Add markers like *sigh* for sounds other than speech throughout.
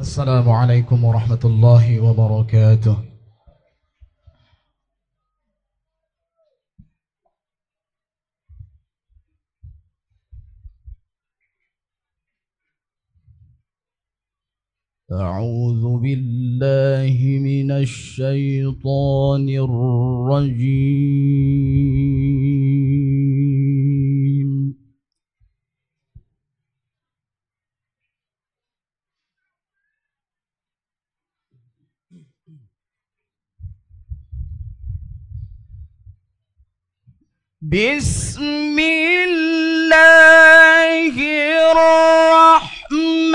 السلام عليكم ورحمة الله وبركاته. أعوذ بالله من الشيطان الرجيم. بسم الله الرحمن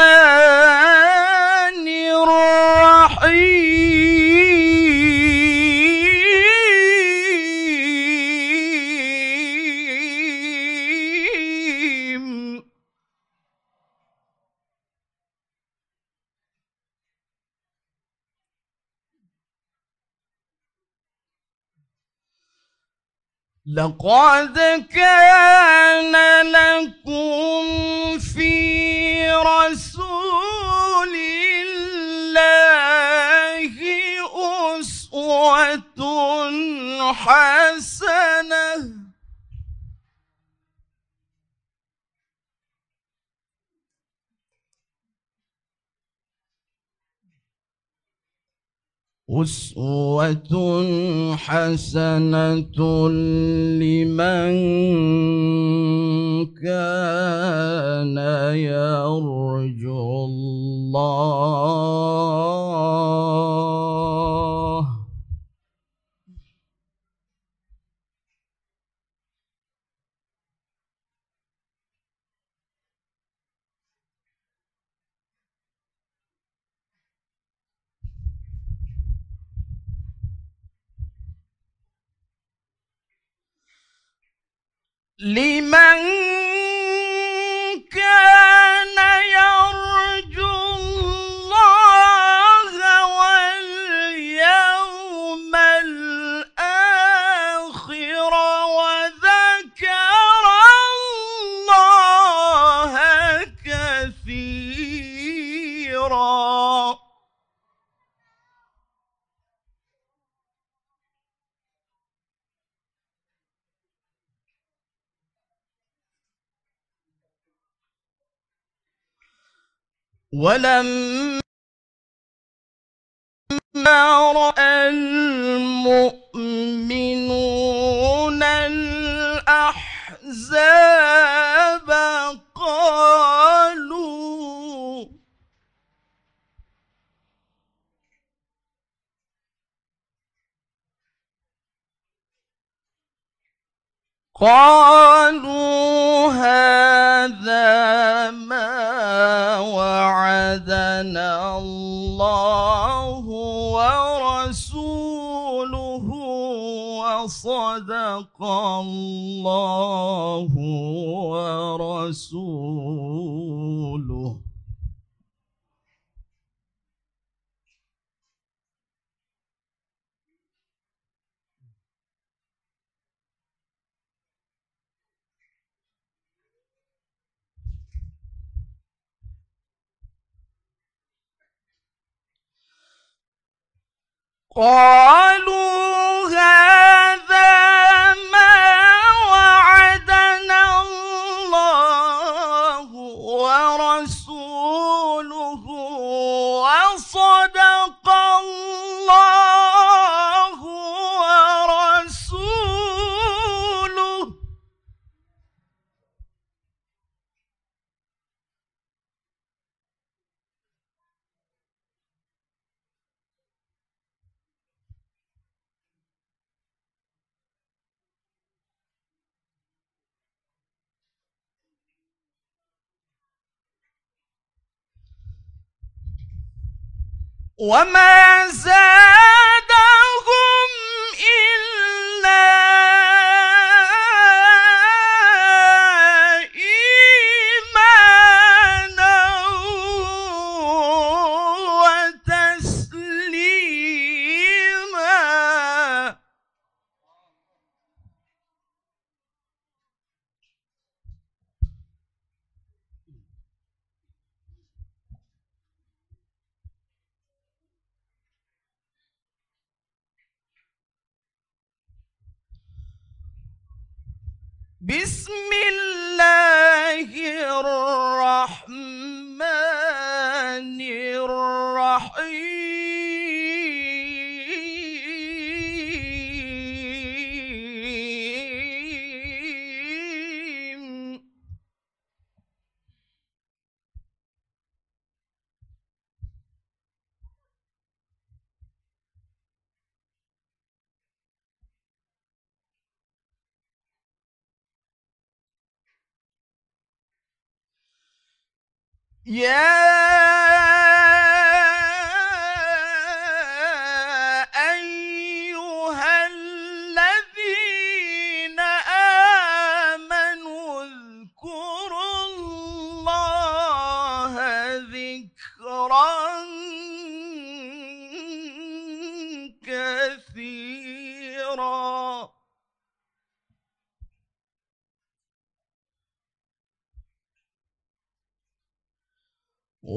لقد كان لكم في رسول الله أسوة حسنة. أسوة حسنة لمن كان يرجو الله. لمن كان يرجو الله ولما رأى المؤمنون الأحزاب قالوا قالوا هذا ما وعدنا الله ورسوله وصدق الله ورسوله. قالوا هذا ما وعدنا الله ورسوله وصدق الله ورسوله وما زادهم Bismillah. Yeah.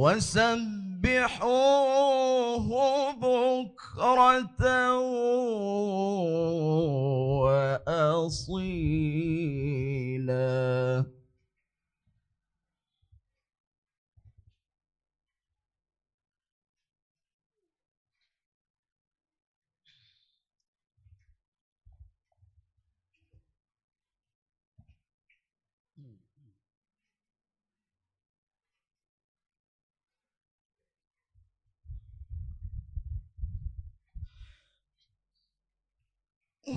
وسبحوه بكرة وأصيلا.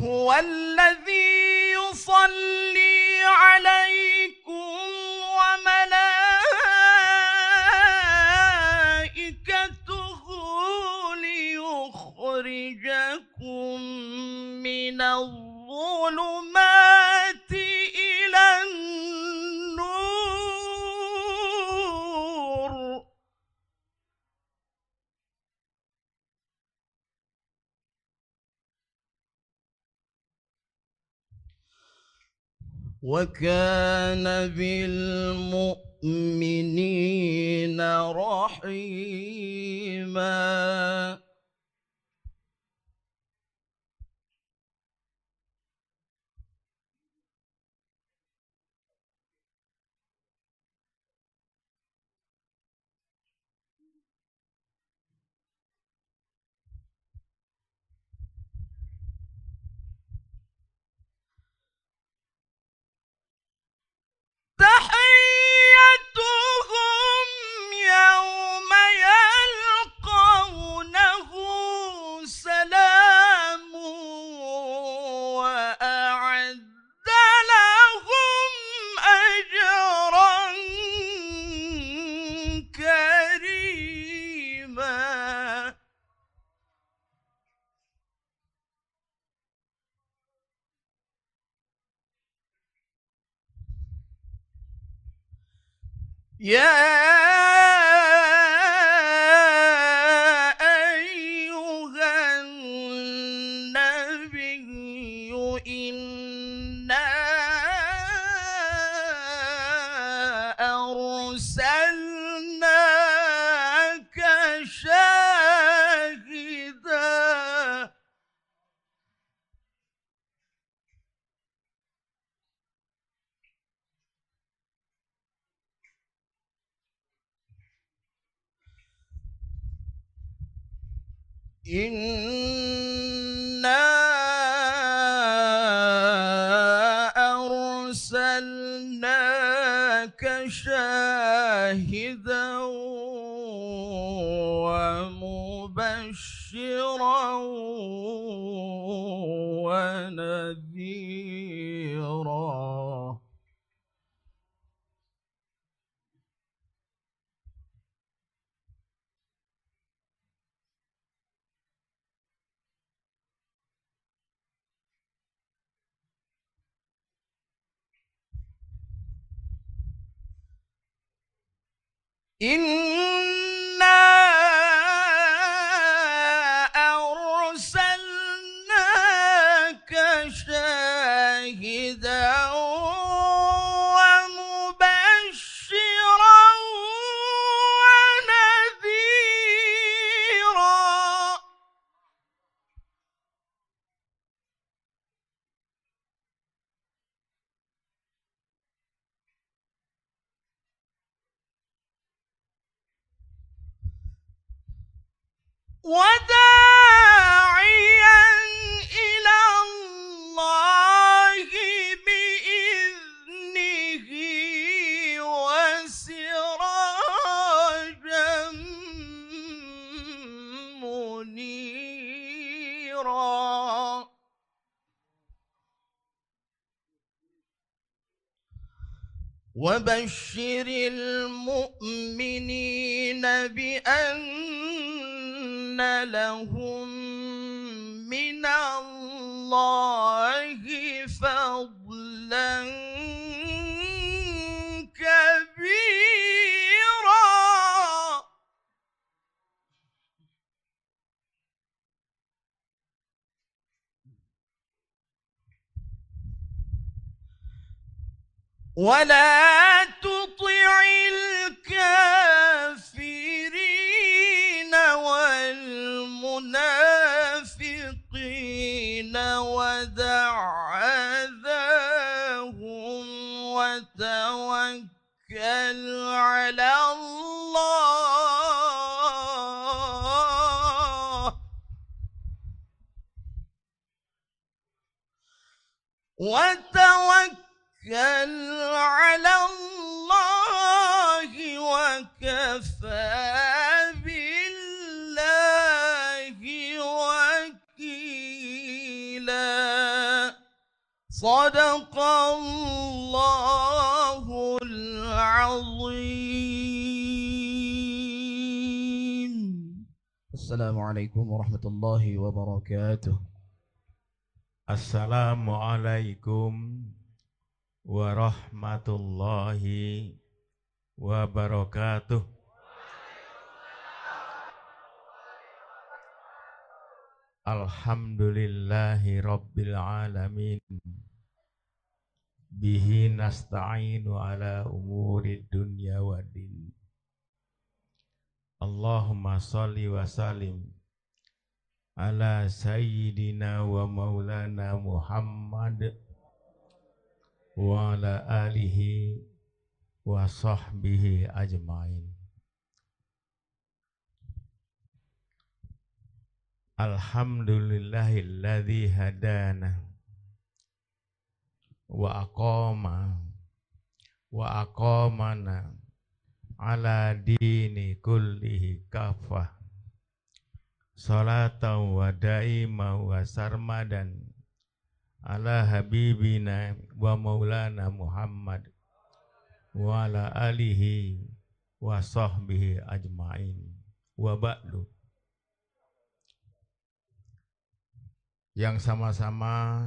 هو الذي يصلي عليكم وملائكته ليخرجكم من الظلمات وكان بالمؤمنين رحيما. تحيتهم يوم يلقونه Yeah, إن وبشر المؤمنين بأن لهم من الله فضلا كبيرا. ولا على الله وكفى بالله وكيلا. صدق الله العظيم. السلام عليكم ورحمة الله وبركاته. Assalamualaikum warahmatullahi wabarakatuh. Alhamdulillahi rabbil alamin. Bihi nasta'inu ala umuri dunya wa din. Allahumma salli wa salim ala sayyidina wa maulana Muhammad wa ala alihi wa sahbihi ajmain. Alhamdulillahilladzi hadana wa aqama wa aqamana ala dini kullihi kafah salatan wa daima wa sarmadan ala habibina wa maulana Muhammad wa ala alihi wa sahbihi ajmain. Wa ba'du. Yang sama-sama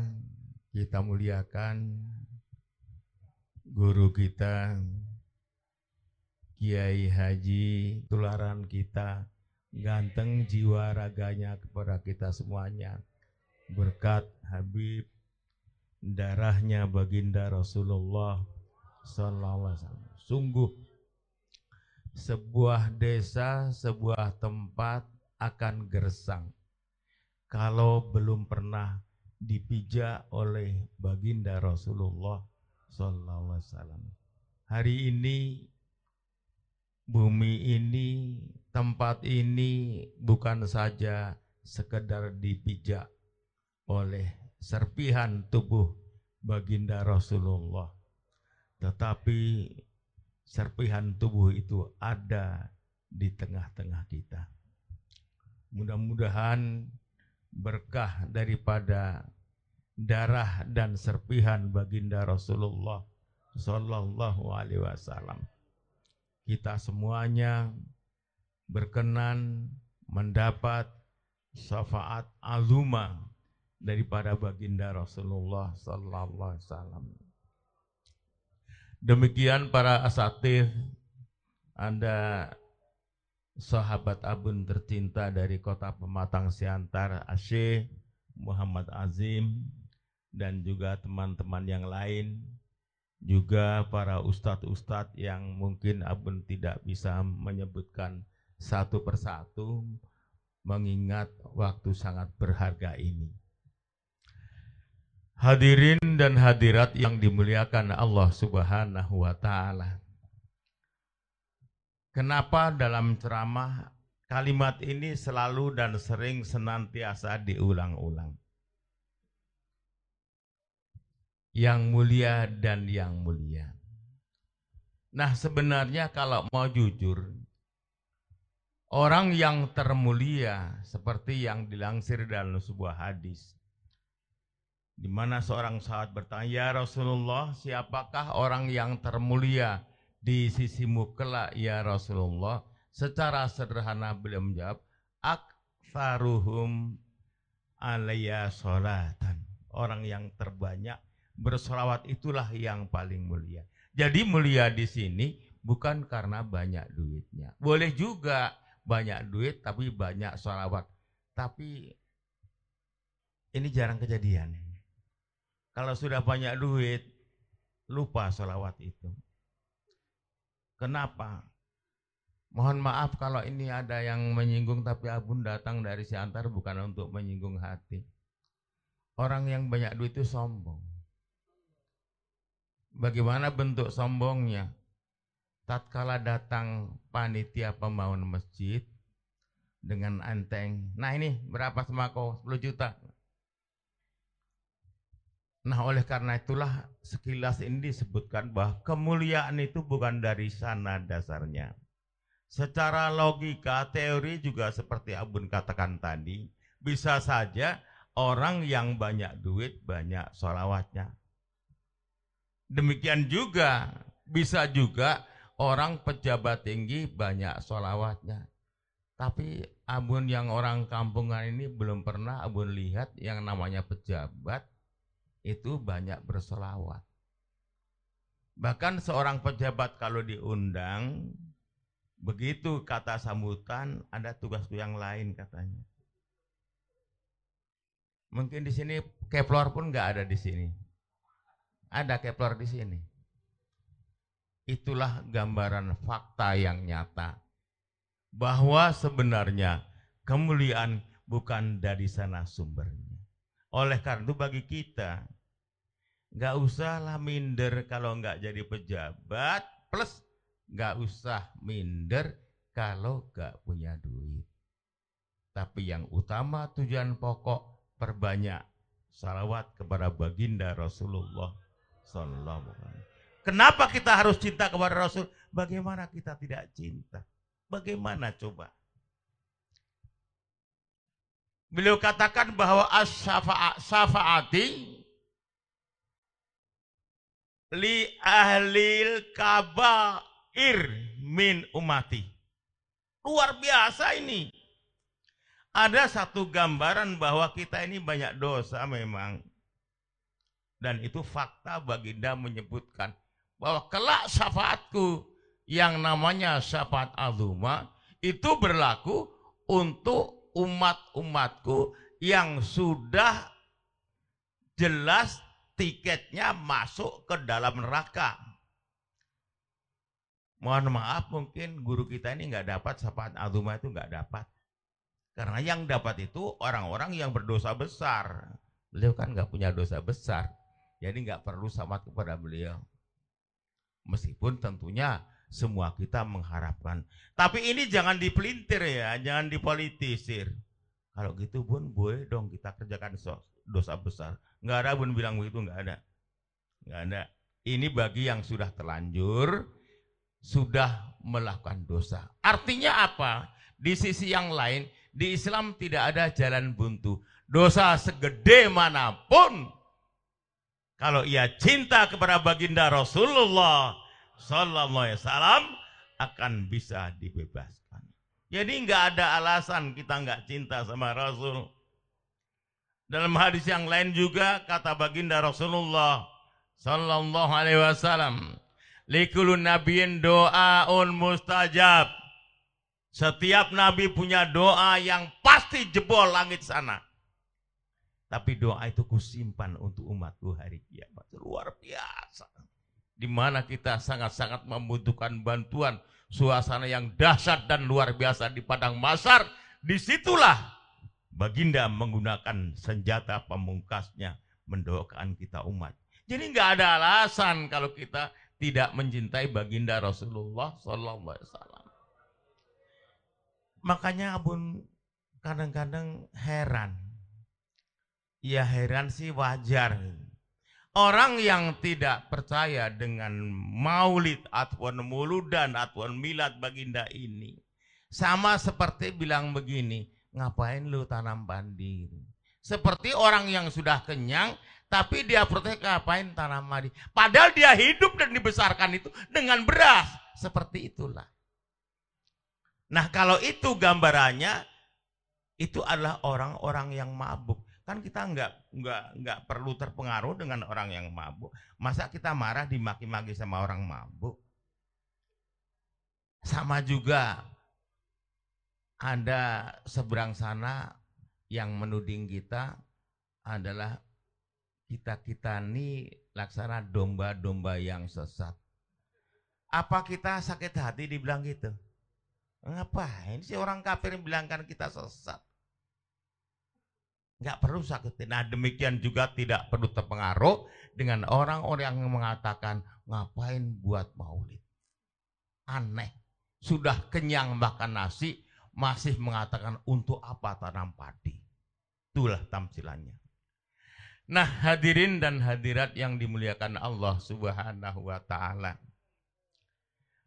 kita muliakan guru kita Kiai Haji tularan kita ganteng jiwa raganya kepada kita semuanya. Berkat Habib darahnya baginda Rasulullah Wasallam. Sungguh sebuah desa, sebuah tempat akan gersang kalau belum pernah dipijak oleh baginda Rasulullah Wasallam. Hari ini bumi ini tempat ini bukan saja sekedar dipijak oleh serpihan tubuh baginda Rasulullah. Tetapi serpihan tubuh itu ada di tengah-tengah kita. Mudah-mudahan berkah daripada darah dan serpihan baginda Rasulullah Sallallahu Alaihi Wasallam. Kita semuanya berkenan mendapat syafaat azuma daripada baginda Rasulullah sallallahu alaihi wasallam. Demikian para asatid Anda sahabat abun tercinta dari kota Pematang Siantar Asyik Muhammad Azim dan juga teman-teman yang lain juga para ustadz-ustadz yang mungkin abun tidak bisa menyebutkan satu persatu mengingat waktu sangat berharga ini. Hadirin dan hadirat yang dimuliakan Allah Subhanahu wa taala. Kenapa dalam ceramah Kalimat ini selalu dan sering senantiasa diulang-ulang. Yang mulia dan yang mulia. Nah, sebenarnya kalau mau jujur, orang yang termulia seperti yang dilansir dalam sebuah hadis di mana seorang sahabat bertanya, "Ya Rasulullah, siapakah orang yang termulia di sisimu kelak ya Rasulullah?" Secara sederhana beliau menjawab, "Aktsaruhum alayya sholatan." Orang yang terbanyak bersolawat itulah yang paling mulia. Jadi mulia di sini bukan karena banyak duitnya. Boleh juga banyak duit tapi banyak sholawat. Tapi ini jarang kejadian. Kalau sudah banyak duit, lupa sholawat itu. Kenapa? Mohon maaf kalau ini ada yang menyinggung tapi abun datang dari si antar bukan untuk menyinggung hati. Orang yang banyak duit itu sombong. Bagaimana bentuk sombongnya? Tatkala datang panitia pembangun masjid dengan anteng. Nah ini berapa semako? 10 juta. Nah oleh karena itulah sekilas ini disebutkan bahwa kemuliaan itu bukan dari sana dasarnya. Secara logika, teori juga seperti Abun katakan tadi, bisa saja orang yang banyak duit, banyak sholawatnya. Demikian juga, bisa juga orang pejabat tinggi, banyak sholawatnya. Tapi Abun yang orang kampungan ini belum pernah Abun lihat yang namanya pejabat, itu banyak bersolawat. Bahkan seorang pejabat kalau diundang, begitu kata sambutan, ada tugas yang lain katanya. Mungkin di sini Kepler pun nggak ada di sini. Ada Kepler di sini. Itulah gambaran fakta yang nyata. Bahwa sebenarnya kemuliaan bukan dari sana sumbernya. Oleh karena itu bagi kita Nggak usahlah minder kalau nggak jadi pejabat, plus nggak usah minder kalau nggak punya duit. Tapi yang utama tujuan pokok perbanyak salawat kepada baginda Rasulullah Sallallahu Kenapa kita harus cinta kepada Rasul? Bagaimana kita tidak cinta? Bagaimana coba? Beliau katakan bahwa as-syafaati li ahlil kabair min umati. Luar biasa ini. Ada satu gambaran bahwa kita ini banyak dosa memang. Dan itu fakta baginda menyebutkan bahwa kelak syafaatku yang namanya syafaat azuma itu berlaku untuk umat-umatku yang sudah jelas tiketnya masuk ke dalam neraka. Mohon maaf mungkin guru kita ini nggak dapat syafaat azumah itu nggak dapat. Karena yang dapat itu orang-orang yang berdosa besar. Beliau kan nggak punya dosa besar. Jadi nggak perlu syafaat kepada beliau. Meskipun tentunya semua kita mengharapkan. Tapi ini jangan dipelintir ya, jangan dipolitisir. Kalau gitu pun boleh dong kita kerjakan dosa besar. Nggak ada pun bilang begitu, nggak ada. Nggak ada. Ini bagi yang sudah terlanjur, sudah melakukan dosa. Artinya apa? Di sisi yang lain, di Islam tidak ada jalan buntu. Dosa segede mana pun, kalau ia cinta kepada baginda Rasulullah Sallallahu Alaihi Wasallam akan bisa dibebaskan. Jadi nggak ada alasan kita nggak cinta sama Rasul. Dalam hadis yang lain juga kata baginda Rasulullah sallallahu alaihi wasallam, "Likulun nabiyyin doaun mustajab." Setiap nabi punya doa yang pasti jebol langit sana. Tapi doa itu kusimpan untuk umatku hari kiamat. Luar biasa. Di mana kita sangat-sangat membutuhkan bantuan suasana yang dahsyat dan luar biasa di padang masar. Di situlah Baginda menggunakan senjata pemungkasnya mendoakan kita umat. Jadi nggak ada alasan kalau kita tidak mencintai baginda Rasulullah Sallallahu. Makanya abun kadang-kadang heran. Ya heran sih wajar. Orang yang tidak percaya dengan maulid ataupun muludan ataupun milad baginda ini. Sama seperti bilang begini, ngapain lu tanam padi? Seperti orang yang sudah kenyang, tapi dia protes ngapain tanam padi? Padahal dia hidup dan dibesarkan itu dengan beras. Seperti itulah. Nah kalau itu gambarannya, itu adalah orang-orang yang mabuk. Kan kita nggak nggak nggak perlu terpengaruh dengan orang yang mabuk. Masa kita marah dimaki-maki sama orang mabuk? Sama juga ada seberang sana yang menuding kita adalah kita-kita ini laksana domba-domba yang sesat. Apa kita sakit hati dibilang gitu? Ngapain sih orang kafir bilangkan kita sesat? Nggak perlu sakit. Nah demikian juga tidak perlu terpengaruh dengan orang-orang yang mengatakan ngapain buat maulid. Aneh. Sudah kenyang makan nasi, masih mengatakan untuk apa tanam padi. Itulah tamsilannya. Nah hadirin dan hadirat yang dimuliakan Allah subhanahu wa ta'ala.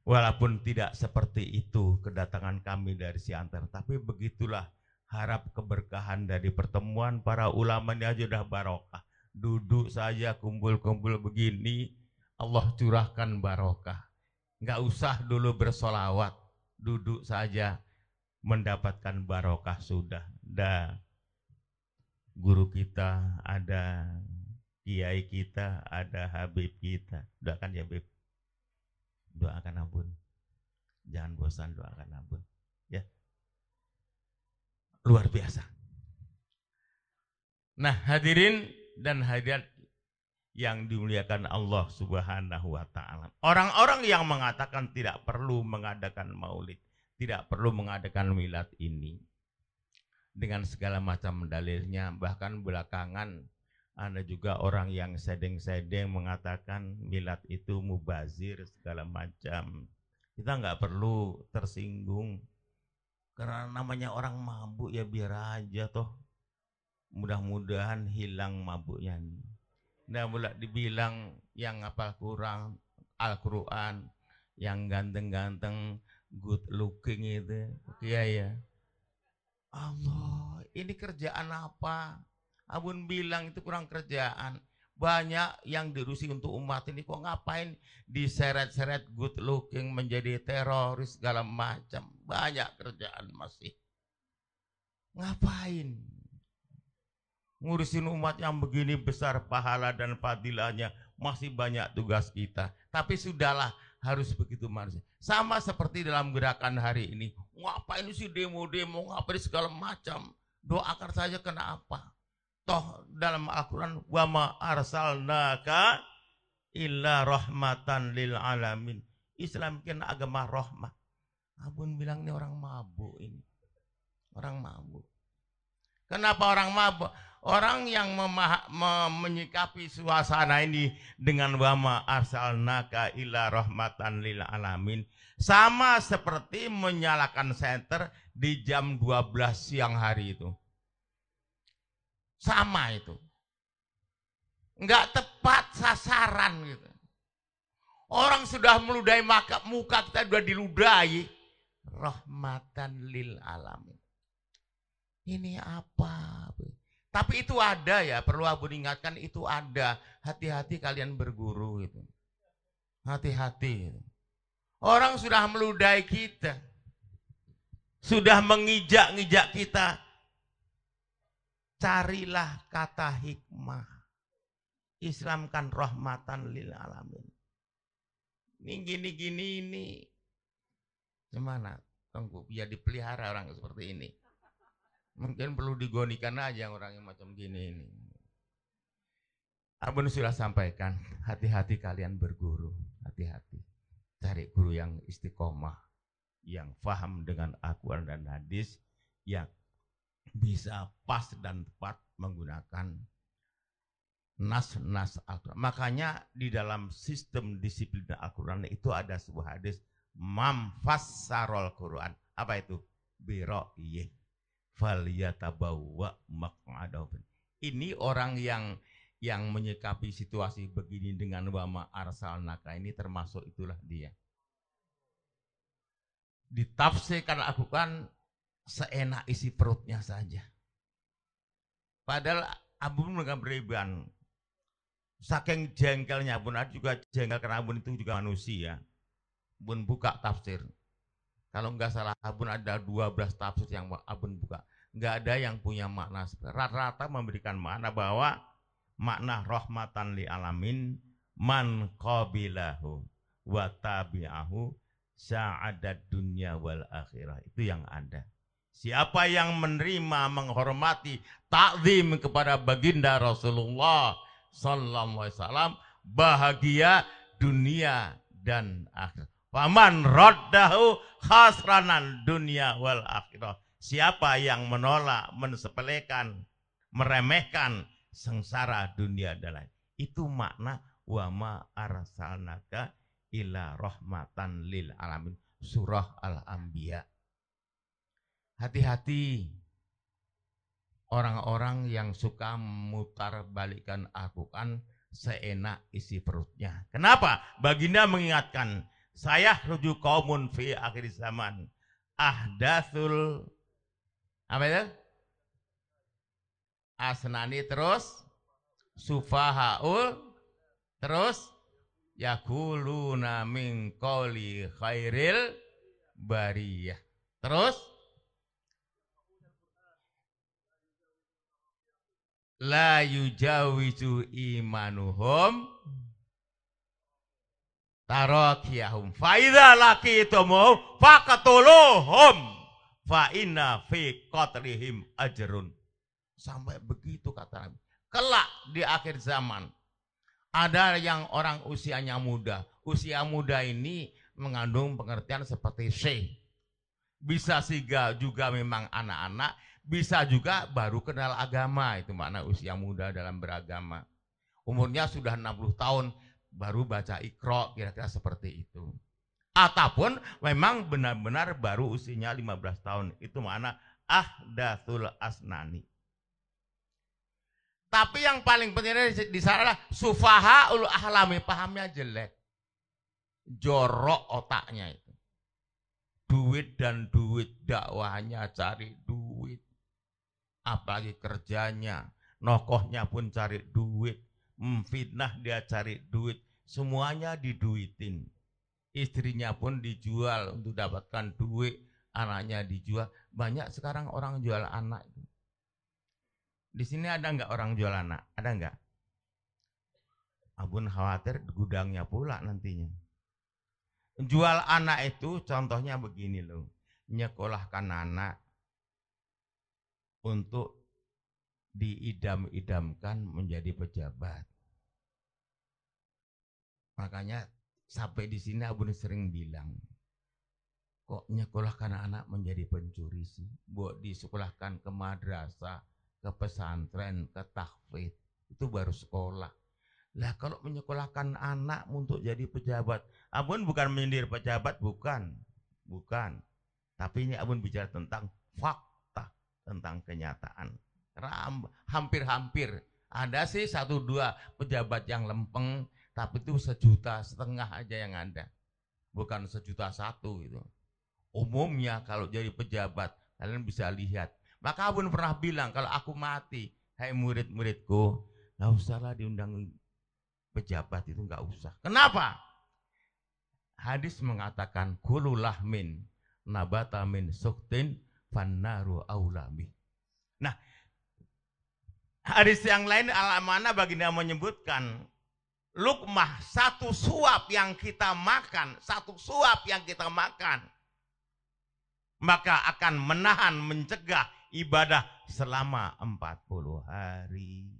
Walaupun tidak seperti itu kedatangan kami dari Siantar, tapi begitulah harap keberkahan dari pertemuan para ulama ini aja udah barokah. Duduk saja kumpul-kumpul begini, Allah curahkan barokah. Nggak usah dulu bersolawat, duduk saja mendapatkan barokah sudah. Dah guru kita, ada kiai kita, ada habib kita. Doakan ya Habib. Doakan ampun. Jangan bosan doakan ampun. Ya luar biasa. Nah, hadirin dan hadirat yang dimuliakan Allah Subhanahu wa taala. Orang-orang yang mengatakan tidak perlu mengadakan maulid, tidak perlu mengadakan milad ini dengan segala macam dalilnya, bahkan belakangan ada juga orang yang sedeng-sedeng mengatakan milad itu mubazir segala macam. Kita nggak perlu tersinggung karena namanya orang mabuk ya biar aja toh. Mudah-mudahan hilang mabuknya. Nah boleh dibilang yang apa kurang Al-Quran, yang ganteng-ganteng, good looking itu. Iya ya. Allah, ini kerjaan apa? Abun bilang itu kurang kerjaan. Banyak yang dirusi untuk umat ini. Kok ngapain diseret-seret good looking menjadi teroris segala macam? Banyak kerjaan masih. Ngapain? Ngurusin umat yang begini besar pahala dan fadilahnya. Masih banyak tugas kita. Tapi sudahlah harus begitu manusia sama seperti dalam gerakan hari ini ngapain sih demo-demo ngapain segala macam doakan saja kena apa toh dalam Al-Quran wa ma arsalnaka illa rahmatan lil alamin. Islam kan agama rahmat. Abun bilang ini orang mabuk ini. Orang mabuk. Kenapa orang mabuk? Orang yang menyikapi suasana ini dengan wama arsalnaka illa rahmatan lil alamin sama seperti menyalakan senter di jam 12 siang hari itu. Sama itu. Enggak tepat sasaran gitu. Orang sudah meludahi maka muka kita sudah diludahi. Rahmatan lil alamin. Ini apa? Tapi itu ada ya, perlu Abu ingatkan itu ada. Hati-hati kalian berguru itu. Hati-hati. Orang sudah meludahi kita. Sudah mengijak-ngijak kita carilah kata hikmah. Islam kan rahmatan lil alamin. Ini gini-gini ini. Gimana? Tunggu, biar dipelihara orang seperti ini. Mungkin perlu digonikan aja orang yang macam gini ini. Abun sudah sampaikan, hati-hati kalian berguru. Hati-hati. Cari guru yang istiqomah. Yang faham dengan Al-Quran dan hadis. Yang bisa pas dan tepat menggunakan nas-nas Al-Quran. Makanya di dalam sistem disiplin Al-Quran itu ada sebuah hadis mamfassarol Quran. Apa itu? bira'yih maq'adahu. Ini orang yang yang menyikapi situasi begini dengan wama arsal naka ini termasuk itulah dia. Ditafsirkan aku kan seenak isi perutnya saja. Padahal Abu dengan beriban saking jengkelnya pun ada juga jengkel karena Abun itu juga manusia. Bun buka tafsir. Kalau nggak salah Abun ada 12 tafsir yang Abun buka. Nggak ada yang punya makna. Rata-rata memberikan makna bahwa makna rahmatan li alamin man qabilahu wa tabi'ahu sa'adat dunya wal akhirah. Itu yang ada. Siapa yang menerima, menghormati, takzim kepada baginda Rasulullah sallallahu alaihi bahagia dunia dan akhir. Faman raddahu khasranan dunia wal akhirah. Siapa yang menolak, mensepelekan, meremehkan sengsara dunia dan lain. Itu makna wama arsalnaka ila rahmatan lil alamin. Surah Al-Anbiya. Hati-hati orang-orang yang suka mutar balikan Al-Quran seenak isi perutnya. Kenapa? Baginda mengingatkan, saya rujuk kaumun fi akhir zaman. Ahdathul apa itu? Asnani terus sufahaul terus yakuluna min qawli khairil bariyah. Terus la yujawizu imanuhum tarakiyahum fa idza laqitumuhum faqatuluhum fa inna fi qatlihim ajrun. Sampai begitu kata Nabi. Kelak di akhir zaman ada yang orang usianya muda. Usia muda ini mengandung pengertian seperti syekh bisa siga juga memang anak-anak bisa juga baru kenal agama. Itu makna usia muda dalam beragama. Umurnya sudah 60 tahun baru baca ikro kira-kira seperti itu. Ataupun memang benar-benar baru usianya 15 tahun itu makna ahdathul asnani. Tapi yang paling penting di sana adalah sufaha ul ahlami pahamnya jelek. Jorok otaknya itu. Duit dan duit dakwahnya cari duit. Apalagi kerjanya nokohnya pun cari duit memfitnah dia cari duit. Semuanya diduitin. Istrinya pun dijual untuk dapatkan duit. Anaknya dijual. Banyak sekarang orang jual anak. Di sini ada nggak orang jual anak? Ada nggak? Abun khawatir gudangnya pula nantinya. Jual anak itu contohnya begini loh. Nyekolahkan anak untuk diidam-idamkan menjadi pejabat. Makanya sampai di sini Abu sering bilang, kok nyekolahkan anak menjadi pencuri sih? Buat disekolahkan ke madrasah, ke pesantren, ke tahfidz, itu baru sekolah. Lah kalau menyekolahkan anak untuk jadi pejabat, Abun bukan menyindir pejabat, bukan. Bukan. Tapi ini Abun bicara tentang fakta, tentang kenyataan. Hampir-hampir. Ada sih satu dua pejabat yang lempeng, tapi itu sejuta setengah aja yang ada. Bukan sejuta satu gitu. Umumnya kalau jadi pejabat, kalian bisa lihat. Maka Abun pernah bilang, kalau aku mati, hai murid-muridku, nggak usahlah diundang pejabat itu nggak usah. Kenapa? Hadis mengatakan kululah min nabata min suktin fannaru aulami. Nah, hadis yang lain alamana baginda menyebutkan lukmah satu suap yang kita makan, satu suap yang kita makan maka akan menahan mencegah ibadah selama 40 hari.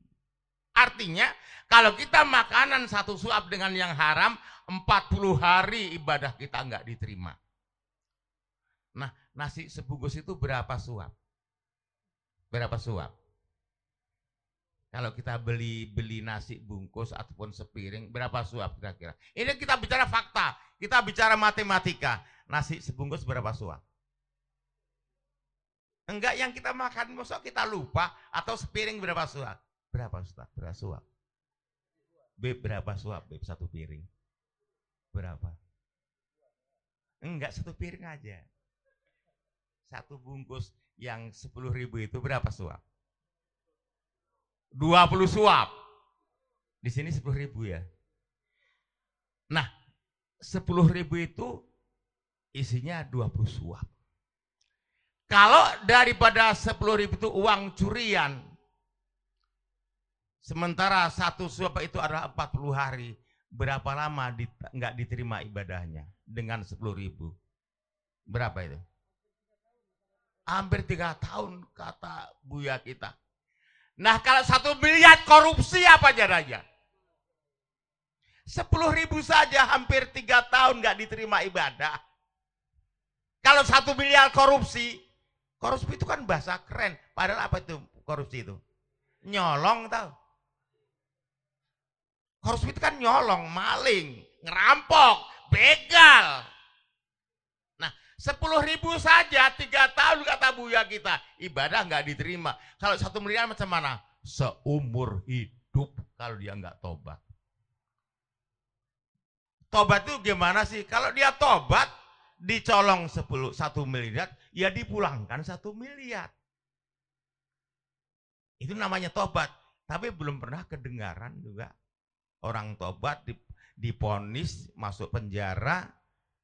Artinya kalau kita makanan satu suap dengan yang haram, 40 hari ibadah kita nggak diterima. Nah, nasi sebungkus itu berapa suap? Berapa suap? Kalau kita beli beli nasi bungkus ataupun sepiring, berapa suap kira-kira? Ini kita bicara fakta, kita bicara matematika. Nasi sebungkus berapa suap? Enggak yang kita makan, masa kita lupa atau sepiring berapa suap? Berapa Ustaz? Berapa suap? Beb, berapa suap? Beb, satu piring. Berapa? Enggak, satu piring aja. Satu bungkus yang 10 ribu itu berapa suap? 20 suap. Di sini 10 ribu ya. Nah, 10 ribu itu isinya 20 suap. Kalau daripada 10 ribu itu uang curian, sementara satu suap itu adalah 40 hari, berapa lama nggak diterima ibadahnya dengan 10 ribu? Berapa itu? Hampir tiga tahun kata Buya kita. Nah kalau satu miliar korupsi apa jadinya? Sepuluh ribu saja hampir tiga tahun nggak diterima ibadah. Kalau satu miliar korupsi, korupsi itu kan bahasa keren. Padahal apa itu korupsi itu? Nyolong tau. Korupsi itu kan nyolong, maling, ngerampok, begal. Sepuluh ribu saja, tiga tahun kata Buya kita. Ibadah nggak diterima. Kalau satu miliar macam mana? Seumur hidup kalau dia nggak tobat. Tobat itu gimana sih? Kalau dia tobat, dicolong 10, 1 miliar, ya dipulangkan 1 miliar. Itu namanya tobat. Tapi belum pernah kedengaran juga. Orang tobat diponis masuk penjara,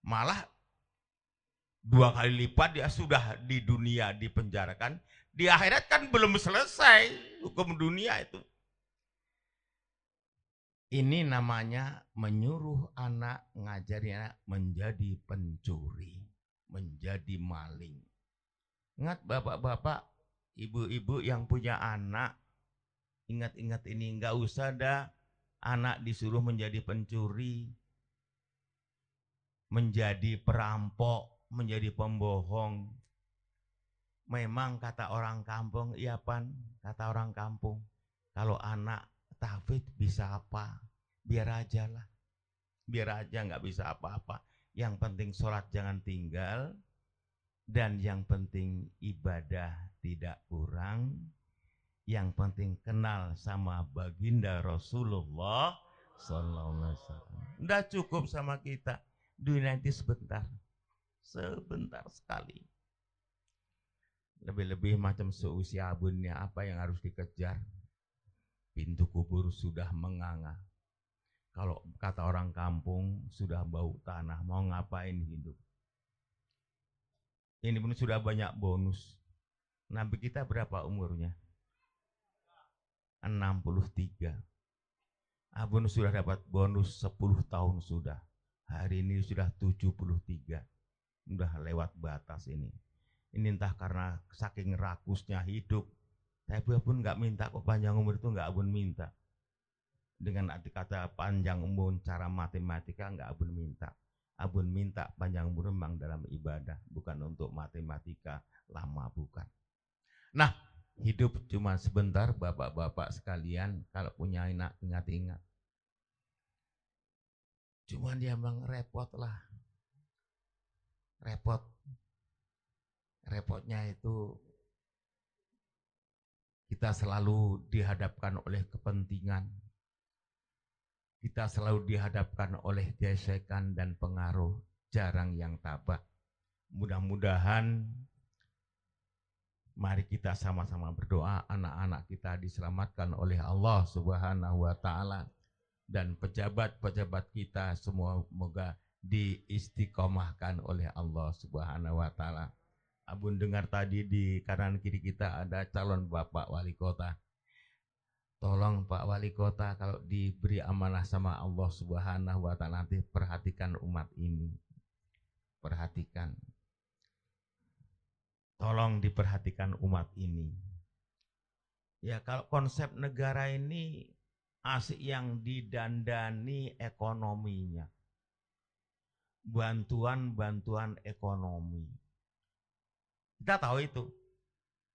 malah dua kali lipat dia sudah di dunia dipenjarakan. Di akhirat kan belum selesai hukum dunia itu. Ini namanya menyuruh anak, ngajari anak menjadi pencuri, menjadi maling. Ingat bapak-bapak, ibu-ibu yang punya anak, ingat-ingat ini, nggak usah dah anak disuruh menjadi pencuri, menjadi perampok, menjadi pembohong. Memang kata orang kampung, iya pan, kata orang kampung, kalau anak Tafid bisa apa? Biar aja lah. Biar aja nggak bisa apa-apa. Yang penting sholat jangan tinggal. Dan yang penting ibadah tidak kurang. Yang penting kenal sama baginda Rasulullah Sallallahu Alaihi Wasallam. Cukup sama kita. Dunia nanti sebentar. Sebentar sekali. Lebih-lebih macam seusia abunnya apa yang harus dikejar pintu kubur sudah menganga. Kalau kata orang kampung sudah bau tanah, mau ngapain hidup? Ini pun sudah banyak bonus. Nabi kita berapa umurnya? 63. Abun sudah dapat bonus 10 tahun sudah. Hari ini sudah 73. Sudah lewat batas ini. Ini entah karena saking rakusnya hidup, saya pun nggak minta kok panjang umur itu nggak abun minta. Dengan arti kata panjang umur cara matematika nggak abun minta. Abun minta panjang umur memang dalam ibadah, bukan untuk matematika lama bukan. Nah, hidup cuma sebentar bapak-bapak sekalian kalau punya anak ingat-ingat. Cuma dia memang repot lah. Repot. Repotnya itu kita selalu dihadapkan oleh kepentingan. Kita selalu dihadapkan oleh gesekan dan pengaruh jarang yang tabah. Mudah-mudahan mari kita sama-sama berdoa anak-anak kita diselamatkan oleh Allah Subhanahu wa taala dan pejabat-pejabat kita semua semoga diistiqomahkan oleh Allah Subhanahu wa taala. Abun dengar tadi di kanan kiri kita ada calon Bapak Wali Kota. Tolong Pak Wali Kota kalau diberi amanah sama Allah Subhanahu wa taala nanti perhatikan umat ini. Perhatikan. Tolong diperhatikan umat ini. Ya kalau konsep negara ini asik yang didandani ekonominya. Bantuan-bantuan ekonomi kita tahu itu.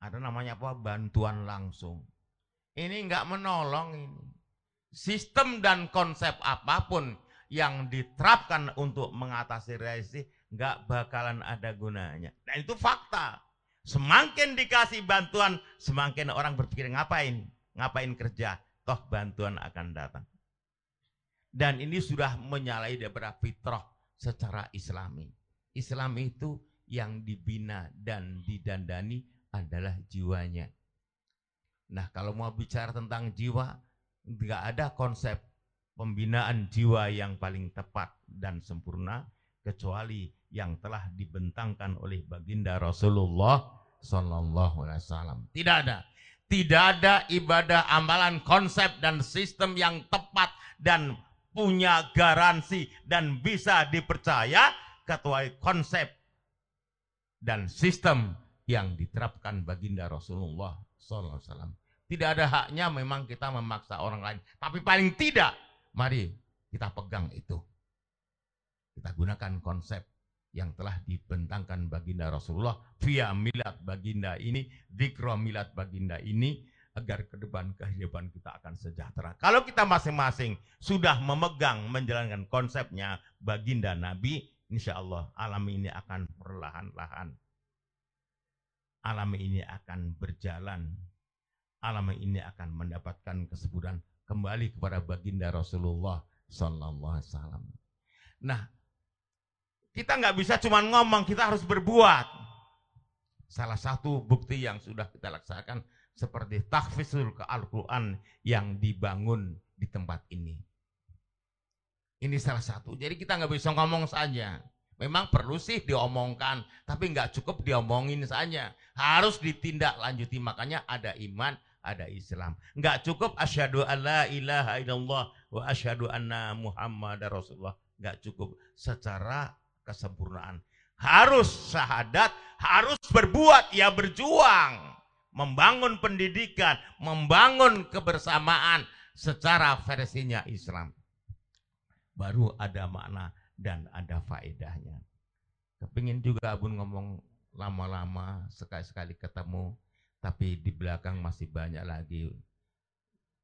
Ada namanya apa? Bantuan langsung. Ini nggak menolong ini. Sistem dan konsep apa pun yang diterapkan untuk mengatasi resesi nggak bakalan ada gunanya. Dan itu fakta. Semakin dikasih bantuan, semakin orang berpikir ngapain? Ngapain kerja? Toh bantuan akan datang. Dan ini sudah menyalahi daripada fitrah secara islami. Islam itu yang dibina dan didandani adalah jiwanya. Nah kalau mau bicara tentang jiwa, nggak ada konsep pembinaan jiwa yang paling tepat dan sempurna kecuali yang telah dibentangkan oleh baginda Rasulullah Wasallam. Tidak ada, tidak ada ibadah amalan konsep dan sistem yang tepat dan punya garansi dan bisa dipercaya kecuali konsep dan sistem yang diterapkan baginda Rasulullah Wasallam. Tidak ada haknya memang kita memaksa orang lain, tapi paling tidak mari kita pegang itu. Kita gunakan konsep yang telah dibentangkan baginda Rasulullah via milad baginda ini, dikro milad baginda ini, agar ke depan kehidupan kita akan sejahtera. Kalau kita masing-masing sudah memegang menjalankan konsepnya baginda Nabi, insya Allah alam ini akan perlahan-lahan. Alam ini akan berjalan. Alam ini akan mendapatkan kesebutan kembali kepada baginda Rasulullah Sallallahu Alaihi Wasallam. Nah, kita nggak bisa cuma ngomong, kita harus berbuat. Salah satu bukti yang sudah kita laksanakan seperti takfisul ke Al-Quran yang dibangun di tempat ini. Ini salah satu. Jadi kita nggak bisa ngomong saja. Memang perlu sih diomongkan, tapi nggak cukup diomongin saja. Harus ditindaklanjuti. Makanya ada iman, ada Islam. Nggak cukup asyhadu alla ilaha illallah wa asyhadu anna Muhammad Rasulullah. Nggak cukup secara kesempurnaan. Harus syahadat, harus berbuat, ya berjuang. Membangun pendidikan, membangun kebersamaan secara versinya Islam. Baru ada makna dan ada faedahnya. Kepingin juga Abun ngomong lama-lama, sekali-sekali ketemu, tapi di belakang masih banyak lagi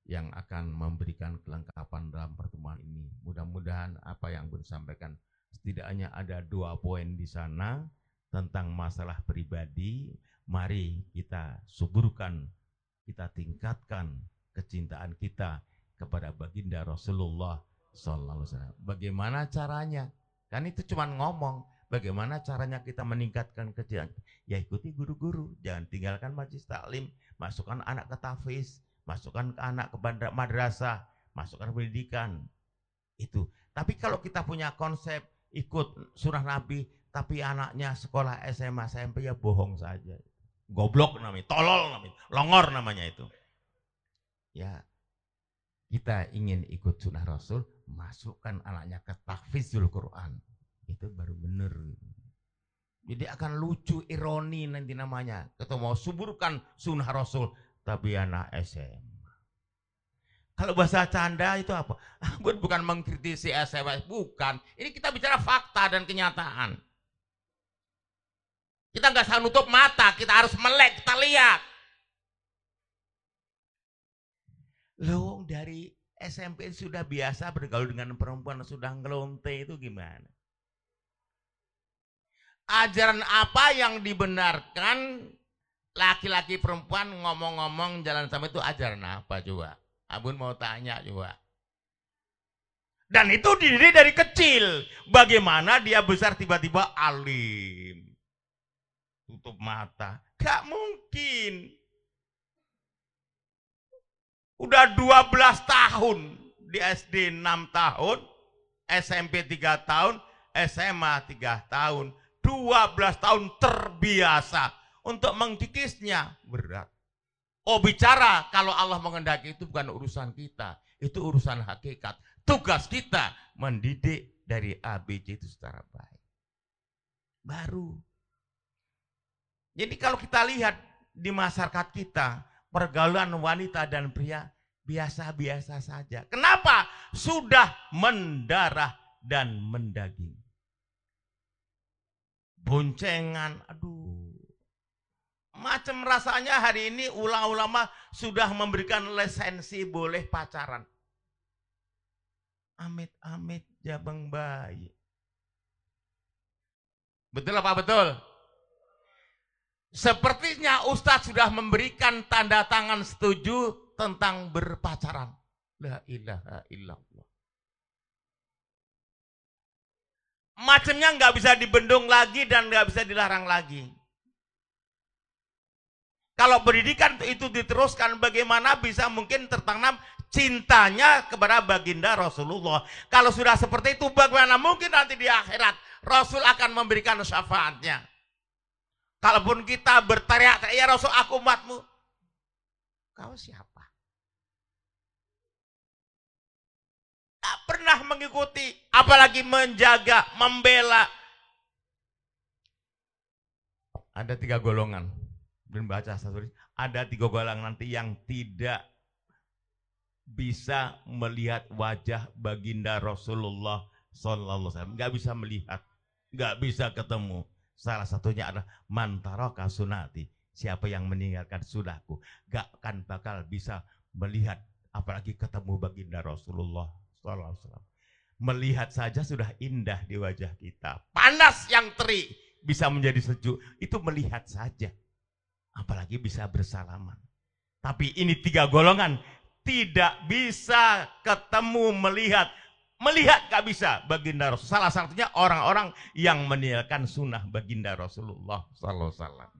yang akan memberikan kelengkapan dalam pertemuan ini. Mudah-mudahan apa yang Abun sampaikan setidaknya ada dua poin di sana tentang masalah pribadi. Mari kita suburkan, kita tingkatkan kecintaan kita kepada baginda Rasulullah Wasallam. Bagaimana caranya? Kan itu cuma ngomong. Bagaimana caranya kita meningkatkan kecintaan? Ya ikuti guru-guru, jangan tinggalkan majlis taklim, masukkan anak ke tafiz, masukkan ke anak ke madrasah, masukkan pendidikan. Itu. Tapi kalau kita punya konsep ikut surah Nabi, tapi anaknya sekolah SMA, SMP ya bohong saja. Goblok namanya, tolol namanya, longor namanya itu. Ya, kita ingin ikut sunnah Rasul, masukkan anaknya ke tahfizul Quran. Itu baru benar. Jadi akan lucu, ironi nanti namanya. Kita mau suburkan sunnah Rasul, tapi anak SMA. Kalau bahasa canda itu apa? *laughs* Bukan mengkritisi SMS, bukan. Ini kita bicara fakta dan kenyataan. Kita nggak usah nutup mata, kita harus melek, kita lihat. Loh dari SMP sudah biasa bergaul dengan perempuan sudah ngelonte itu gimana? Ajaran apa yang dibenarkan laki-laki perempuan ngomong-ngomong jalan sama itu ajaran apa coba? Abun mau tanya juga. Dan itu diri dari kecil. Bagaimana dia besar tiba-tiba alim. Tutup mata. Gak mungkin. Udah 12 tahun. Di SD 6 tahun. SMP 3 tahun. SMA 3 tahun. 12 tahun terbiasa. Untuk mengkikisnya berat. Oh bicara kalau Allah mengendaki itu bukan urusan kita. Itu urusan hakikat. Tugas kita mendidik dari ABC itu secara baik. Baru. Jadi kalau kita lihat di masyarakat kita, pergaulan wanita dan pria biasa-biasa saja. Kenapa? Sudah mendarah dan mendaging. Boncengan, aduh Macam rasanya hari ini ulama-ulama sudah memberikan lisensi boleh pacaran. Amit-amit jabang bayi. Betul apa betul? Sepertinya Ustadz sudah memberikan tanda tangan setuju tentang berpacaran. La ilaha illallah. Macamnya nggak bisa dibendung lagi dan nggak bisa dilarang lagi. Kalau pendidikan itu diteruskan, bagaimana bisa mungkin tertanam cintanya kepada baginda Rasulullah. Kalau sudah seperti itu, bagaimana mungkin nanti di akhirat Rasul akan memberikan syafaatnya. Kalaupun kita berteriak, ya Rasul aku umatmu. Kau siapa? Tak pernah mengikuti, apalagi menjaga, membela. Ada tiga golongan. Dan baca satu ada tiga golongan nanti yang tidak bisa melihat wajah baginda Rasulullah Sallallahu Alaihi Wasallam. Nggak bisa melihat, nggak bisa ketemu. Salah satunya adalah mantaroka sunati. Siapa yang meninggalkan sunahku, gak akan bakal bisa melihat, apalagi ketemu baginda Rasulullah Wasallam. Melihat saja sudah indah di wajah kita. Panas yang terik bisa menjadi sejuk. Itu melihat saja. Apalagi bisa bersalaman. Tapi ini tiga golongan tidak bisa ketemu melihat melihat gak bisa baginda Rasul. Salah satunya orang-orang yang meninggalkan sunnah baginda Rasulullah Wasallam.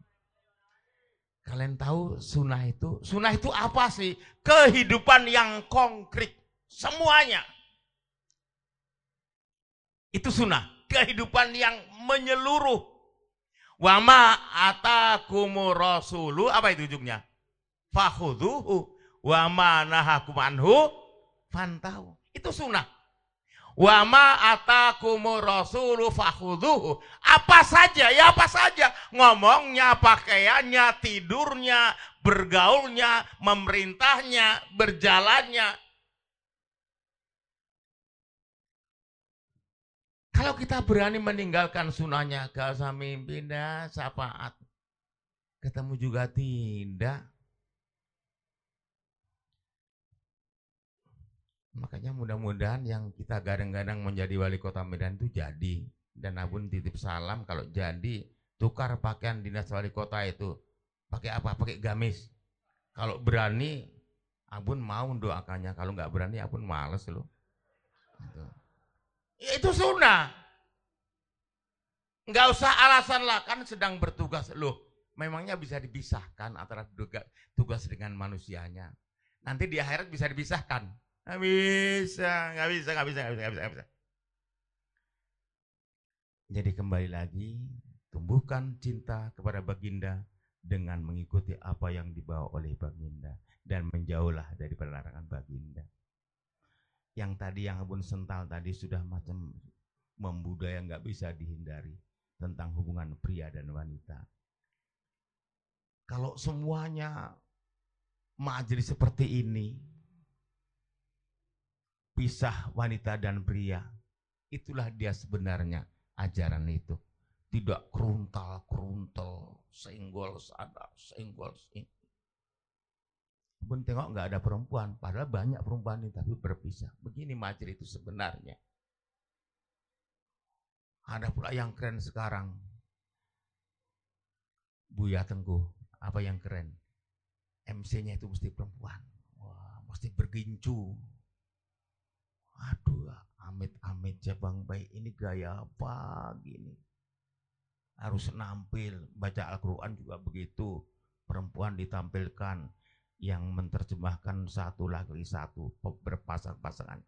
Kalian tahu sunnah itu? Sunnah itu apa sih? Kehidupan yang konkret. Semuanya. Itu sunnah. Kehidupan yang menyeluruh. Wama atakumu rasulu. Apa itu ujungnya? Fakhuduhu. Wama nahakum anhu. Fantahu. Itu sunnah. Wama atakumu rasulu fakhuduhu. Apa saja, ya apa saja. Ngomongnya, pakaiannya, tidurnya, bergaulnya, memerintahnya, berjalannya. Kalau kita berani meninggalkan sunahnya, gak usah mimpi dah, syafaat. Ketemu juga tidak. Makanya mudah-mudahan yang kita gadang-gadang menjadi wali kota Medan itu jadi. Dan abun titip salam kalau jadi tukar pakaian dinas wali kota itu. Pakai apa? Pakai gamis. Kalau berani abun mau doakannya. Kalau nggak berani abun males loh. Gitu. Ya, itu sunnah. Nggak usah alasan lah kan sedang bertugas loh. Memangnya bisa dipisahkan antara tugas dengan manusianya. Nanti di akhirat bisa dipisahkan Nggak bisa, nggak bisa, nggak bisa, nggak bisa, nggak bisa, nggak bisa. Jadi kembali lagi, tumbuhkan cinta kepada baginda dengan mengikuti apa yang dibawa oleh baginda dan menjauhlah dari larangan baginda. Yang tadi yang abun sental tadi sudah macam membudaya nggak bisa dihindari tentang hubungan pria dan wanita. Kalau semuanya majelis seperti ini, pisah wanita dan pria. Itulah dia sebenarnya ajaran itu. Tidak keruntal-keruntal, senggol sana, senggol sini. Pun tengok nggak ada perempuan, padahal banyak perempuan ini tapi berpisah. Begini macet itu sebenarnya. Ada pula yang keren sekarang. Buya Tengguh, apa yang keren? MC-nya itu mesti perempuan. Wah, mesti bergincu, Aduh, amit-amit cabang baik ini gaya apa gini. Harus nampil, baca Al-Quran juga begitu. Perempuan ditampilkan yang menerjemahkan satu lagi satu berpasang-pasangan.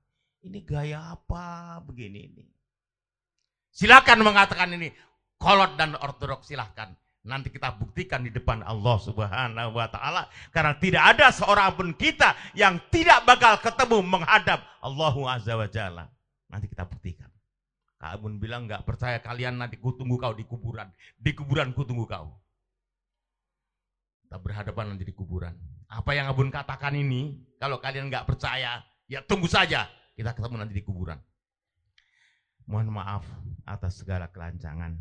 Ini gaya apa begini ini? Silakan mengatakan ini kolot dan ortodoks silahkan. Nanti kita buktikan di depan Allah Subhanahu wa taala karena tidak ada seorang pun kita yang tidak bakal ketemu menghadap Allah Azza wa Jalla. Nanti kita buktikan. Abun bilang nggak percaya kalian nanti kutunggu kau di kuburan. Di kuburan kutunggu kau. Kita berhadapan nanti di kuburan. Apa yang Abun katakan ini, kalau kalian nggak percaya, ya tunggu saja. Kita ketemu nanti di kuburan. Mohon maaf atas segala kelancangan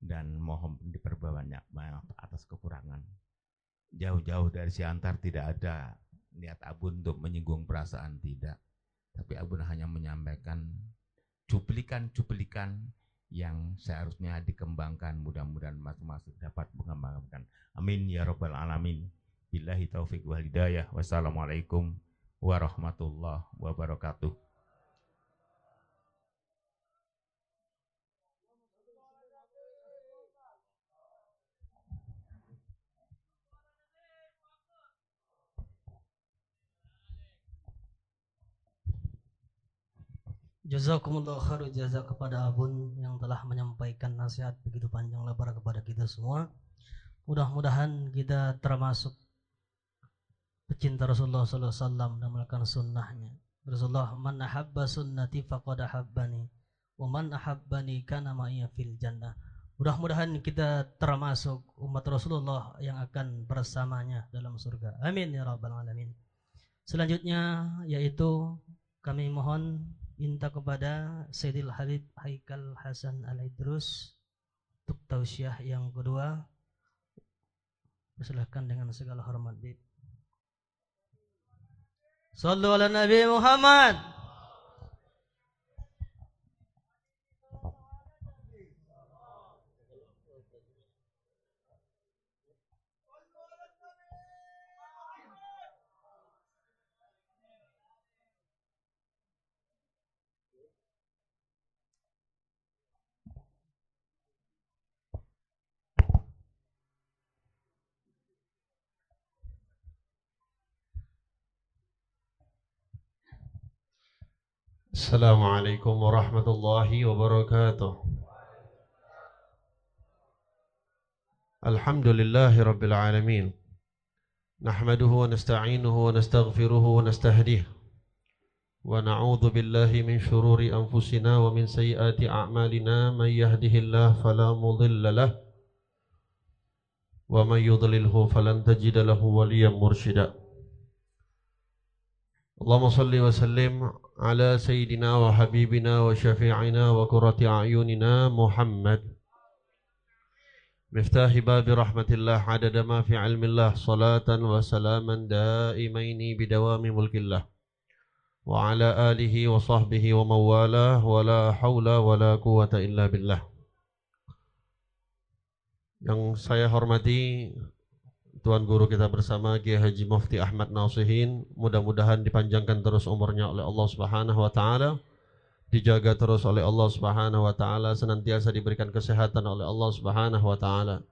dan mohon diperbanyak maaf atas kekurangan. Jauh-jauh dari Siantar tidak ada niat Abun untuk menyinggung perasaan tidak. Tapi Abun hanya menyampaikan cuplikan-cuplikan yang seharusnya dikembangkan. Mudah-mudahan masing-masing dapat mengembangkan. Amin ya rabbal alamin. Billahi taufik wal hidayah. Wassalamualaikum warahmatullahi wabarakatuh Jazakumullah khairu jazak kepada Abun yang telah menyampaikan nasihat begitu panjang lebar kepada kita semua. Mudah-mudahan kita termasuk pecinta Rasulullah sallallahu alaihi wasallam dan melakukan sunnahnya. Rasulullah man ahabba sunnati faqad ahabbani wa man ahabbani kana ma'iyya fil jannah. Mudah-mudahan kita termasuk umat Rasulullah yang akan bersamanya dalam surga. Amin ya rabbal alamin. Selanjutnya yaitu kami mohon minta kepada Sayyidil Habib Haikal Hasan Al-Idrus untuk tausiah yang kedua. Persilahkan dengan segala hormat, Bib. Sallu ala Nabi Muhammad. السلام عليكم ورحمة الله وبركاته. الحمد لله رب العالمين. نحمده ونستعينه ونستغفره ونستهديه. ونعوذ بالله من شرور أنفسنا ومن سيئات أعمالنا. من يهده الله فلا مضل له. ومن يضلله فلن تجد له وليا مرشدا. اللهم صل وسلم على سيدنا وحبيبنا وشفيعنا وقرة أعيننا محمد. مفتاح باب رحمة الله عدد ما في علم الله صلاة وسلاما دائمين بدوام ملك الله. وعلى آله وصحبه ومن والاه ولا حول ولا قوة إلا بالله. Yang saya hormati Tuan Guru kita bersama Kiai Haji Mufti Ahmad Nasihin. Mudah-mudahan dipanjangkan terus umurnya oleh Allah Subhanahu wa taala. Dijaga terus oleh Allah Subhanahu wa taala. Senantiasa diberikan kesehatan oleh Allah Subhanahu wa taala.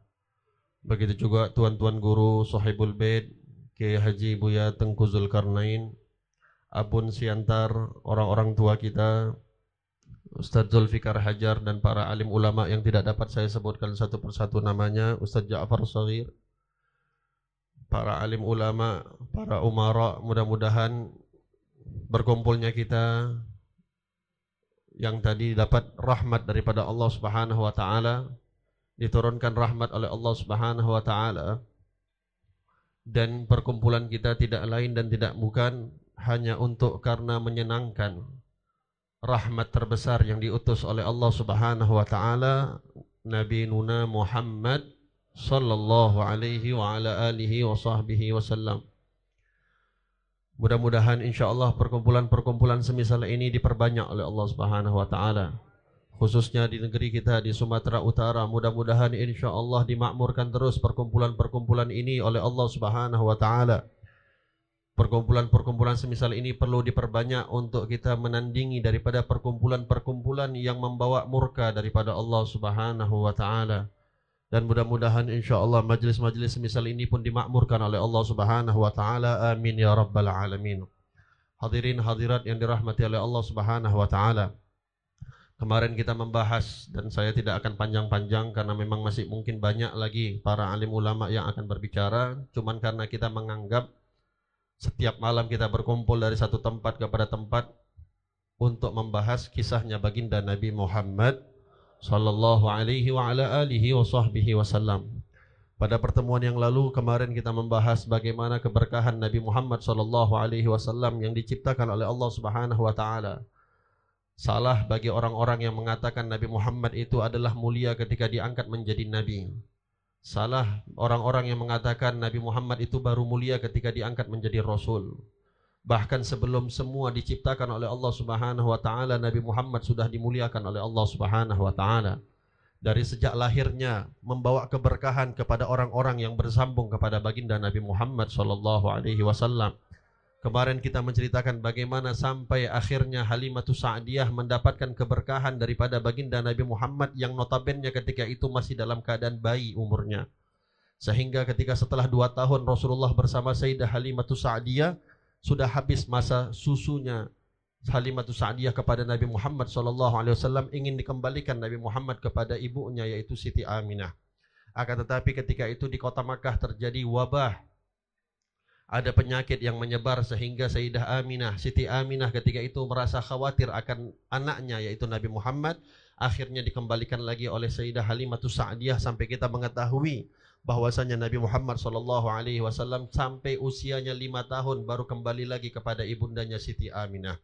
Begitu juga tuan-tuan guru Sohibul Bait Kiai Haji Buya Tengku Zulkarnain Abun Siantar orang-orang tua kita Ustadz Zulfikar Hajar dan para alim ulama yang tidak dapat saya sebutkan satu persatu namanya Ustadz Ja'far Saghir para alim ulama, para umara, mudah-mudahan berkumpulnya kita yang tadi dapat rahmat daripada Allah Subhanahu wa taala, diturunkan rahmat oleh Allah Subhanahu wa taala dan perkumpulan kita tidak lain dan tidak bukan hanya untuk karena menyenangkan rahmat terbesar yang diutus oleh Allah Subhanahu wa taala Nabi Nuna Muhammad sallallahu alaihi wa ala alihi wa sahbihi wasallam. Mudah-mudahan insyaallah perkumpulan-perkumpulan semisal ini diperbanyak oleh Allah Subhanahu wa taala. Khususnya di negeri kita di Sumatera Utara, mudah-mudahan insyaallah dimakmurkan terus perkumpulan-perkumpulan ini oleh Allah Subhanahu wa taala. Perkumpulan-perkumpulan semisal ini perlu diperbanyak untuk kita menandingi daripada perkumpulan-perkumpulan yang membawa murka daripada Allah Subhanahu wa taala dan mudah-mudahan insyaallah majlis-majlis semisal ini pun dimakmurkan oleh Allah Subhanahu wa taala. Amin ya rabbal alamin. Hadirin hadirat yang dirahmati oleh Allah Subhanahu wa taala. Kemarin kita membahas dan saya tidak akan panjang-panjang karena memang masih mungkin banyak lagi para alim ulama yang akan berbicara. Cuman karena kita menganggap setiap malam kita berkumpul dari satu tempat kepada tempat untuk membahas kisahnya baginda Nabi Muhammad sallallahu alaihi wa ala alihi wa sahbihi wasallam. Pada pertemuan yang lalu kemarin kita membahas bagaimana keberkahan Nabi Muhammad sallallahu alaihi wasallam yang diciptakan oleh Allah Subhanahu wa taala. Salah bagi orang-orang yang mengatakan Nabi Muhammad itu adalah mulia ketika diangkat menjadi nabi. Salah orang-orang yang mengatakan Nabi Muhammad itu baru mulia ketika diangkat menjadi rasul. Bahkan sebelum semua diciptakan oleh Allah Subhanahu wa taala, Nabi Muhammad sudah dimuliakan oleh Allah Subhanahu wa taala. Dari sejak lahirnya membawa keberkahan kepada orang-orang yang bersambung kepada baginda Nabi Muhammad sallallahu alaihi wasallam. Kemarin kita menceritakan bagaimana sampai akhirnya Halimatus Sa'diyah mendapatkan keberkahan daripada baginda Nabi Muhammad yang notabene ketika itu masih dalam keadaan bayi umurnya. Sehingga ketika setelah dua tahun Rasulullah bersama Sayyidah Halimatus Sa'diyah sudah habis masa susunya Halimatus Sa'diyah kepada Nabi Muhammad SAW ingin dikembalikan Nabi Muhammad kepada ibunya yaitu Siti Aminah. Akan tetapi ketika itu di kota Makkah terjadi wabah ada penyakit yang menyebar sehingga Sayyidah Aminah, Siti Aminah ketika itu merasa khawatir akan anaknya yaitu Nabi Muhammad, akhirnya dikembalikan lagi oleh Sayyidah Halimatus Sa'diyah sampai kita mengetahui bahwasanya Nabi Muhammad sallallahu alaihi wasallam sampai usianya lima tahun baru kembali lagi kepada ibundanya Siti Aminah.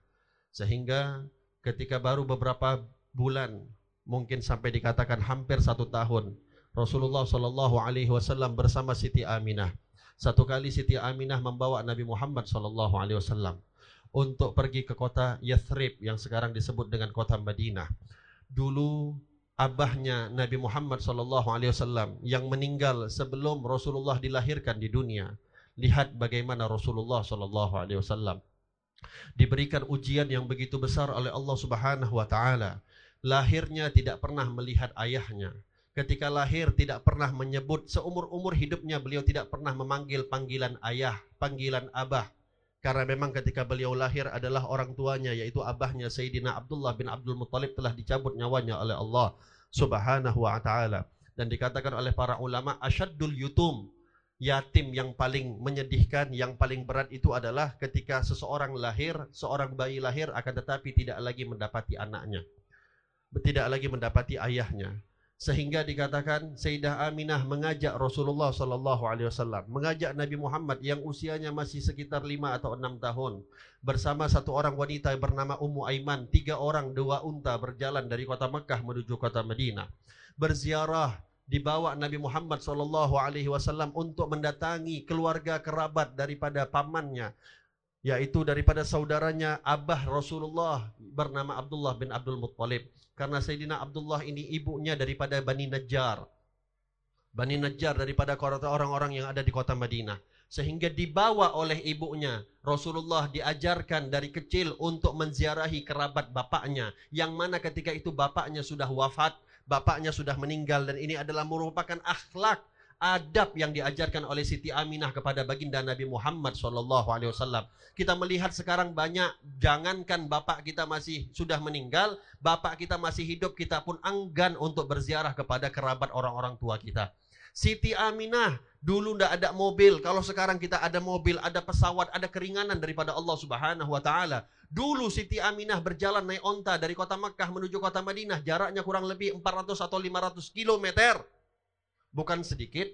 Sehingga ketika baru beberapa bulan, mungkin sampai dikatakan hampir satu tahun, Rasulullah sallallahu alaihi wasallam bersama Siti Aminah satu kali Siti Aminah membawa Nabi Muhammad sallallahu alaihi wasallam untuk pergi ke kota Yathrib yang sekarang disebut dengan kota Madinah. Dulu abahnya Nabi Muhammad sallallahu alaihi wasallam yang meninggal sebelum Rasulullah dilahirkan di dunia. Lihat bagaimana Rasulullah sallallahu alaihi wasallam diberikan ujian yang begitu besar oleh Allah Subhanahu wa taala. Lahirnya tidak pernah melihat ayahnya ketika lahir tidak pernah menyebut seumur-umur hidupnya beliau tidak pernah memanggil panggilan ayah, panggilan abah. Karena memang ketika beliau lahir adalah orang tuanya yaitu abahnya Sayyidina Abdullah bin Abdul Muttalib telah dicabut nyawanya oleh Allah Subhanahu wa taala. Dan dikatakan oleh para ulama asyaddul yutum yatim yang paling menyedihkan, yang paling berat itu adalah ketika seseorang lahir, seorang bayi lahir akan tetapi tidak lagi mendapati anaknya. Tidak lagi mendapati ayahnya sehingga dikatakan Sayyidah Aminah mengajak Rasulullah sallallahu alaihi wasallam, mengajak Nabi Muhammad yang usianya masih sekitar 5 atau 6 tahun bersama satu orang wanita bernama Ummu Aiman, tiga orang dua unta berjalan dari kota Mekah menuju kota Madinah. Berziarah dibawa Nabi Muhammad sallallahu alaihi wasallam untuk mendatangi keluarga kerabat daripada pamannya yaitu daripada saudaranya Abah Rasulullah bernama Abdullah bin Abdul Muttalib karena Sayyidina Abdullah ini ibunya daripada Bani Najjar. Bani Najjar daripada orang-orang yang ada di kota Madinah. Sehingga dibawa oleh ibunya. Rasulullah diajarkan dari kecil untuk menziarahi kerabat bapaknya. Yang mana ketika itu bapaknya sudah wafat. Bapaknya sudah meninggal. Dan ini adalah merupakan akhlak adab yang diajarkan oleh Siti Aminah kepada baginda Nabi Muhammad Wasallam. Kita melihat sekarang banyak, jangankan bapak kita masih sudah meninggal, bapak kita masih hidup, kita pun enggan untuk berziarah kepada kerabat orang-orang tua kita. Siti Aminah dulu ndak ada mobil, kalau sekarang kita ada mobil, ada pesawat, ada keringanan daripada Allah Subhanahu Wa Taala. Dulu Siti Aminah berjalan naik onta dari kota Makkah menuju kota Madinah, jaraknya kurang lebih 400 atau 500 kilometer bukan sedikit,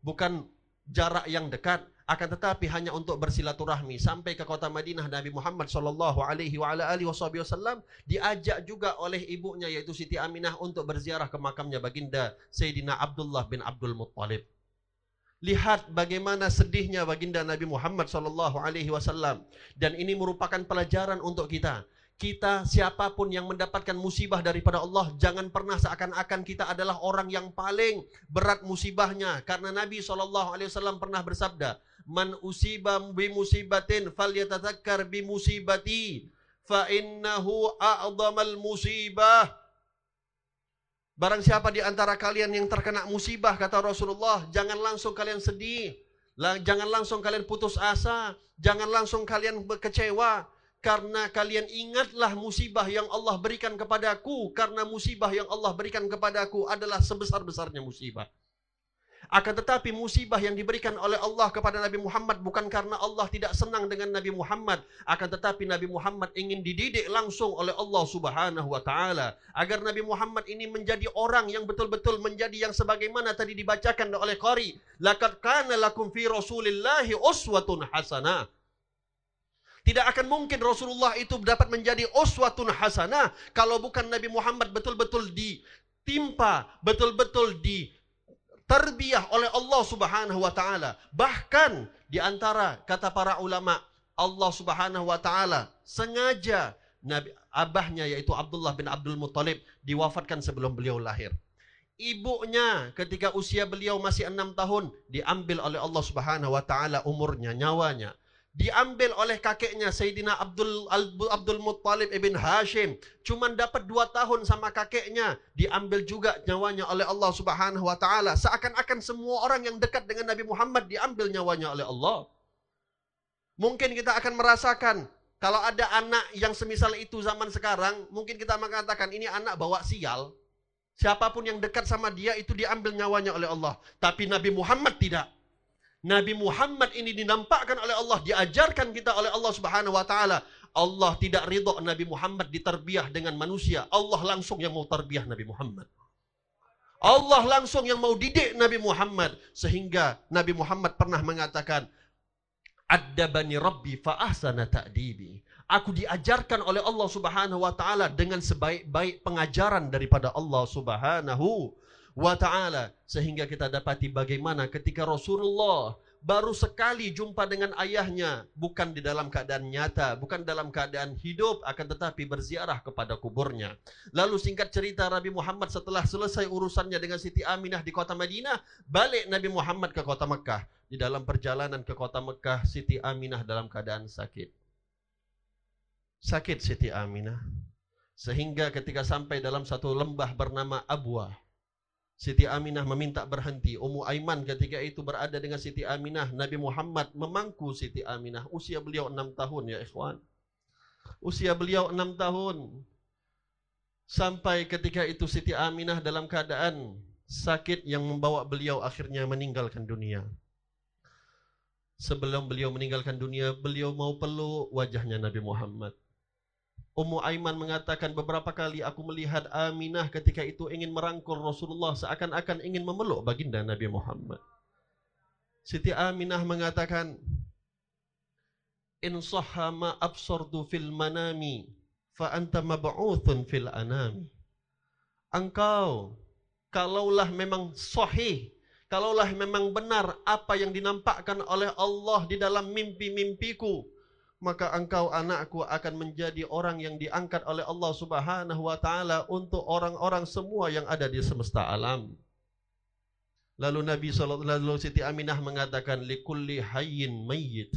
bukan jarak yang dekat, akan tetapi hanya untuk bersilaturahmi sampai ke kota Madinah Nabi Muhammad sallallahu alaihi wasallam diajak juga oleh ibunya yaitu Siti Aminah untuk berziarah ke makamnya baginda Sayyidina Abdullah bin Abdul Muttalib. Lihat bagaimana sedihnya baginda Nabi Muhammad sallallahu alaihi wasallam dan ini merupakan pelajaran untuk kita kita siapa pun yang mendapatkan musibah daripada Allah jangan pernah seakan-akan kita adalah orang yang paling berat musibahnya. Karena Nabi SAW pernah bersabda man usiba bi musibatin falyatadzakkar bi musibati fa innahu a'dhamal musibah. Barang siapa di antara kalian yang terkena musibah kata Rasulullah jangan langsung kalian sedih. Jangan langsung kalian putus asa. Jangan langsung kalian kecewa karena kalian ingatlah musibah yang Allah berikan kepadaku karena musibah yang Allah berikan kepadaku adalah sebesar-besarnya musibah. Akan tetapi musibah yang diberikan oleh Allah kepada Nabi Muhammad bukan karena Allah tidak senang dengan Nabi Muhammad. Akan tetapi Nabi Muhammad ingin dididik langsung oleh Allah Subhanahu wa taala agar Nabi Muhammad ini menjadi orang yang betul-betul menjadi yang sebagaimana tadi dibacakan oleh qari laqad kana lakum fi rasulillahi uswatun hasanah tidak akan mungkin Rasulullah itu dapat menjadi uswatun hasanah kalau bukan Nabi Muhammad betul-betul ditimpa, betul-betul di terbiah oleh Allah Subhanahu wa taala. Bahkan di antara kata para ulama, Allah Subhanahu wa taala sengaja Nabi abahnya yaitu Abdullah bin Abdul Muthalib diwafatkan sebelum beliau lahir. Ibunya ketika usia beliau masih enam tahun diambil oleh Allah Subhanahu wa taala umurnya, nyawanya. Diambil oleh kakeknya Sayyidina Abdul Abdul Muttalib ibn Hashim. Cuman dapat dua tahun sama kakeknya. Diambil juga nyawanya oleh Allah Subhanahu wa taala. Seakan-akan semua orang yang dekat dengan Nabi Muhammad diambil nyawanya oleh Allah. Mungkin kita akan merasakan kalau ada anak yang semisal itu zaman sekarang, mungkin kita mengatakan ini anak bawa sial. Siapa pun yang dekat sama dia itu diambil nyawanya oleh Allah. Tapi Nabi Muhammad tidak. Nabi Muhammad ini dinampakkan oleh Allah, diajarkan kita oleh Allah Subhanahu wa taala. Allah tidak ridho Nabi Muhammad diterbiah dengan manusia. Allah langsung yang mau terbiah Nabi Muhammad. Allah langsung yang mau didik Nabi Muhammad sehingga Nabi Muhammad pernah mengatakan Addabani Rabbi fa ahsana ta'dibi. Aku diajarkan oleh Allah Subhanahu wa taala dengan sebaik-baik pengajaran daripada Allah Subhanahu wa ta'ala sehingga kita dapati bagaimana ketika Rasulullah baru sekali jumpa dengan ayahnya bukan di dalam keadaan nyata bukan dalam keadaan hidup akan tetapi berziarah kepada kuburnya. Lalu singkat cerita Nabi Muhammad setelah selesai urusannya dengan Siti Aminah di kota Madinah balik Nabi Muhammad ke kota Mekah. Di dalam perjalanan ke kota Mekah Siti Aminah dalam keadaan sakit. Sakit Siti Aminah. Sehingga ketika sampai dalam satu lembah bernama Abwah Siti Aminah meminta berhenti. Ummu Aiman ketika itu berada dengan Siti Aminah. Nabi Muhammad memangku Siti Aminah. Usia beliau enam tahun ya ikhwan. Usia beliau enam tahun. Sampai ketika itu Siti Aminah dalam keadaan sakit yang membawa beliau akhirnya meninggalkan dunia. Sebelum beliau meninggalkan dunia, beliau mau peluk wajahnya Nabi Muhammad. Ummu Aiman mengatakan beberapa kali aku melihat Aminah ketika itu ingin merangkul Rasulullah seakan-akan ingin memeluk baginda Nabi Muhammad. Siti Aminah mengatakan, In sahha ma absardu fil manami fa anta mab'uthun fil anami. Engkau kalaulah memang sahih, kalaulah memang benar apa yang dinampakkan oleh Allah di dalam mimpi-mimpiku, maka engkau anakku akan menjadi orang yang diangkat oleh Allah Subhanahu wa taala untuk orang-orang semua yang ada di semesta alam. Lalu Nabi sallallahu alaihi Siti Aminah mengatakan likulli hayyin mayyit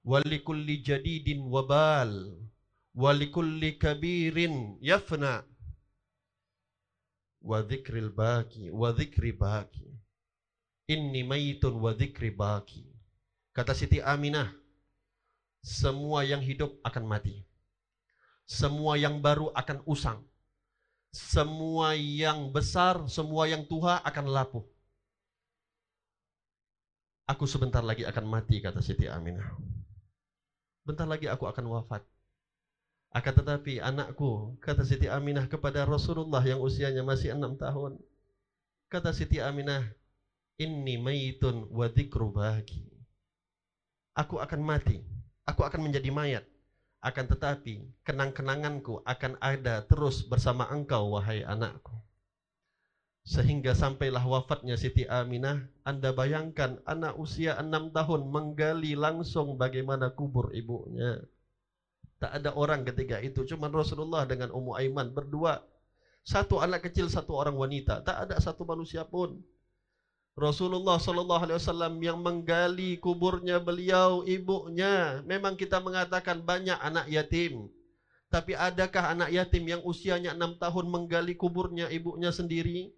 wa likulli jadidin wabal wa likulli kabirin yafna wa dzikril baki wa dzikri baki inni mayitun wa dzikri baki kata Siti Aminah semua yang hidup akan mati. Semua yang baru akan usang. Semua yang besar, semua yang tua akan lapuh. Aku sebentar lagi akan mati, kata Siti Aminah. Bentar lagi aku akan wafat. Akan tetapi anakku, kata Siti Aminah kepada Rasulullah yang usianya masih enam tahun. Kata Siti Aminah, Inni mayitun wa dhikru bagi. Aku akan mati aku akan menjadi mayat. Akan tetapi, kenang-kenanganku akan ada terus bersama engkau, wahai anakku. Sehingga sampailah wafatnya Siti Aminah, Anda bayangkan anak usia enam tahun menggali langsung bagaimana kubur ibunya. Tak ada orang ketika itu, cuma Rasulullah dengan Ummu Aiman berdua. Satu anak kecil, satu orang wanita. Tak ada satu manusia pun. Rasulullah Sallallahu Alaihi Wasallam yang menggali kuburnya beliau ibunya. Memang kita mengatakan banyak anak yatim. Tapi adakah anak yatim yang usianya enam tahun menggali kuburnya ibunya sendiri?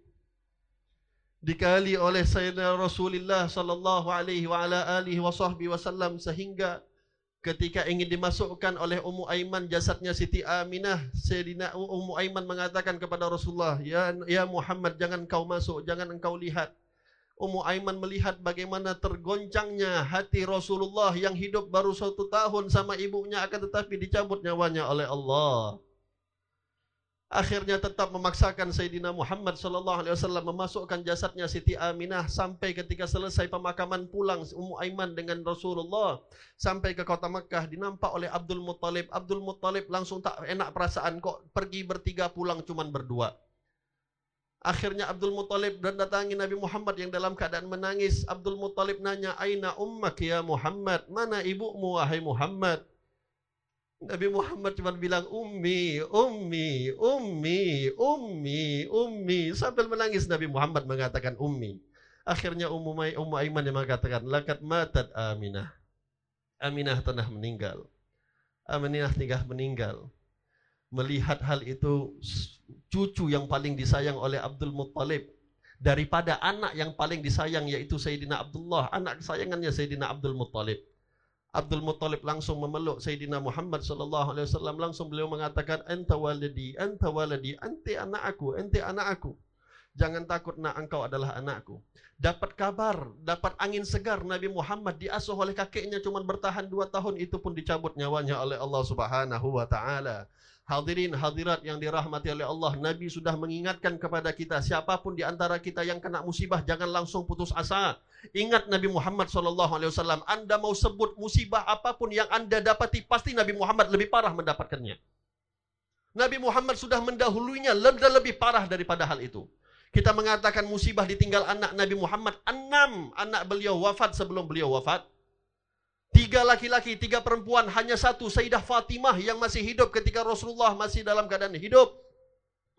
Dikali oleh Sayyidina Rasulullah Sallallahu Alaihi Wasallam sehingga ketika ingin dimasukkan oleh Ummu Aiman jasadnya Siti Aminah, Sayyidina Ummu Aiman mengatakan kepada Rasulullah, "Ya ya Muhammad, jangan kau masuk, jangan engkau lihat." Ummu Aiman melihat bagaimana tergoncangnya hati Rasulullah yang hidup baru satu tahun sama ibunya akan tetapi dicabut nyawanya oleh Allah. Akhirnya tetap memaksakan Sayyidina Muhammad sallallahu alaihi wasallam memasukkan jasadnya Siti Aminah sampai ketika selesai pemakaman pulang Ummu Aiman dengan Rasulullah sampai ke kota Mekah dinampak oleh Abdul Muttalib. Abdul Muttalib langsung tak enak perasaan kok pergi bertiga pulang cuman berdua. Akhirnya Abdul Muthalib dan datangi Nabi Muhammad yang dalam keadaan menangis. Abdul Muthalib nanya, Aina ummak ya Muhammad? Mana ibumu wahai Muhammad? Nabi Muhammad cuma bilang, Ummi, Ummi, Ummi, Ummi, Ummi. Sambil menangis Nabi Muhammad mengatakan Ummi. Akhirnya Ummu, Mai, Ummu Aiman yang mengatakan, Lakat matat Aminah. Aminah telah meninggal. Aminah tinggal meninggal. Melihat hal itu, cucu yang paling disayang oleh Abdul Muttalib daripada anak yang paling disayang yaitu Sayyidina Abdullah, anak kesayangannya Sayyidina Abdul Muttalib. Abdul Muttalib langsung memeluk Sayyidina Muhammad sallallahu alaihi wasallam. Langsung beliau mengatakan anta waladi anta waladi ente anak aku ente anak aku. Jangan takut nak engkau adalah anakku. Dapat kabar dapat angin segar Nabi Muhammad diasuh oleh kakeknya cuma bertahan dua tahun. Itu pun dicabut nyawanya oleh Allah Subhanahu wa taala Hadirin hadirat yang dirahmati oleh Allah, Nabi sudah mengingatkan kepada kita, siapa pun di antara kita yang kena musibah jangan langsung putus asa. Ingat Nabi Muhammad SAW, Anda mau sebut musibah apa pun yang Anda dapati, pasti Nabi Muhammad lebih parah mendapatkannya. Nabi Muhammad sudah mendahulunya lebih, parah daripada hal itu. Kita mengatakan musibah ditinggal anak Nabi Muhammad, enam anak beliau wafat sebelum beliau wafat. Tiga laki-laki, tiga perempuan, hanya satu Sayyidah Fatimah yang masih hidup ketika Rasulullah masih dalam keadaan hidup.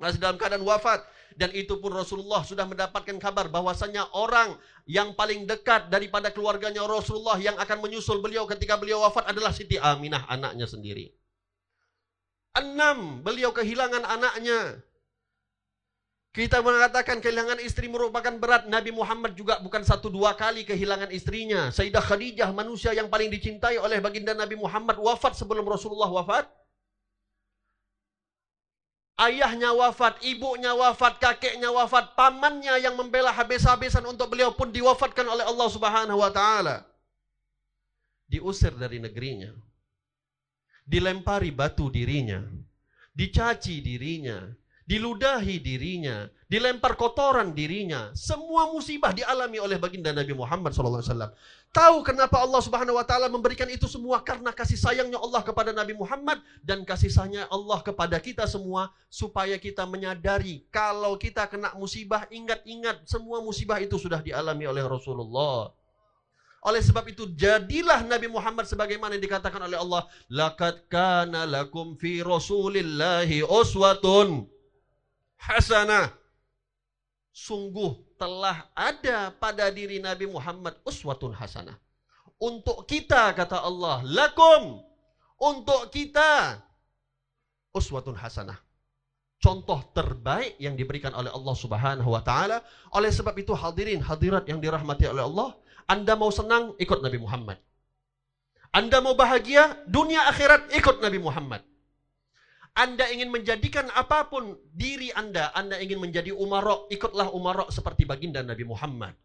Masih dalam keadaan wafat. Dan itu pun Rasulullah sudah mendapatkan kabar bahwasanya orang yang paling dekat daripada keluarganya Rasulullah yang akan menyusul beliau ketika beliau wafat adalah Siti Aminah anaknya sendiri. Enam, beliau kehilangan anaknya. Kita mengatakan kehilangan istri merupakan berat. Nabi Muhammad juga bukan satu dua kali kehilangan istrinya. Sayyidah Khadijah manusia yang paling dicintai oleh baginda Nabi Muhammad wafat sebelum Rasulullah wafat. Ayahnya wafat, ibunya wafat, kakeknya wafat, pamannya yang membela habis-habisan untuk beliau pun diwafatkan oleh Allah Subhanahu wa taala. Diusir dari negerinya. Dilempari batu dirinya. Dicaci dirinya, diludahi dirinya, dilempar kotoran dirinya. Semua musibah dialami oleh baginda Nabi Muhammad SAW. Tahu kenapa Allah Subhanahu Wa Taala memberikan itu semua karena kasih sayangnya Allah kepada Nabi Muhammad dan kasih sayangnya Allah kepada kita semua supaya kita menyadari kalau kita kena musibah ingat-ingat semua musibah itu sudah dialami oleh Rasulullah. Oleh sebab itu jadilah Nabi Muhammad sebagaimana yang dikatakan oleh Allah, laqad kana lakum fi Rasulillahi uswatun hasanah. Sungguh telah ada pada diri Nabi Muhammad uswatun hasanah. Untuk kita kata Allah, lakum untuk kita uswatun hasanah. Contoh terbaik yang diberikan oleh Allah Subhanahu wa taala. Oleh sebab itu hadirin hadirat yang dirahmati oleh Allah, Anda mau senang ikut Nabi Muhammad. Anda mau bahagia dunia akhirat ikut Nabi Muhammad. Anda ingin menjadikan apa pun diri Anda, Anda ingin menjadi umarok, ikutlah umarok seperti baginda Nabi Muhammad.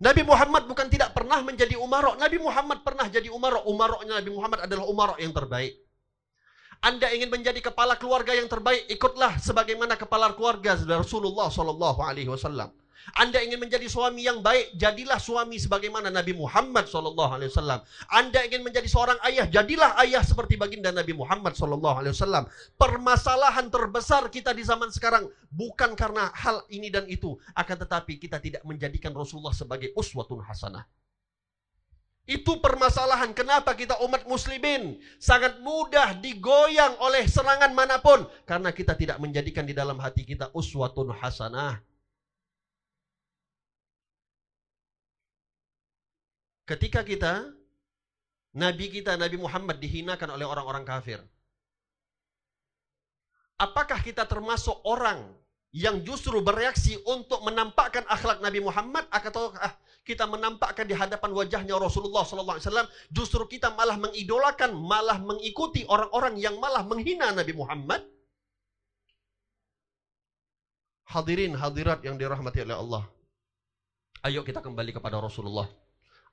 Nabi Muhammad bukan tidak pernah menjadi umarok, Nabi Muhammad pernah jadi umarok. Umaroknya Nabi Muhammad adalah umarok yang terbaik. Anda ingin menjadi kepala keluarga yang terbaik, ikutlah sebagaimana kepala keluarga Rasulullah Shallallahu Alaihi Wasallam. Anda ingin menjadi suami yang baik, jadilah suami sebagaimana Nabi Muhammad SAW. Anda ingin menjadi seorang ayah, jadilah ayah seperti baginda Nabi Muhammad SAW. Permasalahan terbesar kita di zaman sekarang bukan karena hal ini dan itu, akan tetapi kita tidak menjadikan Rasulullah sebagai uswatun hasanah. Itu permasalahan kenapa kita umat muslimin sangat mudah digoyang oleh serangan mana pun karena kita tidak menjadikan di dalam hati kita uswatun hasanah. Ketika kita Nabi kita Nabi Muhammad dihinakan oleh orang-orang kafir. Apakah kita termasuk orang yang justru bereaksi untuk menampakkan akhlak Nabi Muhammad? Atau kita menampakkan di hadapan wajahnya Rasulullah SAW justru kita malah mengidolakan malah mengikuti orang-orang yang malah menghina Nabi Muhammad? Hadirin hadirat yang dirahmati oleh Allah. Ayo kita kembali kepada Rasulullah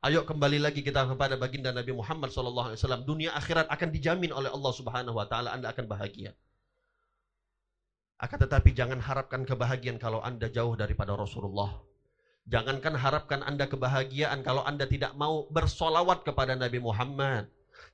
Ayo kembali lagi kita kepada baginda Nabi Muhammad SAW. Dunia akhirat akan dijamin oleh Allah Subhanahu Wa Taala. Anda akan bahagia. Akan tetapi jangan harapkan kebahagiaan kalau Anda jauh daripada Rasulullah. Jangankan harapkan Anda kebahagiaan kalau Anda tidak mau bersolawat kepada Nabi Muhammad.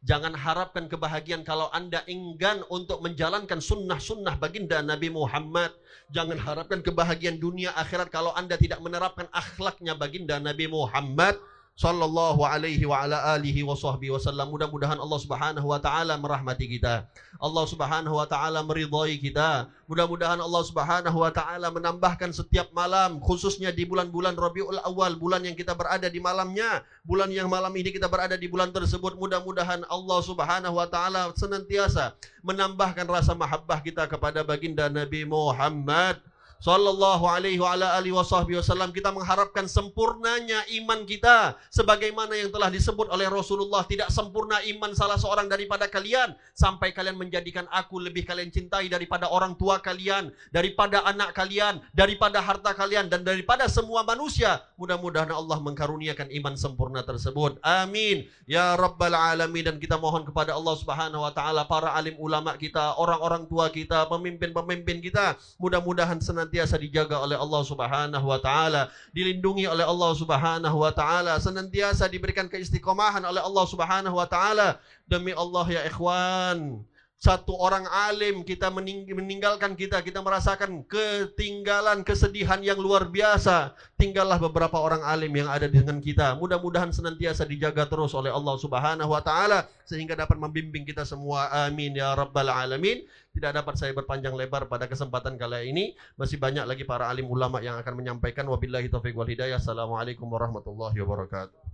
Jangan harapkan kebahagiaan kalau Anda enggan untuk menjalankan sunnah-sunnah baginda Nabi Muhammad. Jangan harapkan kebahagiaan dunia akhirat kalau Anda tidak menerapkan akhlaknya baginda Nabi Muhammad sallallahu alaihi wa ala alihi wa sahbihi wasallam. Mudah-mudahan Allah Subhanahu wa taala merahmati kita. Allah Subhanahu wa taala meridhai kita. Mudah-mudahan Allah Subhanahu wa taala menambahkan setiap malam khususnya di bulan-bulan Rabiul Awal, bulan yang kita berada di malamnya, bulan yang malam ini kita berada di bulan tersebut. Mudah-mudahan Allah Subhanahu wa taala senantiasa menambahkan rasa mahabbah kita kepada baginda Nabi Muhammad Sallallahu alaihi wa ala alihi wasallam kita mengharapkan sempurnanya iman kita sebagaimana yang telah disebut oleh Rasulullah. Tidak sempurna iman salah seorang daripada kalian sampai kalian menjadikan aku lebih kalian cintai daripada orang tua kalian daripada anak kalian daripada harta kalian dan daripada semua manusia. Mudah-mudahan Allah mengkaruniakan iman sempurna tersebut. Amin. Ya rabbal alamin. Dan kita mohon kepada Allah Subhanahu wa taala para alim ulama kita orang-orang tua kita pemimpin-pemimpin kita mudah-mudahan senantiasa senantiasa dijaga oleh Allah Subhanahu wa taala, dilindungi oleh Allah Subhanahu wa taala, senantiasa diberikan keistiqomahan oleh Allah Subhanahu wa taala. Demi Allah ya ikhwan, satu orang alim kita meninggalkan kita, kita merasakan ketinggalan, kesedihan yang luar biasa. Tinggallah beberapa orang alim yang ada dengan kita. Mudah-mudahan senantiasa dijaga terus oleh Allah Subhanahu wa taala sehingga dapat membimbing kita semua. Amin ya rabbal alamin. Tidak dapat saya berpanjang lebar pada kesempatan kali ini. Masih banyak lagi para alim ulama yang akan menyampaikan wabillahi taufik wal hidayah. Assalamualaikum warahmatullahi wabarakatuh.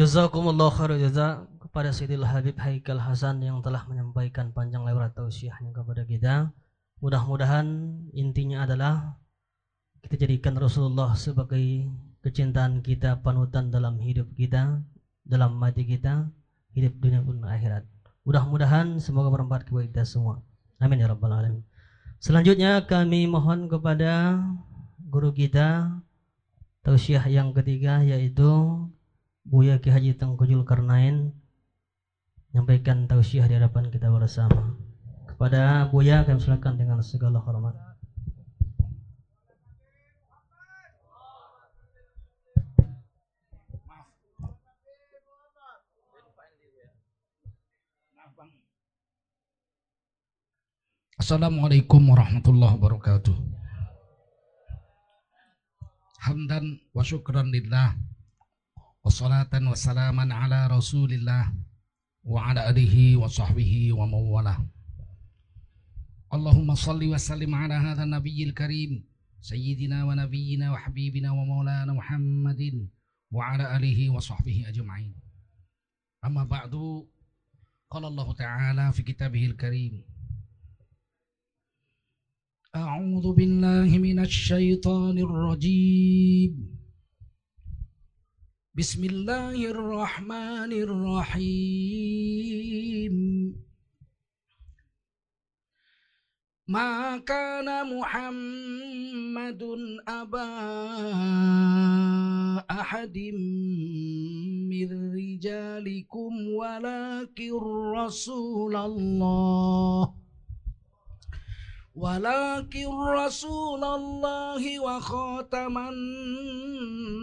Jazakumullah khair jaza kepada Sayyidil Habib Haikal Hasan yang telah menyampaikan panjang lebar tausiahnya kepada kita. Mudah-mudahan intinya adalah kita jadikan Rasulullah sebagai kecintaan kita, panutan dalam hidup kita, dalam mati kita, hidup dunia pun akhirat. Mudah-mudahan semoga bermanfaat kepada kita semua. Amin ya rabbal alamin. Selanjutnya kami mohon kepada guru kita tausiah yang ketiga yaitu Buya Ki Haji Tengku Zulkarnain menyampaikan tausiah di hadapan kita bersama. Kepada Buya kami silakan dengan segala hormat. Assalamualaikum warahmatullahi wabarakatuh. Hamdan wa syukran lillah wassalatan wassalaman ala rasulillah wa ala alihi wa sahbihi wa mawala Allahumma salli wa sallim ala hadha nabiyil karim sayyidina wa nabiyyina wa habibina wa maulana Muhammadin wa ala alihi wa sahbihi ajma'in amma ba'du qala Allah ta'ala fi kitabihil karim أعوذ بالله من الشيطان الرجيم بسم الله الرحمن الرحيم. ما كان محمد أبا أحد من رجالكم ولكن رسول الله ولكن رسول الله وخاتم النبيين.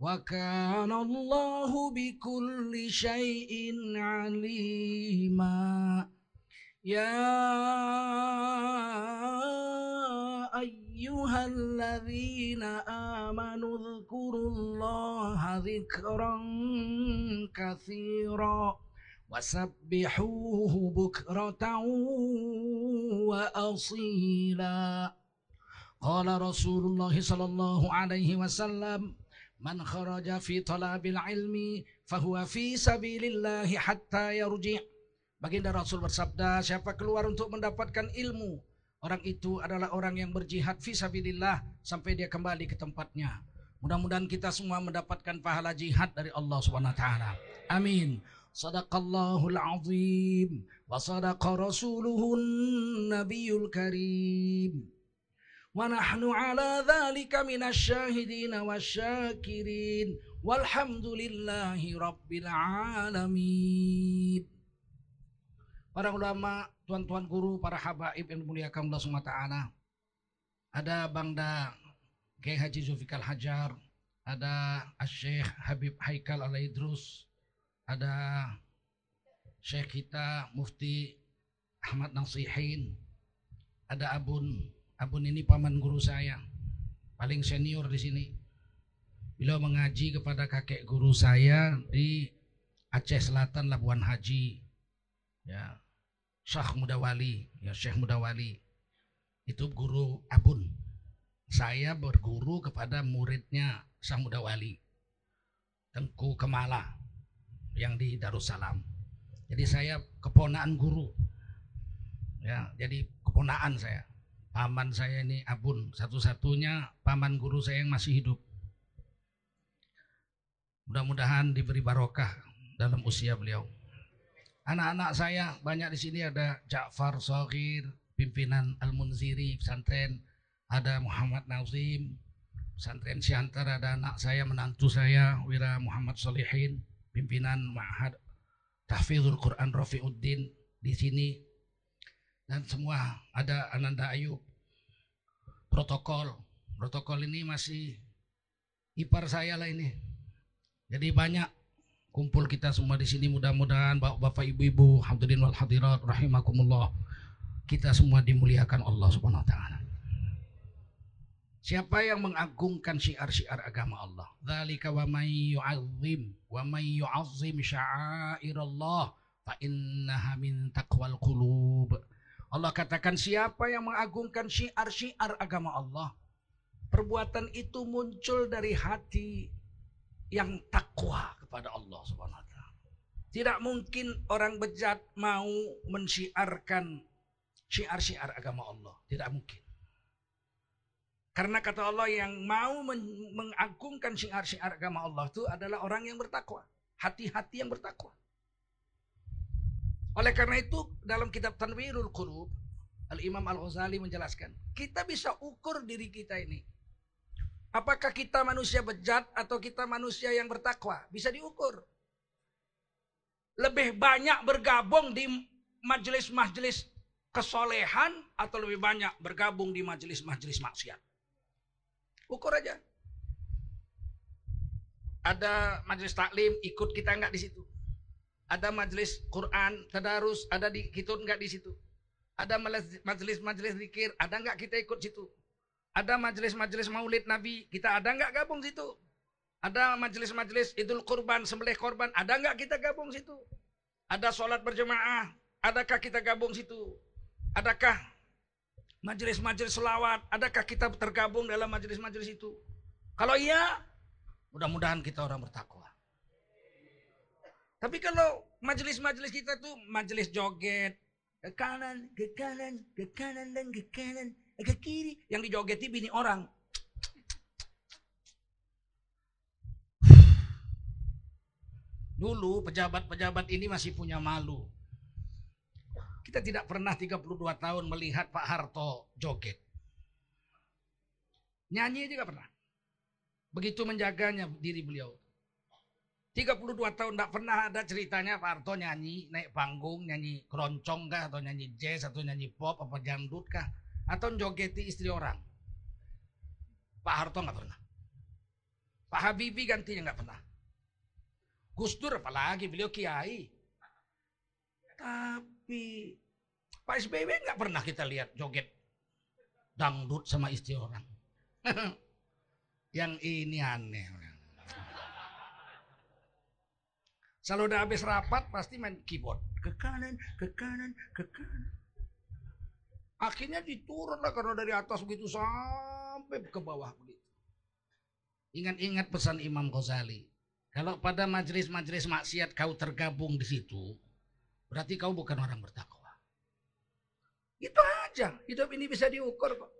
وكان الله بكل شيء عليما. يا أيها الذين آمنوا اذكروا الله ذكرا كثيرا. وسبحوه بكرة وأصيلا قال رسول الله صلى الله عليه وسلم من خرج في طلب العلم فهو في سبيل الله حتى يرجع Baginda Rasul bersabda, siapa keluar untuk mendapatkan ilmu, orang itu adalah orang yang berjihad fi sabilillah sampai dia kembali ke tempatnya. Mudah-mudahan kita semua mendapatkan pahala jihad dari Allah Subhanahu wa taala. Amin. Sadaqallahul azim wa sadaqa rasuluhun nabiyul karim. ونحن على ذلك من الشاهدين والشاكرين والحمد لله رب العالمين Para ulama, tuan-tuan guru, para habaib yang dimuliakan Allah SWT. Ada Bangda Kiai Haji Zulfikar Hajar, ada Syekh Habib Haikal Al Idrus, ada Syekh kita Mufti Ahmad Nasihin, ada Abun Abun ini paman guru saya, paling senior di sini. Beliau mengaji kepada kakek guru saya di Aceh Selatan Labuan Haji. Ya. Syekh Mudawali, ya Syekh Mudawali. Itu guru Abun. Saya berguru kepada muridnya Syekh Mudawali. Tengku Kemala yang di Darussalam. Jadi saya keponaan guru. Ya, jadi keponaan saya paman saya ini Abun, satu-satunya paman guru saya yang masih hidup. Mudah-mudahan diberi barokah dalam usia beliau. Anak-anak saya banyak di sini ada Ja'far Sohir, pimpinan Al-Munziri pesantren, ada Muhammad Nazim, pesantren Siantar, ada anak saya, menantu saya, Wira Muhammad Solihin, pimpinan Ma'had Tahfizul Quran Rafiuddin di sini. Dan semua ada Ananda Ayub. Protokol. Protokol ini masih ipar saya lah ini. Jadi banyak kumpul kita semua di sini. Mudah-mudahan bapak-bapak ibu-ibu hadirin wal hadirat rahimakumullah. Kita semua dimuliakan Allah Subhanahu wa taala Siapa yang mengagungkan syiar-syiar agama Allah? Dzalika wa may yu'azzim wa may yu'azzim sya'airallah fa innaha min taqwal qulub. Allah katakan siapa yang mengagungkan syiar-syiar agama Allah, perbuatan itu muncul dari hati yang takwa kepada Allah Subhanahu wa taala. Tidak mungkin orang bejat mau mensyiarkan syiar-syiar agama Allah, tidak mungkin. Karena kata Allah yang mau mengagungkan syiar-syiar agama Allah itu adalah orang yang bertakwa, hati-hati yang bertakwa. Oleh karena itu dalam kitab Tanwirul Qulub Al-Imam Al-Ghazali menjelaskan, kita bisa ukur diri kita ini. Apakah kita manusia bejat atau kita manusia yang bertakwa? Bisa diukur. Lebih banyak bergabung di majelis-majelis kesolehan atau lebih banyak bergabung di majelis-majelis maksiat. Ukur aja. Ada majelis taklim, ikut kita enggak di situ. Ada majelis Quran, tadarus, ada di kita enggak di situ. Ada majelis-majelis zikir, ada enggak kita ikut situ. Ada majelis-majelis maulid Nabi, kita ada enggak gabung situ. Ada majelis-majelis idul kurban, sembelih korban, ada enggak kita gabung situ. Ada sholat berjemaah, adakah kita gabung situ. Adakah majelis-majelis selawat, adakah kita tergabung dalam majelis-majelis itu. Kalau iya, mudah-mudahan kita orang bertakwa. Tapi kalau majelis-majelis kita tuh majelis joget, ke kanan, ke kanan, ke kanan dan ke kanan, ke kiri, yang dijogeti bini orang. Dulu pejabat-pejabat ini masih punya malu. Kita tidak pernah 32 tahun melihat Pak Harto joget. Nyanyi juga pernah. Begitu menjaganya diri beliau. 32 tahun tidak pernah ada ceritanya Pak Harto nyanyi, naik panggung, nyanyi keroncong kah, atau nyanyi jazz, atau nyanyi pop, apa jangdut kah, atau jogeti istri orang. Pak Harto nggak pernah. Pak Habibie gantinya nggak pernah. Gus Dur apalagi beliau kiai. Tapi Pak SBY nggak pernah kita lihat joget dangdut sama istri orang. *laughs* Yang ini aneh. Selalu udah habis rapat pasti main keyboard. Ke kanan, ke kanan, ke kanan. Akhirnya diturun lah karena dari atas begitu sampai ke bawah begitu. Ingat-ingat pesan Imam Ghazali. Kalau pada majelis-majelis maksiat kau tergabung di situ, berarti kau bukan orang bertakwa. Itu aja. Hidup ini bisa diukur kok.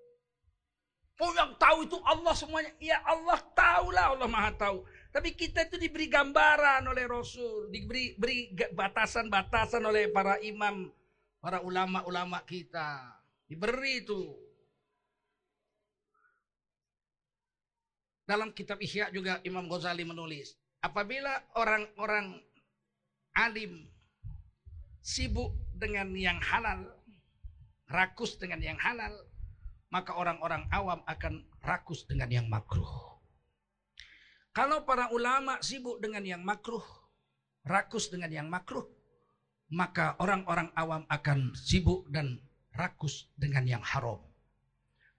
Oh yang tahu itu Allah semuanya. Ya Allah tahulah Allah maha tahu. Tapi kita itu diberi gambaran oleh Rasul, diberi batasan-batasan oleh para imam, para ulama-ulama kita. Diberi itu. Dalam kitab Ihya juga Imam Ghazali menulis, apabila orang-orang alim sibuk dengan yang halal, rakus dengan yang halal, maka orang-orang awam akan rakus dengan yang makruh. Kalau para ulama sibuk dengan yang makruh, rakus dengan yang makruh, maka orang-orang awam akan sibuk dan rakus dengan yang haram.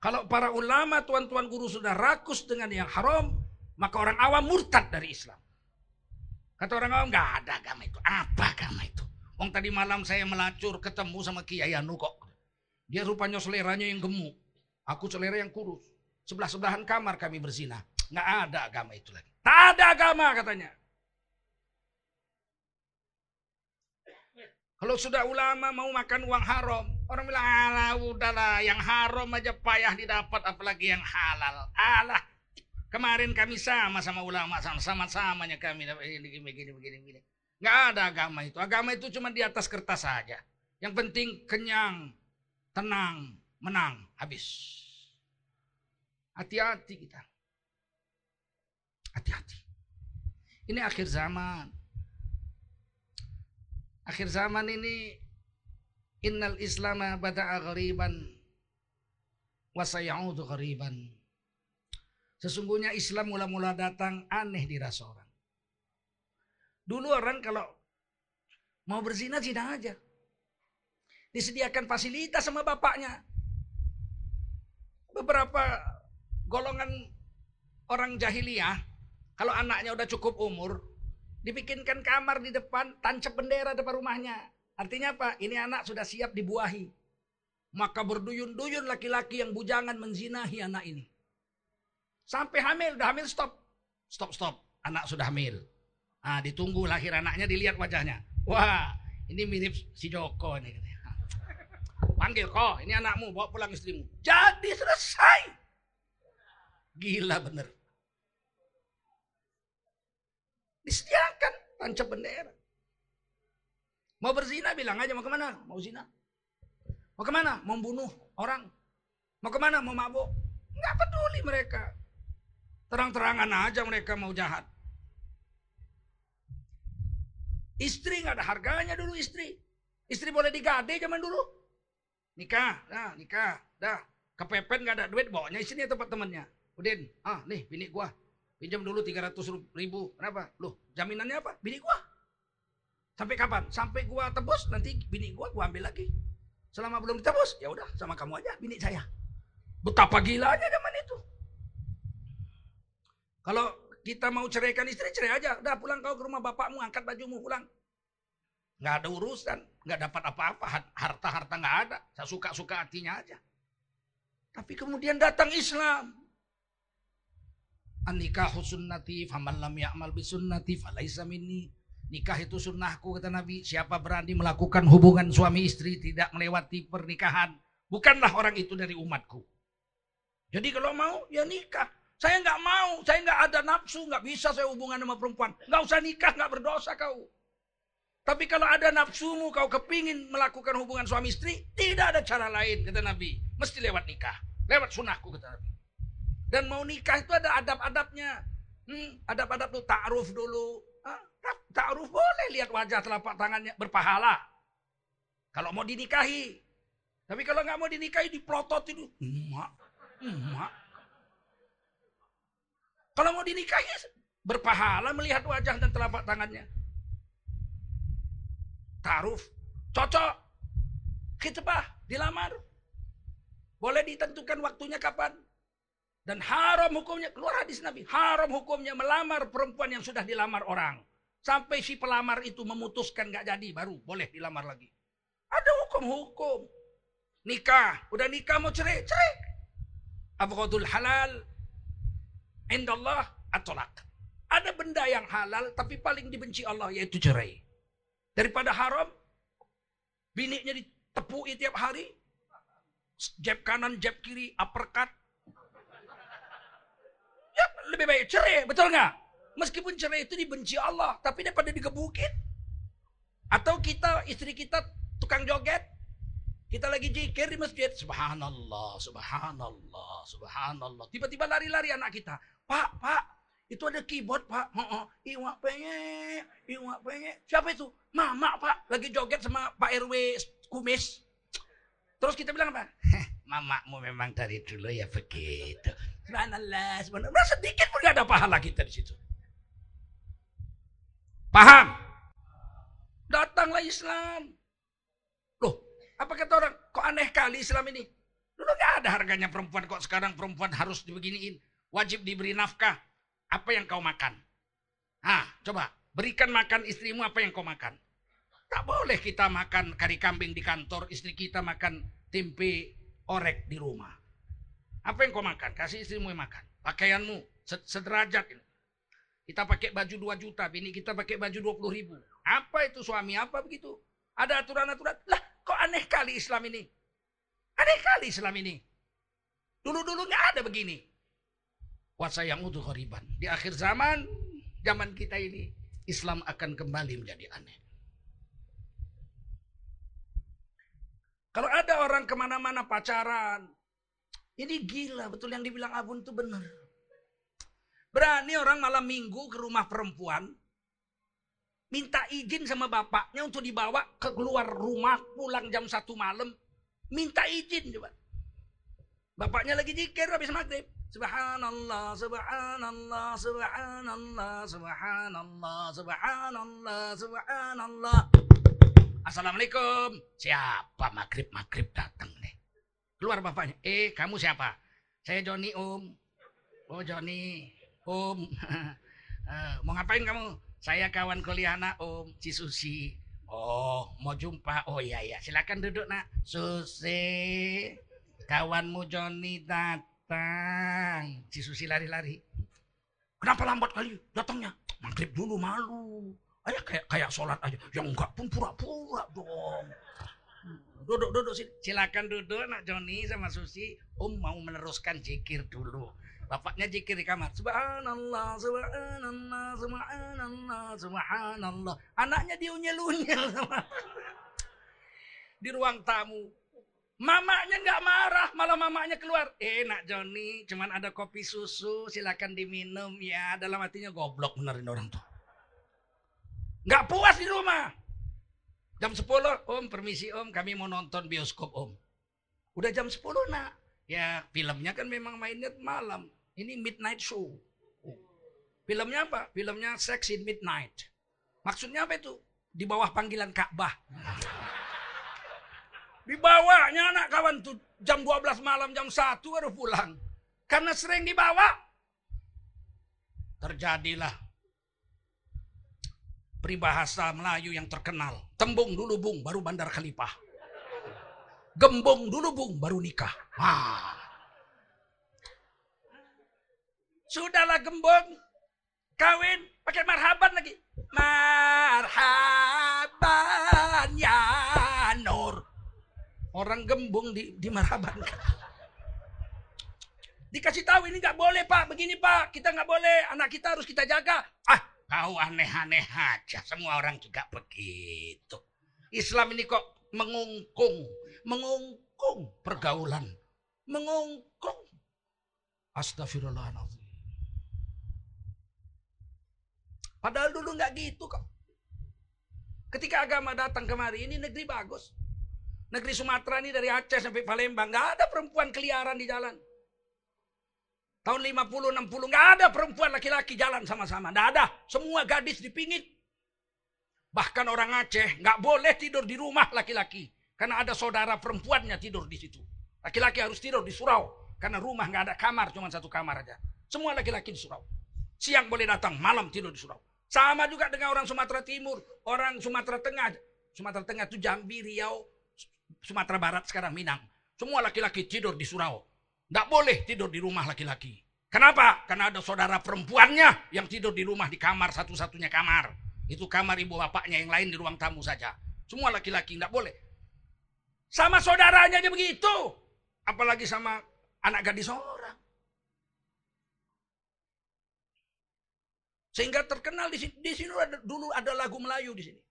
Kalau para ulama, tuan-tuan guru sudah rakus dengan yang haram, maka orang awam murtad dari Islam. Kata orang awam, nggak ada agama itu. Apa agama itu? Wong tadi malam saya melacur ketemu sama Kiai Anu kok. Dia rupanya seleranya yang gemuk. Aku selera yang kurus. Sebelah-sebelahan kamar kami berzina. Nggak ada agama itu lagi. Tak ada agama katanya. Kalau sudah ulama mau makan uang haram, orang bilang, alah udahlah, yang haram aja payah didapat, apalagi yang halal. Alah, kemarin kami sama sama ulama, sama-samanya kami dapat ini, begini, begini, begini, begini. Nggak ada agama itu. Agama itu cuma di atas kertas saja. Yang penting kenyang, tenang, menang, habis. Hati-hati kita. Hati-hati. Ini akhir zaman. Akhir zaman ini innal islama bada'a ghariban wa sayaudu ghariban. Sesungguhnya Islam mula-mula datang aneh dirasa. Dulu orang kalau mau berzina zina aja. Disediakan fasilitas sama bapaknya. Beberapa golongan orang jahiliyah kalau anaknya udah cukup umur dibikinkan kamar di depan tancap bendera depan rumahnya. Artinya apa? Ini anak sudah siap dibuahi. Maka berduyun-duyun laki-laki yang bujangan menzinahi anak ini. Sampai hamil, udah hamil stop. Stop, stop. Anak sudah hamil. Ah, ditunggu lahir anaknya, dilihat wajahnya. Wah, ini mirip si Joko nih. Panggil kok, ini anakmu, bawa pulang istrimu. Jadi selesai. Gila bener. Disediakan tancap bendera. Mau berzina bilang aja mau ke mana? Mau zina. Mau ke mana? Mau bunuh orang. Mau ke mana? Mau mabuk. Nggak peduli mereka. Terang-terangan aja mereka mau jahat. Istri nggak ada harganya dulu istri. Istri boleh digade zaman dulu. Nikah, nah nikah, dah. Kepepet nggak ada duit, bawanya istrinya tempat temannya. Udin, ah nih bini gua. Pinjam dulu 300 ribu. Kenapa? Loh, jaminannya apa? Bini gua. Sampai kapan? Sampai gua tebus, nanti bini gua gua ambil lagi. Selama belum ditebus, ya udah sama kamu aja bini saya. Betapa gilanya zaman itu. Kalau kita mau ceraikan istri, cerai aja. Udah pulang kau ke rumah bapakmu, angkat bajumu pulang. Nggak ada urusan, nggak dapat apa-apa, harta-harta nggak ada. Saya suka-suka hatinya aja. Tapi kemudian datang Islam. An-nikahu sunnati faman lam ya'mal bi sunnati falaisa minni. Nikah itu sunnahku kata Nabi. Siapa berani melakukan hubungan suami istri tidak melewati pernikahan. Bukanlah orang itu dari umatku. Jadi kalau mau ya nikah. Saya nggak mau, saya nggak ada nafsu, nggak bisa saya hubungan sama perempuan. Nggak usah nikah, nggak berdosa kau. Tapi kalau ada nafsumu, kau kepingin melakukan hubungan suami istri, tidak ada cara lain, kata Nabi. Mesti lewat nikah. Lewat sunnahku, kata Nabi. Dan mau nikah itu ada adab-adabnya. Hmm, adab-adab tuh ta'aruf dulu. Ah, ta'aruf boleh lihat wajah telapak tangannya berpahala. Kalau mau dinikahi. Tapi kalau nggak mau dinikahi, diplotot itu. Emak, emak. Kalau mau dinikahi, berpahala melihat wajah dan telapak tangannya. Taruf, cocok, khitbah, dilamar. Boleh ditentukan waktunya kapan. Dan haram hukumnya, keluar hadis Nabi, haram hukumnya melamar perempuan yang sudah dilamar orang. Sampai si pelamar itu memutuskan gak jadi, baru boleh dilamar lagi. Ada hukum-hukum. Nikah, udah nikah mau cerai, cerai. Abghadul halal, indallah atolak. Ada benda yang halal tapi paling dibenci Allah yaitu cerai. Daripada haram, biniknya ditepui tiap hari, jab kanan, jab kiri, uppercut. Ya lebih baik cerai, betul nggak? Meskipun cerai itu dibenci Allah, tapi daripada digebukin. Atau kita, istri kita tukang joget. Kita lagi jikir di masjid. Subhanallah, subhanallah, subhanallah. Tiba-tiba lari-lari anak kita. Pak, pak, itu ada keyboard pak. Iwak penye, iwak penye. Siapa itu? Mama pak, lagi joget sama Pak RW kumis. Terus kita bilang apa? Mamamu memang dari dulu ya begitu. Subhanallah, subhanallah. Sedikit pun gak ada pahala kita di situ. Paham? Datanglah Islam. Apa kata orang? Kok aneh kali Islam ini? Dulu gak ada harganya perempuan. Kok sekarang perempuan harus dibeginiin? Wajib diberi nafkah. Apa yang kau makan? Ah, coba. Berikan makan istrimu apa yang kau makan. Tak boleh kita makan kari kambing di kantor. Istri kita makan tempe orek di rumah. Apa yang kau makan? Kasih istrimu yang makan. Pakaianmu sederajat ini. Kita pakai baju 2 juta, bini kita pakai baju 20 ribu. Apa itu suami? Apa begitu? Ada aturan-aturan. Lah, kok aneh kali Islam ini? Aneh kali Islam ini. Dulu-dulu nggak ada begini. Wasayang utuh khoriban. Di akhir zaman, zaman kita ini, Islam akan kembali menjadi aneh. Kalau ada orang ke mana-mana pacaran, ini gila, betul yang dibilang Abun itu benar. Berani orang malam minggu ke rumah perempuan, minta izin sama bapaknya untuk dibawa ke keluar rumah pulang jam satu malam, minta izin coba. Bapaknya lagi jikir habis maghrib. Subhanallah, subhanallah, subhanallah, subhanallah, subhanallah, subhanallah. Assalamualaikum. Siapa maghrib-maghrib datang nih? Keluar bapaknya. Eh, kamu siapa? Saya Joni Om. Oh, Joni. Om. uh, *laughs* mau ngapain kamu? Saya kawan kuliah anak Om, Cisusi. Oh, mau jumpa. Oh iya iya, silakan duduk nak. Susi. Kawanmu Joni datang. Cisusi lari-lari. Kenapa lambat kali datangnya? Maghrib dulu malu. Ayah kayak kayak sholat aja. Yang enggak pun pura-pura dong. Duduk, duduk. Silakan duduk nak Joni sama Susi. Om mau meneruskan jikir dulu. Bapaknya jikir di kamar. Subhanallah, subhanallah, subhanallah, subhanallah. Anaknya diunyel-unyel. *laughs* di ruang tamu. Mamanya nggak marah, malah mamanya keluar. Eh, nak Joni, cuman ada kopi susu, silakan diminum ya. Dalam hatinya goblok benerin orang tuh. Nggak puas di rumah. Jam 10, om permisi om, kami mau nonton bioskop om. Udah jam 10 nak. Ya filmnya kan memang mainnya malam. Ini midnight show. Filmnya apa? Filmnya Sex in Midnight. Maksudnya apa itu? Di bawah panggilan Ka'bah. Dibawanya anak kawan tuh jam 12 malam, jam 1 baru pulang. Karena sering dibawa. Terjadilah peribahasa Melayu yang terkenal. Tembung dulu bung, baru bandar khalifah. Gembong dulu bung, baru nikah. Ah. Sudahlah gembong, kawin, pakai marhaban lagi. Marhaban ya Nur. Orang gembong di, di marhaban. Dikasih tahu ini nggak boleh pak, begini pak, kita nggak boleh, anak kita harus kita jaga. Ah, Kau aneh-aneh aja, semua orang juga begitu. Islam ini kok mengungkung, mengungkung pergaulan, mengungkung. Astagfirullahaladzim. Padahal dulu nggak gitu kok. Ketika agama datang kemari, ini negeri bagus. Negeri Sumatera ini dari Aceh sampai Palembang, nggak ada perempuan keliaran di jalan. Tahun 50, 60, nggak ada perempuan laki-laki jalan sama-sama. Nggak ada. Semua gadis dipingit. Bahkan orang Aceh nggak boleh tidur di rumah laki-laki. Karena ada saudara perempuannya tidur di situ. Laki-laki harus tidur di surau. Karena rumah nggak ada kamar, cuma satu kamar aja. Semua laki-laki di surau. Siang boleh datang, malam tidur di surau. Sama juga dengan orang Sumatera Timur, orang Sumatera Tengah. Sumatera Tengah itu Jambi, Riau, Sumatera Barat sekarang Minang. Semua laki-laki tidur di surau. Tidak boleh tidur di rumah laki-laki. Kenapa? Karena ada saudara perempuannya yang tidur di rumah di kamar satu-satunya kamar. Itu kamar ibu bapaknya yang lain di ruang tamu saja. Semua laki-laki tidak boleh. Sama saudaranya aja begitu. Apalagi sama anak gadis orang. Sehingga terkenal di sini, di sini dulu ada lagu Melayu di sini.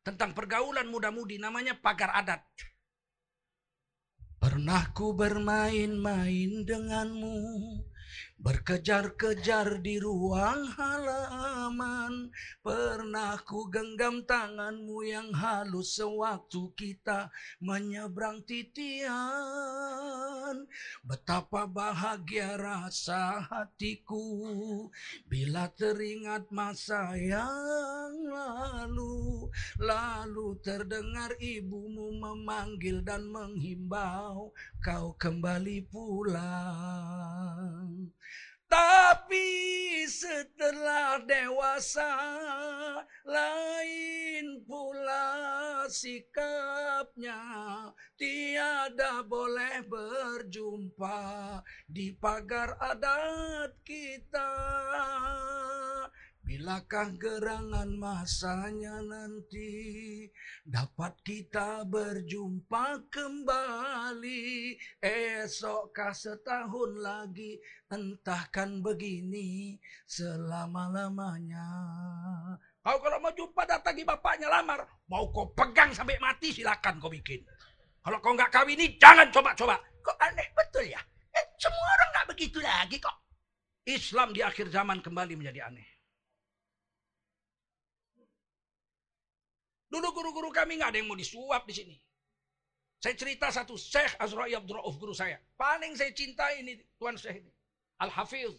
Tentang pergaulan muda-mudi namanya pagar adat. Pernah ku bermain-main denganmu Berkejar-kejar di ruang halaman. Pernah ku genggam tanganmu yang halus Sewaktu kita menyeberang titian. Betapa bahagia rasa hatiku Bila teringat masa yang lalu. Lalu terdengar ibumu memanggil dan menghimbau Kau kembali pulang tapi setelah dewasa lain pula sikapnya. Tiada boleh berjumpa di pagar adat kita Bilakah gerangan masanya nanti dapat kita berjumpa kembali esokkah setahun lagi entahkan begini selama-lamanya. Kau kalau mau jumpa datangi bapaknya lamar, mau kau pegang sampai mati silakan kau bikin. Kalau kau nggak kawini jangan coba-coba. Kok aneh betul ya? Eh, semua orang nggak begitu lagi kok. Islam di akhir zaman kembali menjadi aneh. Dulu guru-guru kami nggak ada yang mau disuap di sini. Saya cerita satu Syekh Azra'i Abdurrauf guru saya. Paling saya cintai ini Tuan Syekh ini. Al-Hafiz.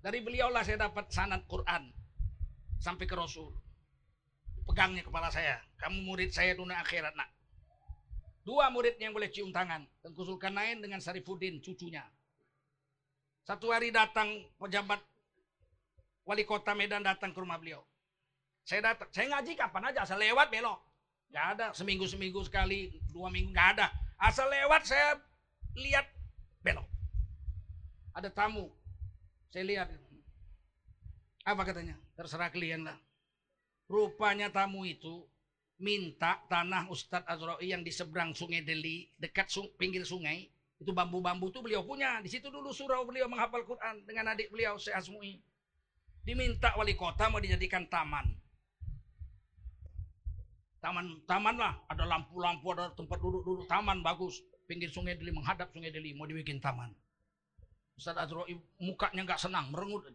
Dari beliau lah saya dapat sanad Quran. Sampai ke Rasul. Pegangnya kepala saya. Kamu murid saya dunia akhirat nak. Dua muridnya yang boleh cium tangan. Tengku Zulkarnain dengan Sarifuddin cucunya. Satu hari datang pejabat wali kota Medan datang ke rumah beliau. Saya datang, saya ngaji kapan aja, asal lewat belok. Gak ada, seminggu-seminggu sekali, dua minggu gak ada. Asal lewat saya lihat belok. Ada tamu, saya lihat. Apa katanya? Terserah kalian lah. Rupanya tamu itu minta tanah Ustadz Azra'i yang di seberang sungai Deli, dekat sung, pinggir sungai. Itu bambu-bambu itu beliau punya. Di situ dulu surau beliau menghafal Quran dengan adik beliau, Syekh Asmui. Diminta wali kota mau dijadikan taman. Taman taman lah, ada lampu-lampu, ada tempat duduk-duduk, taman bagus. Pinggir sungai Deli, menghadap sungai Deli, mau dibikin taman. Ustaz Azra'i mukanya nggak senang, merengut.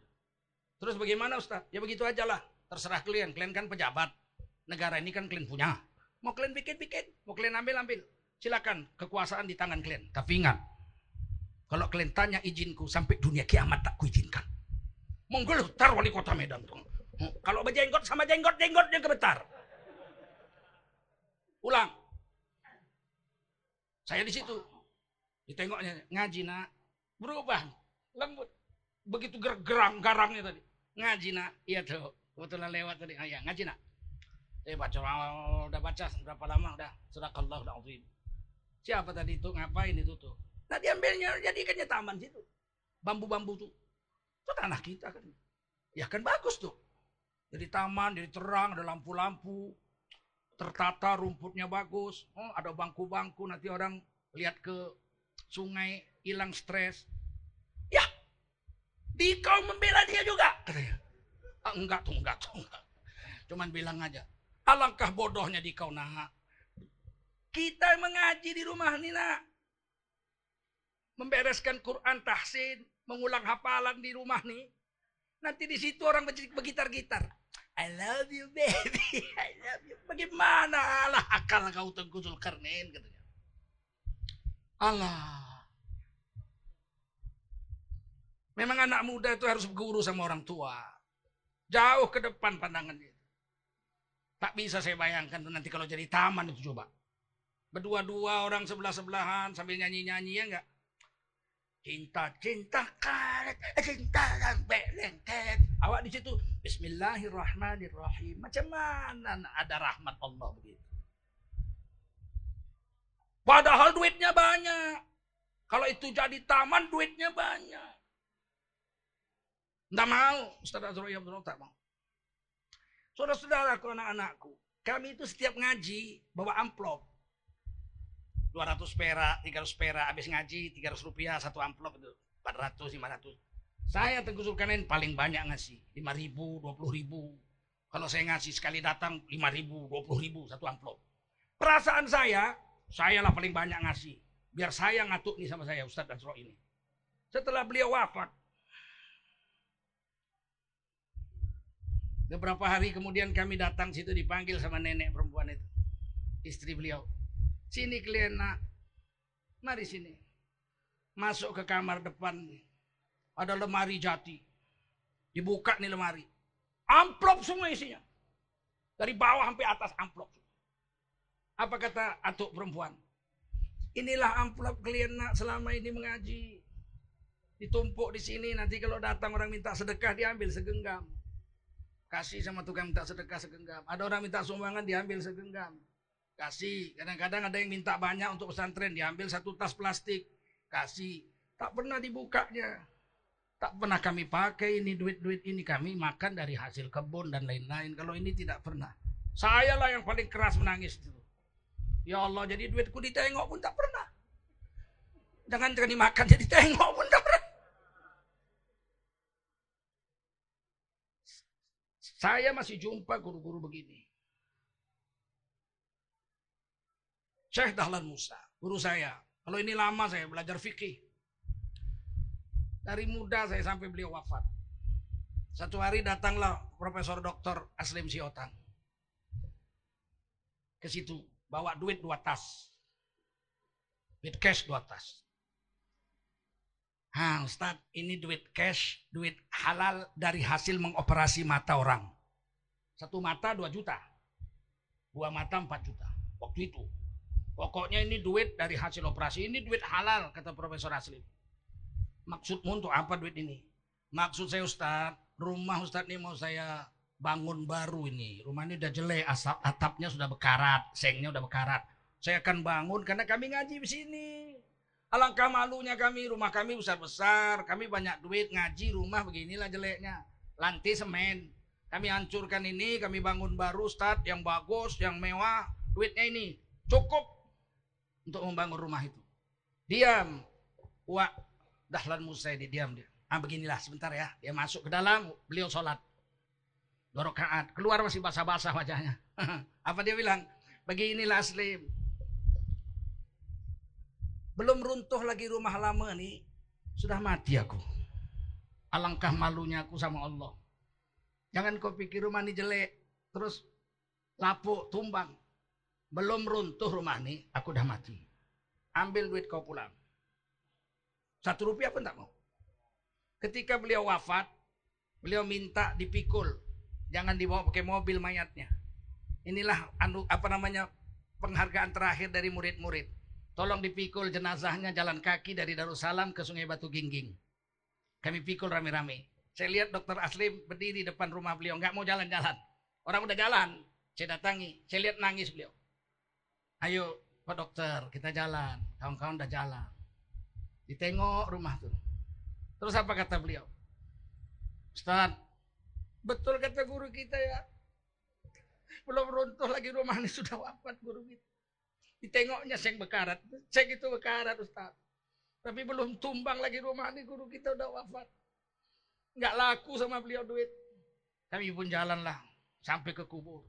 Terus bagaimana Ustaz? Ya begitu aja lah, terserah kalian. Kalian kan pejabat. Negara ini kan kalian punya. Mau kalian bikin-bikin, mau kalian ambil-ambil. Silakan, kekuasaan di tangan kalian. Tapi ingat, kalau kalian tanya izinku sampai dunia kiamat tak kuizinkan. Menggelutar wali kota Medan. Kalau berjenggot sama jenggot, jenggotnya gemetar. Pulang. Saya di situ. Ditengoknya ngaji nak. Berubah. Lembut. Begitu gerang garangnya tadi. Ngaji nak. Iya tuh. Kebetulan lewat tadi. Ah, ya, ngaji nak. Saya baca, udah baca berapa lama udah. Surakallah udah azim. Siapa tadi itu? Ngapain itu tuh? Nah diambilnya jadikannya taman situ. Bambu-bambu tuh. Itu tanah kita kan. Ya kan bagus tuh. Jadi taman, jadi terang, ada lampu-lampu tertata rumputnya bagus, oh, ada bangku-bangku nanti orang lihat ke sungai hilang stres. Ya, di kau membela dia juga katanya. Ah, enggak tuh, enggak tuh, enggak. Cuman bilang aja, alangkah bodohnya di kau nah. Kita mengaji di rumah nih nak. Membereskan Quran tahsin, mengulang hafalan di rumah nih. Nanti di situ orang bergitar-gitar. I love you baby, *laughs* I love you. Bagaimana lah akal kau Tengku Zulkarnain katanya. Allah. Memang anak muda itu harus guru sama orang tua. Jauh ke depan pandangannya. Tak bisa saya bayangkan tuh nanti kalau jadi taman itu coba. Berdua-dua orang sebelah-sebelahan sambil nyanyi-nyanyi ya enggak? Cinta, cinta karet, cinta sampai lengket. Awak di situ, Bismillahirrahmanirrahim. Macam mana ada rahmat Allah begitu? Padahal duitnya banyak. Kalau itu jadi taman, duitnya banyak. Tidak mau, Ustaz Azrul Abdul tak mau. Saudara-saudaraku, anak-anakku, kami itu setiap ngaji bawa amplop. 200 perak, 300 perak, habis ngaji 300 rupiah satu amplop itu. 400, 500. Saya Tengku Zulkarnain paling banyak ngasih. 5 ribu, 20 ribu. Kalau saya ngasih sekali datang 5 ribu, 20 ribu satu amplop. Perasaan saya, saya lah paling banyak ngasih. Biar saya ngatuk nih sama saya Ustadz Nasro ini. Setelah beliau wafat, Beberapa hari kemudian kami datang situ dipanggil sama nenek perempuan itu. Istri beliau. Sini kalian nak. Mari sini. Masuk ke kamar depan. Ada lemari jati. Dibuka nih lemari. Amplop semua isinya. Dari bawah sampai atas amplop. Apa kata atuk perempuan? Inilah amplop kalian nak selama ini mengaji. Ditumpuk di sini nanti kalau datang orang minta sedekah diambil segenggam. Kasih sama tukang minta sedekah segenggam. Ada orang minta sumbangan diambil segenggam. Kasih. Kadang-kadang ada yang minta banyak untuk pesantren diambil satu tas plastik. Kasih. Tak pernah dibukanya. Tak pernah kami pakai ini duit-duit ini kami makan dari hasil kebun dan lain-lain. Kalau ini tidak pernah. Saya lah yang paling keras menangis itu. Ya Allah, jadi duitku ditengok pun tak pernah. Jangan jangan dimakan jadi tengok pun tak pernah. Saya masih jumpa guru-guru begini. Syekh Dahlan Musa, guru saya. Kalau ini lama saya belajar fikih. Dari muda saya sampai beliau wafat. Satu hari datanglah Profesor Dr. Aslim Siotan. Ke situ, bawa duit dua tas. Duit cash dua tas. Hah Ustaz, ini duit cash, duit halal dari hasil mengoperasi mata orang. Satu mata dua juta. Dua mata empat juta. Waktu itu. Pokoknya ini duit dari hasil operasi. Ini duit halal, kata Profesor Aslim. Maksudmu untuk apa duit ini? Maksud saya Ustaz, rumah Ustaz ini mau saya bangun baru ini. Rumah ini udah jelek, asap, atapnya sudah bekarat, sengnya udah bekarat. Saya akan bangun karena kami ngaji di sini. Alangkah malunya kami, rumah kami besar-besar, kami banyak duit, ngaji, rumah beginilah jeleknya. Lantai semen. Kami hancurkan ini, kami bangun baru, start yang bagus, yang mewah. Duitnya ini cukup untuk membangun rumah itu. Diam. Wah, Dahlan Musa ini diam dia. Ah beginilah sebentar ya. Dia masuk ke dalam, beliau sholat. Dua rakaat. Keluar masih basah-basah wajahnya. *laughs* Apa dia bilang? Beginilah aslim. Belum runtuh lagi rumah lama nih. Sudah mati aku. Alangkah malunya aku sama Allah. Jangan kau pikir rumah ini jelek. Terus lapuk, tumbang. Belum runtuh rumah ini, aku udah mati. Ambil duit kau pulang. Satu rupiah pun tak mau. Ketika beliau wafat, beliau minta dipikul. Jangan dibawa pakai mobil mayatnya. Inilah anu apa namanya penghargaan terakhir dari murid-murid. Tolong dipikul jenazahnya jalan kaki dari Darussalam ke Sungai Batu Gingging. Kami pikul rame-rame. Saya lihat dokter Aslim berdiri depan rumah beliau, nggak mau jalan-jalan. Orang udah jalan, saya datangi, saya lihat nangis beliau. Ayo Pak Dokter, kita jalan. Kawan-kawan udah jalan. Ditengok rumah tuh. Terus apa kata beliau? Ustaz, betul kata guru kita ya. Belum runtuh lagi rumah ini sudah wafat guru kita. Ditengoknya seng bekarat. Seng itu bekarat Ustaz. Tapi belum tumbang lagi rumah ini guru kita udah wafat. Nggak laku sama beliau duit. Kami pun jalanlah sampai ke kubur.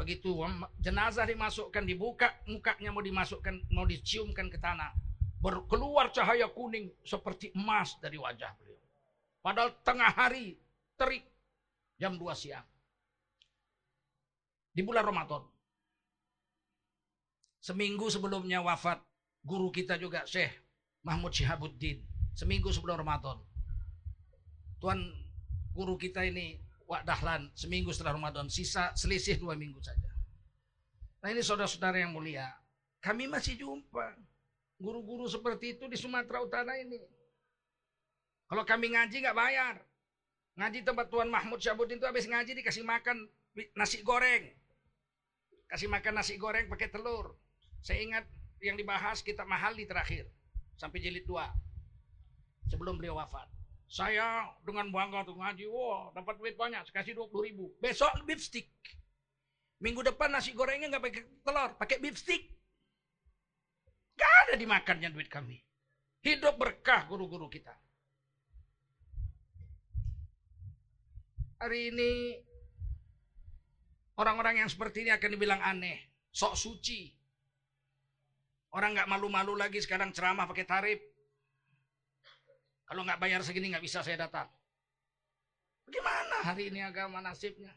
Begitu jenazah dimasukkan, dibuka mukanya mau dimasukkan, mau diciumkan ke tanah. Berkeluar cahaya kuning seperti emas dari wajah beliau. Padahal tengah hari, terik, jam 2 siang. Di bulan Ramadan. Seminggu sebelumnya wafat, guru kita juga Syekh Mahmud Syihabuddin. Seminggu sebelum Ramadan. Tuan guru kita ini Wak Dahlan seminggu setelah Ramadan, sisa selisih dua minggu saja. Nah ini saudara-saudara yang mulia, kami masih jumpa guru-guru seperti itu di Sumatera Utara ini. Kalau kami ngaji nggak bayar, ngaji tempat Tuan Mahmud Syabudin itu habis ngaji dikasih makan nasi goreng, kasih makan nasi goreng pakai telur. Saya ingat yang dibahas kita mahal di terakhir sampai jilid dua sebelum beliau wafat. Saya dengan bangga tuh ngaji, wah dapat duit banyak, kasih 20 ribu. Besok beef stick. Minggu depan nasi gorengnya nggak pakai telur, pakai beef stick. Gak ada dimakannya duit kami. Hidup berkah guru-guru kita. Hari ini orang-orang yang seperti ini akan dibilang aneh, sok suci. Orang nggak malu-malu lagi sekarang ceramah pakai tarif. Kalau nggak bayar segini nggak bisa saya datang. Bagaimana hari ini agama nasibnya?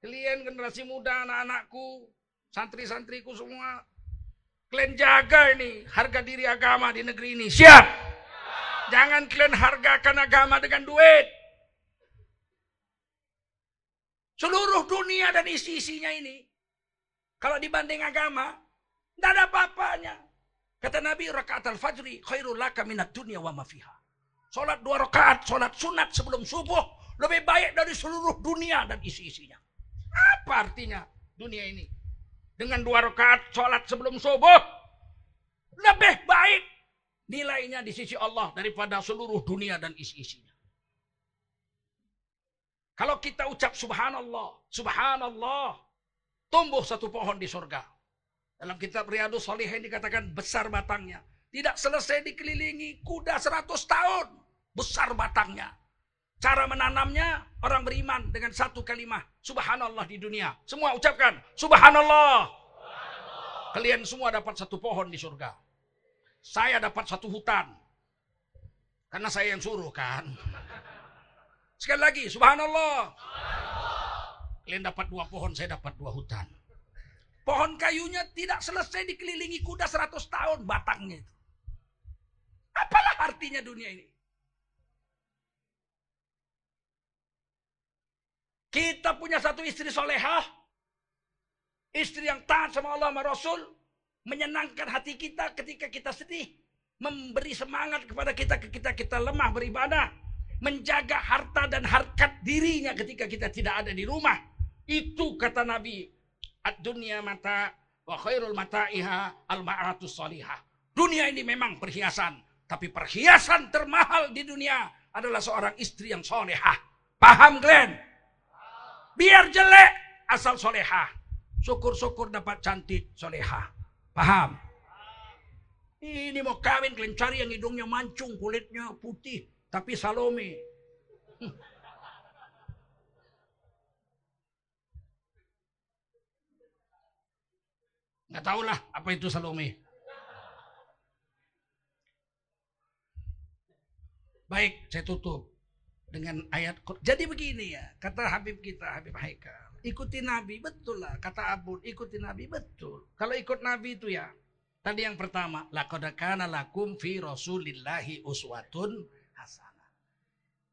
Kalian generasi muda, anak-anakku, santri-santriku semua, kalian jaga ini harga diri agama di negeri ini. Siap? Jangan kalian hargakan agama dengan duit. Seluruh dunia dan isi-isinya ini, kalau dibanding agama, tidak ada apa-apanya. Kata Nabi, rakaat al-fajri khairul laka minat dunia wa mafiha. Sholat dua rakaat, sholat sunat sebelum subuh, lebih baik dari seluruh dunia dan isi-isinya. Apa artinya dunia ini? Dengan dua rakaat sholat sebelum subuh, lebih baik nilainya di sisi Allah daripada seluruh dunia dan isi-isinya. Kalau kita ucap subhanallah, subhanallah, tumbuh satu pohon di surga. Dalam kitab Riyadus Salihin dikatakan besar batangnya. Tidak selesai dikelilingi kuda 100 tahun. Besar batangnya. Cara menanamnya orang beriman dengan satu kalimat. Subhanallah di dunia. Semua ucapkan subhanallah. Kalian semua dapat satu pohon di surga. Saya dapat satu hutan. Karena saya yang suruh kan. Sekali lagi, subhanallah. Kalian dapat dua pohon, saya dapat dua hutan. Pohon kayunya tidak selesai dikelilingi kuda 100 tahun batangnya itu. Apalah artinya dunia ini? Kita punya satu istri solehah. Istri yang taat sama Allah sama Rasul. Menyenangkan hati kita ketika kita sedih. Memberi semangat kepada kita ketika kita lemah beribadah. Menjaga harta dan harkat dirinya ketika kita tidak ada di rumah. Itu kata Nabi. Ad-dunya mata wa khairul mata'iha al-ma'atus salihah. Dunia ini memang perhiasan. Tapi perhiasan termahal di dunia adalah seorang istri yang solehah. Paham Glenn? Biar jelek asal solehah. Syukur-syukur dapat cantik solehah. Paham? Ini mau kawin kalian cari yang hidungnya mancung, kulitnya putih. Tapi Salome. Nggak tahu lah apa itu Salome. Baik, saya tutup dengan ayat Jadi begini ya, kata Habib kita, Habib Haikal. Ikuti Nabi, betul lah. Kata Abun, ikuti Nabi, betul. Kalau ikut Nabi itu ya, tadi yang pertama, laqad kana lakum fi rasulillahi uswatun hasanah.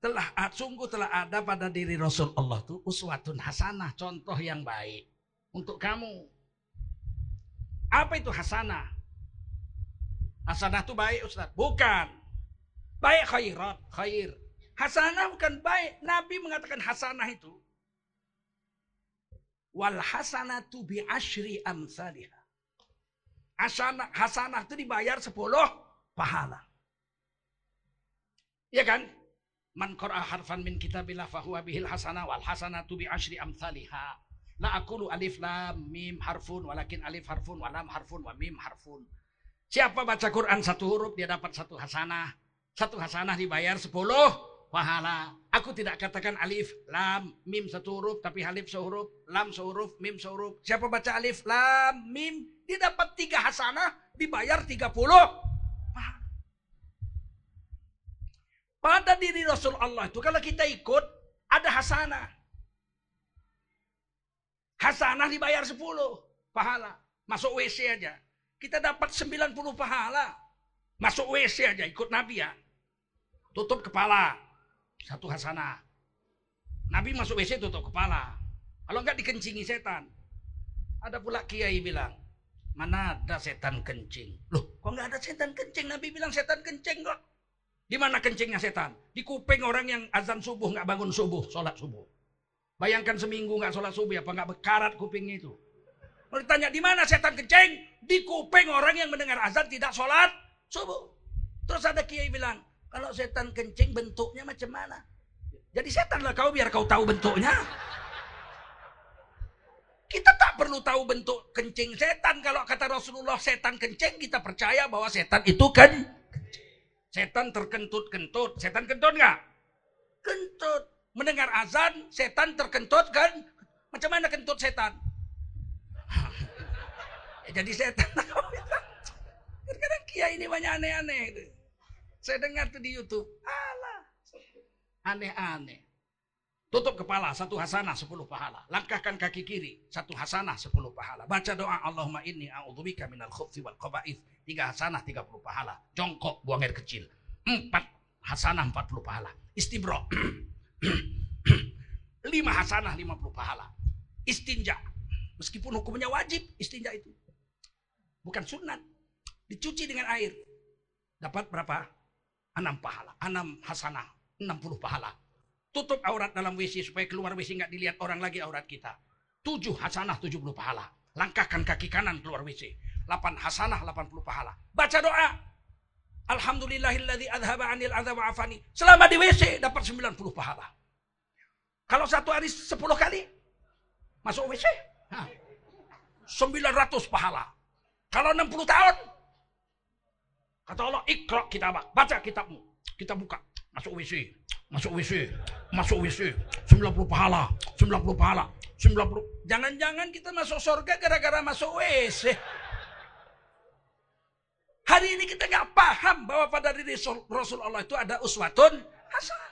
Telah sungguh telah ada pada diri Rasul Allah itu uswatun hasanah, contoh yang baik untuk kamu. Apa itu hasanah? Hasanah itu baik Ustaz? Bukan. Baik khairat, khair. Hasanah bukan baik. Nabi mengatakan hasanah itu. Wal hasanatu bi ashri amsalihah. Hasanah, hasanah itu dibayar 10 pahala. Ya kan? Man qara'a harfan min kitabillah fahuwa bihil hasanah wal hasanatu bi ashri amsalihah. La aqulu alif lam mim harfun walakin alif harfun wa lam harfun wa mim harfun. Siapa baca Quran satu huruf dia dapat satu hasanah. Satu hasanah dibayar sepuluh pahala. Aku tidak katakan alif, lam, mim satu huruf, tapi alif sehuruf, lam sehuruf, mim sehuruf. Siapa baca alif, lam, mim, dia dapat tiga hasanah, dibayar tiga puluh. Pada diri Rasul Allah itu, kalau kita ikut, ada hasanah. Hasanah dibayar sepuluh pahala. Masuk WC aja. Kita dapat sembilan puluh pahala. Masuk WC aja, ikut Nabi ya. Tutup kepala. Satu hasanah. Nabi masuk WC tutup kepala. Kalau enggak dikencingi setan. Ada pula kiai bilang, mana ada setan kencing? Loh, kok enggak ada setan kencing? Nabi bilang setan kencing kok. Di mana kencingnya setan? Di kuping orang yang azan subuh nggak bangun subuh, sholat subuh. Bayangkan seminggu nggak sholat subuh, apa nggak bekarat kupingnya itu? Kalau ditanya di mana setan kencing? Di kuping orang yang mendengar azan tidak sholat subuh. Terus ada kiai bilang, kalau setan kencing bentuknya macam mana? Jadi setan lah kau biar kau tahu bentuknya. Kita tak perlu tahu bentuk kencing setan. Kalau kata Rasulullah setan kencing, kita percaya bahwa setan itu kan Setan terkentut-kentut. Setan kentut nggak? Kentut. Mendengar azan, setan terkentut kan? Macam mana kentut setan? *laughs* Ya, Jadi setan. *laughs* Kadang-kadang kiai ini banyak aneh-aneh. Saya dengar tuh di Youtube. Alah. Aneh-aneh. Tutup kepala, satu hasanah, sepuluh pahala. Langkahkan kaki kiri, satu hasanah, sepuluh pahala. Baca doa, Allahumma inni a'udzubika minal khubthi wal qaba'ith. Tiga hasanah, tiga puluh pahala. Jongkok, buang air kecil. Empat hasanah, empat puluh pahala. Istibro. *clears throat* *clears throat* Lima hasanah, lima puluh pahala. Istinja. Meskipun hukumnya wajib, istinja itu. Bukan sunat. Dicuci dengan air. Dapat berapa? Enam pahala. Enam hasanah. Enam puluh pahala. Tutup aurat dalam WC supaya keluar WC nggak dilihat orang lagi aurat kita. Tujuh hasanah tujuh puluh pahala. Langkahkan kaki kanan keluar WC. Delapan hasanah delapan puluh pahala. Baca doa. Alhamdulillahilladzi adhaba anil afani. Selama di WC dapat 90 pahala. Kalau satu hari 10 kali masuk WC. Hah. 900 pahala. Kalau 60 tahun kata Allah ikra kitabak. Baca kitabmu. Kita buka. Masuk WC. Masuk WC. Masuk WC. 90 pahala. 90 pahala. 90. Jangan-jangan kita masuk surga gara-gara masuk WC. Hari ini kita nggak paham bahwa pada diri Rasul Allah itu ada uswatun hasanah.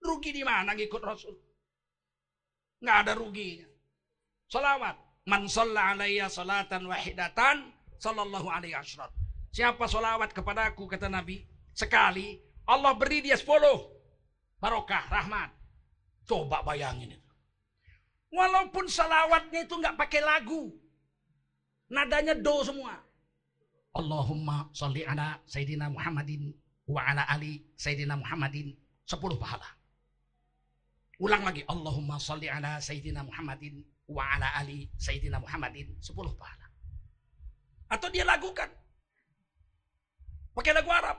Rugi di mana ngikut Rasul? Nggak ada ruginya. Salawat. Man shalla alayya salatan wahidatan sallallahu alaihi asrat. Siapa salawat kepadaku kata Nabi sekali Allah beri dia 10 barokah rahmat. Coba bayangin itu. Walaupun salawatnya itu nggak pakai lagu. Nadanya do semua. Allahumma salli ala Sayyidina Muhammadin wa ala ali Sayyidina Muhammadin 10 pahala. Ulang lagi Allahumma salli ala Sayyidina Muhammadin wa ala ali Sayyidina Muhammadin 10 pahala. Atau dia lakukan. Pakai lagu Arab.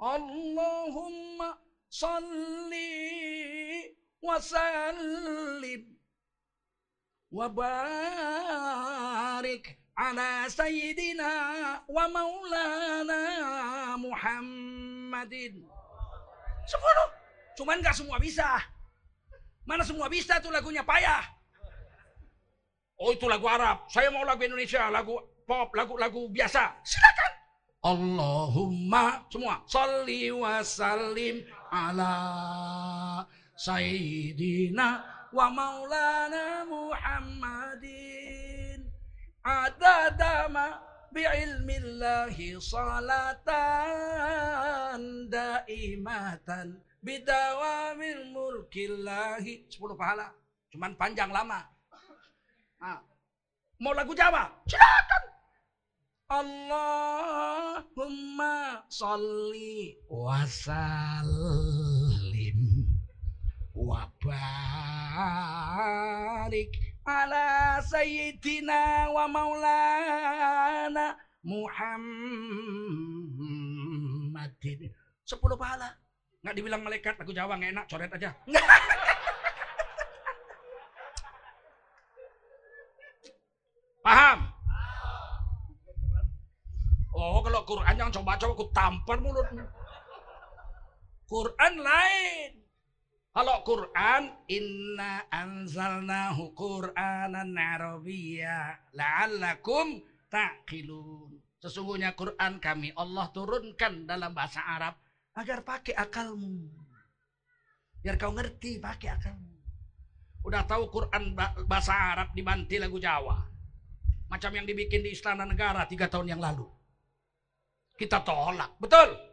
Allahumma salli wa sallim wa barik sayyidina wa maulana Muhammadin. Sepuluh. Cuman nggak semua bisa. Mana semua bisa tuh lagunya payah. Oh itu lagu Arab. Saya mau lagu Indonesia, lagu pop, lagu-lagu biasa. Silakan. Allahumma semua salli wa sallim ala sayyidina wa maulana Muhammadin adadama bi'ilmillahi salatan daimatan bidawamil mulkillahi. 10 pahala cuman panjang lama. Ah. mau lagu Jawa? Silakan. Allahumma salli wa sallim ala sayyidina wa maulana Muhammadin. Sepuluh pahala. Nggak dibilang malaikat, lagu Jawa nggak enak, coret aja. *laughs* Paham? Oh, kalau Quran yang coba-coba aku tampar mulutmu. Quran lain. Kalau Quran, inna anzalnahu Qur'anan Arabiyya la'allakum taqilun. Sesungguhnya Quran kami Allah turunkan dalam bahasa Arab agar pakai akalmu. Biar kau ngerti pakai akalmu. Udah tahu Quran ba- bahasa Arab dibanti lagu Jawa. Macam yang dibikin di Istana Negara tiga tahun yang lalu. Kita tolak. Betul?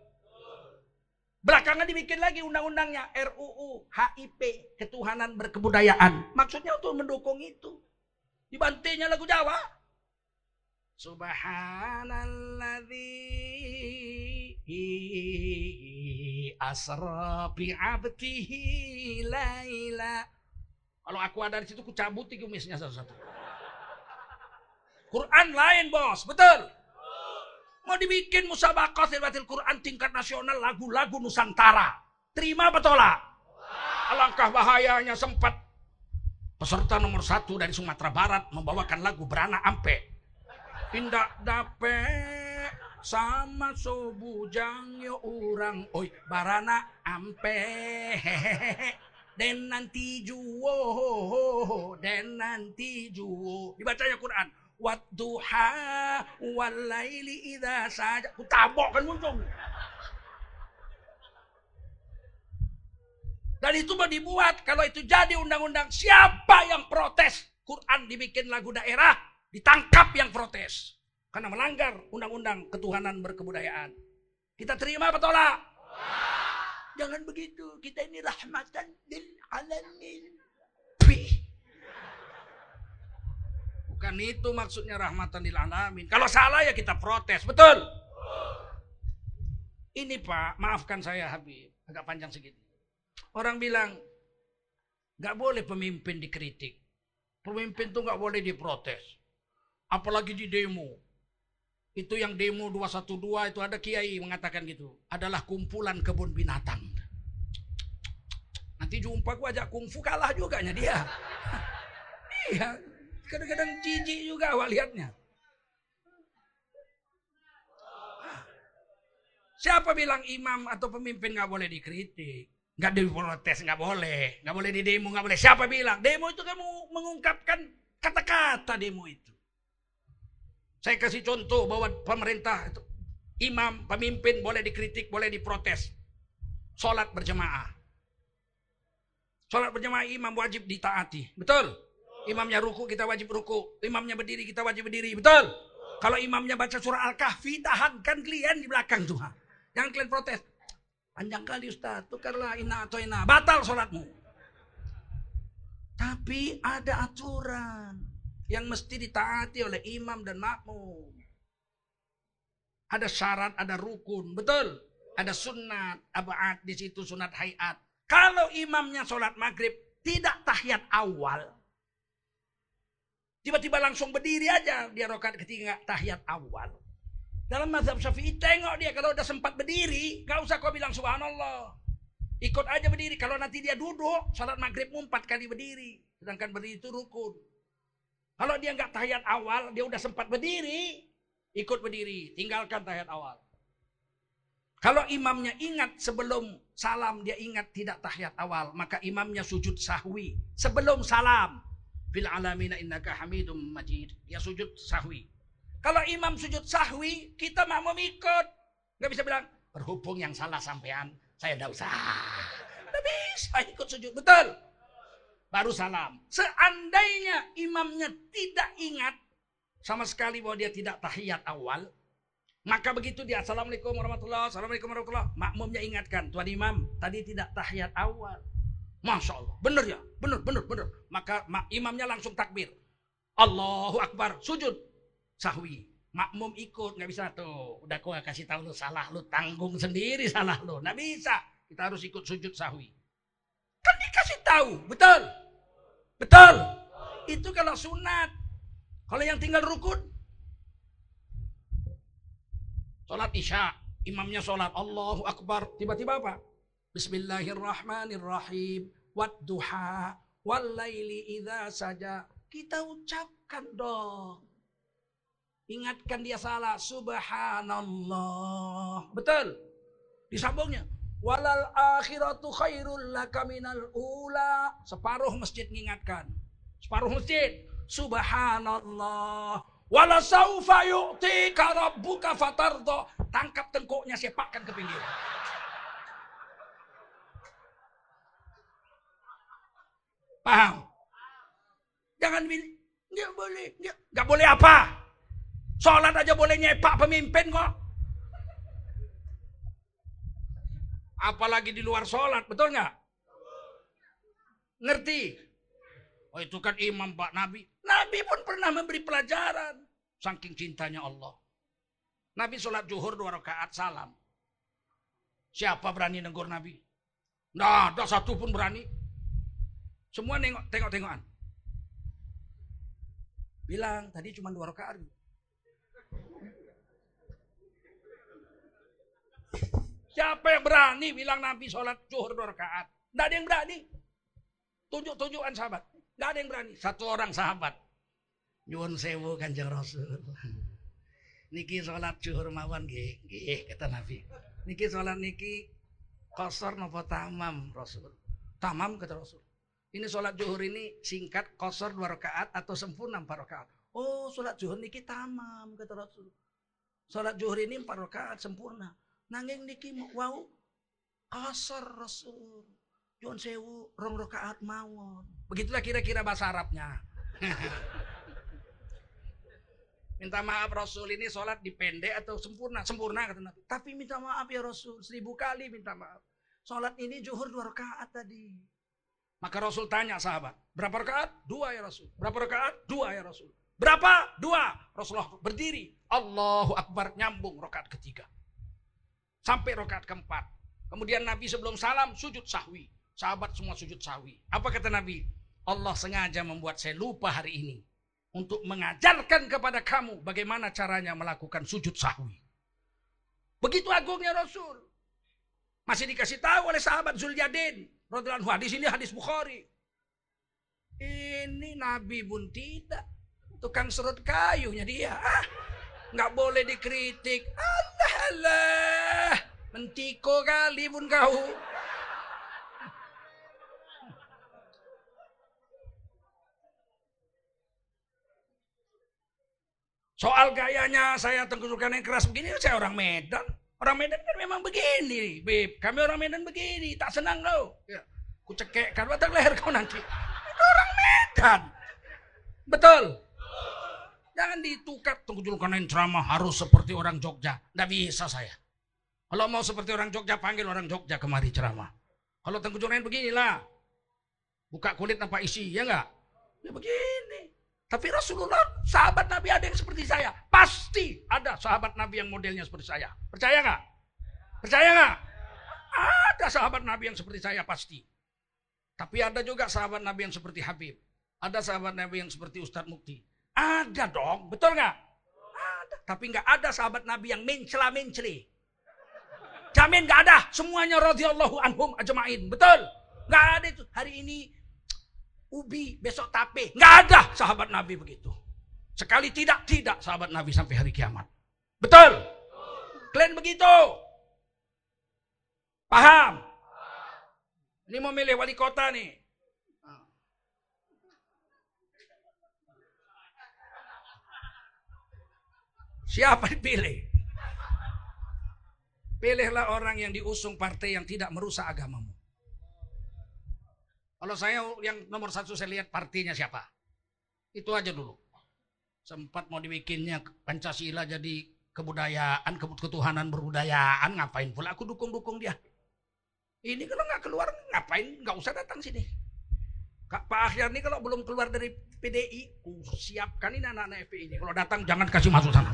Belakangan dibikin lagi undang-undangnya RUU HIP Ketuhanan Berkebudayaan. Maksudnya untuk mendukung itu. Dibantinya lagu Jawa. Subhanalladzi asra bi 'abdihi laila. Kalau aku ada di situ ku cabut kumisnya satu-satu. Quran lain, Bos. Betul? Mau dibikin musabaqah tilbatil Quran tingkat nasional lagu-lagu Nusantara. Terima apa tolak? Alangkah bahayanya sempat peserta nomor satu dari Sumatera Barat membawakan lagu Berana Ampe. Tindak dape sama sobujang yo orang oi barana ampe *laughs* Den nanti ho Den nanti juwo Dibacanya Quran Wadduha Walaili idha saja Ku tabok kan muncul Dan itu mau dibuat Kalau itu jadi undang-undang Siapa yang protes Quran dibikin lagu daerah Ditangkap yang protes Karena melanggar undang-undang ketuhanan berkebudayaan Kita terima apa tolak? Jangan begitu. Kita ini rahmatan lil alamin. Bukan itu maksudnya rahmatan lil alamin. Kalau salah ya kita protes. Betul? Ini Pak, maafkan saya Habib. Agak panjang segini. Orang bilang, nggak boleh pemimpin dikritik. Pemimpin tuh nggak boleh diprotes. Apalagi di demo. Itu yang demo 212 itu ada kiai mengatakan gitu. Adalah kumpulan kebun binatang. Nanti jumpa gua ajak kungfu kalah juga nya dia. *laughs* iya, kadang-kadang jijik juga awak lihatnya. Siapa bilang imam atau pemimpin nggak boleh dikritik? Nggak diprotes, nggak boleh. Nggak boleh di demo, nggak boleh. Siapa bilang? Demo itu kan mengungkapkan kata-kata demo itu. Saya kasih contoh bahwa pemerintah, imam, pemimpin boleh dikritik, boleh diprotes. Sholat berjemaah. Sholat berjemaah imam wajib ditaati. Betul? Imamnya ruku kita wajib ruku. Imamnya berdiri kita wajib berdiri. Betul? Kalau imamnya baca surah Al-Kahfi, tahankan kalian di belakang Tuhan. Jangan kalian protes. Panjang kali Ustaz, tukarlah ina atau ina. Batal sholatmu. Tapi ada aturan yang mesti ditaati oleh imam dan makmum. Ada syarat, ada rukun, betul. Ada sunat, abad di situ sunat hayat. Kalau imamnya sholat maghrib tidak tahiyat awal, tiba-tiba langsung berdiri aja dia rokat ketiga tahiyat awal. Dalam mazhab syafi'i tengok dia kalau udah sempat berdiri, gak usah kau bilang subhanallah. Ikut aja berdiri. Kalau nanti dia duduk, sholat maghrib empat kali berdiri. Sedangkan berdiri itu rukun. Kalau dia nggak tahiyat awal, dia udah sempat berdiri, ikut berdiri, tinggalkan tahiyat awal. Kalau imamnya ingat sebelum salam, dia ingat tidak tahiyat awal, maka imamnya sujud sahwi sebelum salam. Fil alamina innaka hamidum majid. Dia sujud sahwi. Kalau imam sujud sahwi, kita mau ikut. Nggak bisa bilang, berhubung yang salah sampean, saya tidak usah. Tidak bisa ikut sujud. Betul baru salam. Seandainya imamnya tidak ingat sama sekali bahwa dia tidak tahiyat awal, maka begitu dia assalamualaikum warahmatullah, assalamualaikum warahmatullah, makmumnya ingatkan tuan imam tadi tidak tahiyat awal. Masya Allah, benar ya, benar, benar, benar. Maka imamnya langsung takbir. Allahu Akbar, sujud, sahwi. Makmum ikut, nggak bisa tuh. Udah kau kasih tahu lu salah, lu tanggung sendiri salah lu. Nggak bisa. Kita harus ikut sujud sahwi. Kan dikasih tahu, betul? Betul? Itu kalau sunat. Kalau yang tinggal rukun. Sholat isya. Imamnya sholat. Allahu Akbar. Tiba-tiba apa? Bismillahirrahmanirrahim. Wadduha. Wallaili idha saja. Kita ucapkan dong. Ingatkan dia salah. Subhanallah. Betul? Disambungnya. Walal akhiratu khairul laka minal ula. Separuh masjid mengingatkan. Separuh masjid. Subhanallah. Wala saufa yu'tika rabbuka fatardo. Tangkap tengkuknya sepakkan ke pinggir. Paham? Jangan bilang, nggak boleh, nggak boleh apa? Sholat aja boleh nyepak pemimpin kok. Apalagi di luar sholat, betul nggak? Ngerti? Oh itu kan imam Pak Nabi. Nabi pun pernah memberi pelajaran. Saking cintanya Allah. Nabi sholat zuhur dua rakaat salam. Siapa berani negur Nabi? Nah, ada satu pun berani. Semua nengok, tengok-tengokan. Bilang, tadi cuma dua rakaat. Siapa yang berani bilang Nabi sholat zuhur dua rakaat? Tidak ada yang berani. Tunjuk-tunjukan sahabat. Tidak ada yang berani. Satu orang sahabat. Nyuwun sewu kanjeng Rasul. Niki sholat zuhur mawon nggih, nggih kata Nabi. Niki sholat niki kosor nopo tamam Rasul. Tamam kata Rasul. Ini sholat zuhur ini singkat, kosor dua rakaat atau sempurna empat rakaat. Oh, sholat zuhur niki tamam kata Rasul. Sholat zuhur ini empat rakaat sempurna. Nanging niki wow kosor Rasul. John sewu rong rakaat mawon. Begitulah kira-kira bahasa Arabnya. *laughs* minta maaf Rasul ini sholat dipendek atau sempurna? Sempurna kata Nabi. Tapi minta maaf ya Rasul, seribu kali minta maaf. Sholat ini zuhur dua rakaat tadi. Maka Rasul tanya sahabat, berapa rakaat? Dua ya Rasul. Berapa rakaat? Dua ya Rasul. Berapa? Dua. Rasulullah berdiri. Allahu Akbar nyambung rakaat ketiga. Sampai rakaat keempat. Kemudian Nabi sebelum salam sujud sahwi. Sahabat semua sujud sahwi. Apa kata Nabi? Allah sengaja membuat saya lupa hari ini. Untuk mengajarkan kepada kamu bagaimana caranya melakukan sujud sahwi. Begitu agungnya Rasul. Masih dikasih tahu oleh sahabat Zulyadin. Radhiallahu hadis ini hadis Bukhari. Ini Nabi pun tidak. Tukang serut kayunya dia. Ah, nggak boleh dikritik. Allah Allah. Mentiko kali pun kau. Soal gayanya saya tengkurukan yang keras begini, saya orang Medan. Orang Medan kan memang begini, Beb. Kami orang Medan begini, tak senang kau. Ya. Ku cekek kan batang leher kau nanti. Itu orang Medan. Betul. Jangan ditukar karena ceramah harus seperti orang Jogja. Tidak bisa saya. Kalau mau seperti orang Jogja, panggil orang Jogja kemari ceramah. Kalau tengku begini beginilah. Buka kulit tanpa isi, ya enggak? Ya begini. Tapi Rasulullah, sahabat Nabi ada yang seperti saya. Pasti ada sahabat Nabi yang modelnya seperti saya. Percaya nggak? Percaya nggak? Ada sahabat Nabi yang seperti saya pasti. Tapi ada juga sahabat Nabi yang seperti Habib. Ada sahabat Nabi yang seperti Ustadz Mukti. Ada dong, betul nggak? Ada. Tapi nggak ada sahabat Nabi yang mencela menceli. Jamin nggak ada. Semuanya radhiyallahu anhum ajmain. Betul? Nggak ada itu. Hari ini ubi, besok tape. Nggak ada sahabat Nabi begitu. Sekali tidak, tidak sahabat Nabi sampai hari kiamat. Betul? Kalian begitu? Paham? Ini mau milih wali kota nih. Siapa dipilih? Pilihlah orang yang diusung partai yang tidak merusak agamamu. Kalau saya yang nomor satu saya lihat partinya siapa. Itu aja dulu. Sempat mau dibikinnya Pancasila jadi kebudayaan, ketuhanan berbudayaan, ngapain pula aku dukung-dukung dia. Ini kalau nggak keluar, ngapain? Nggak usah datang sini. Kak Pak Akhir ini kalau belum keluar dari PDI, ku siapkan ini anak-anak FPI ini. Kalau datang jangan kasih masuk sana.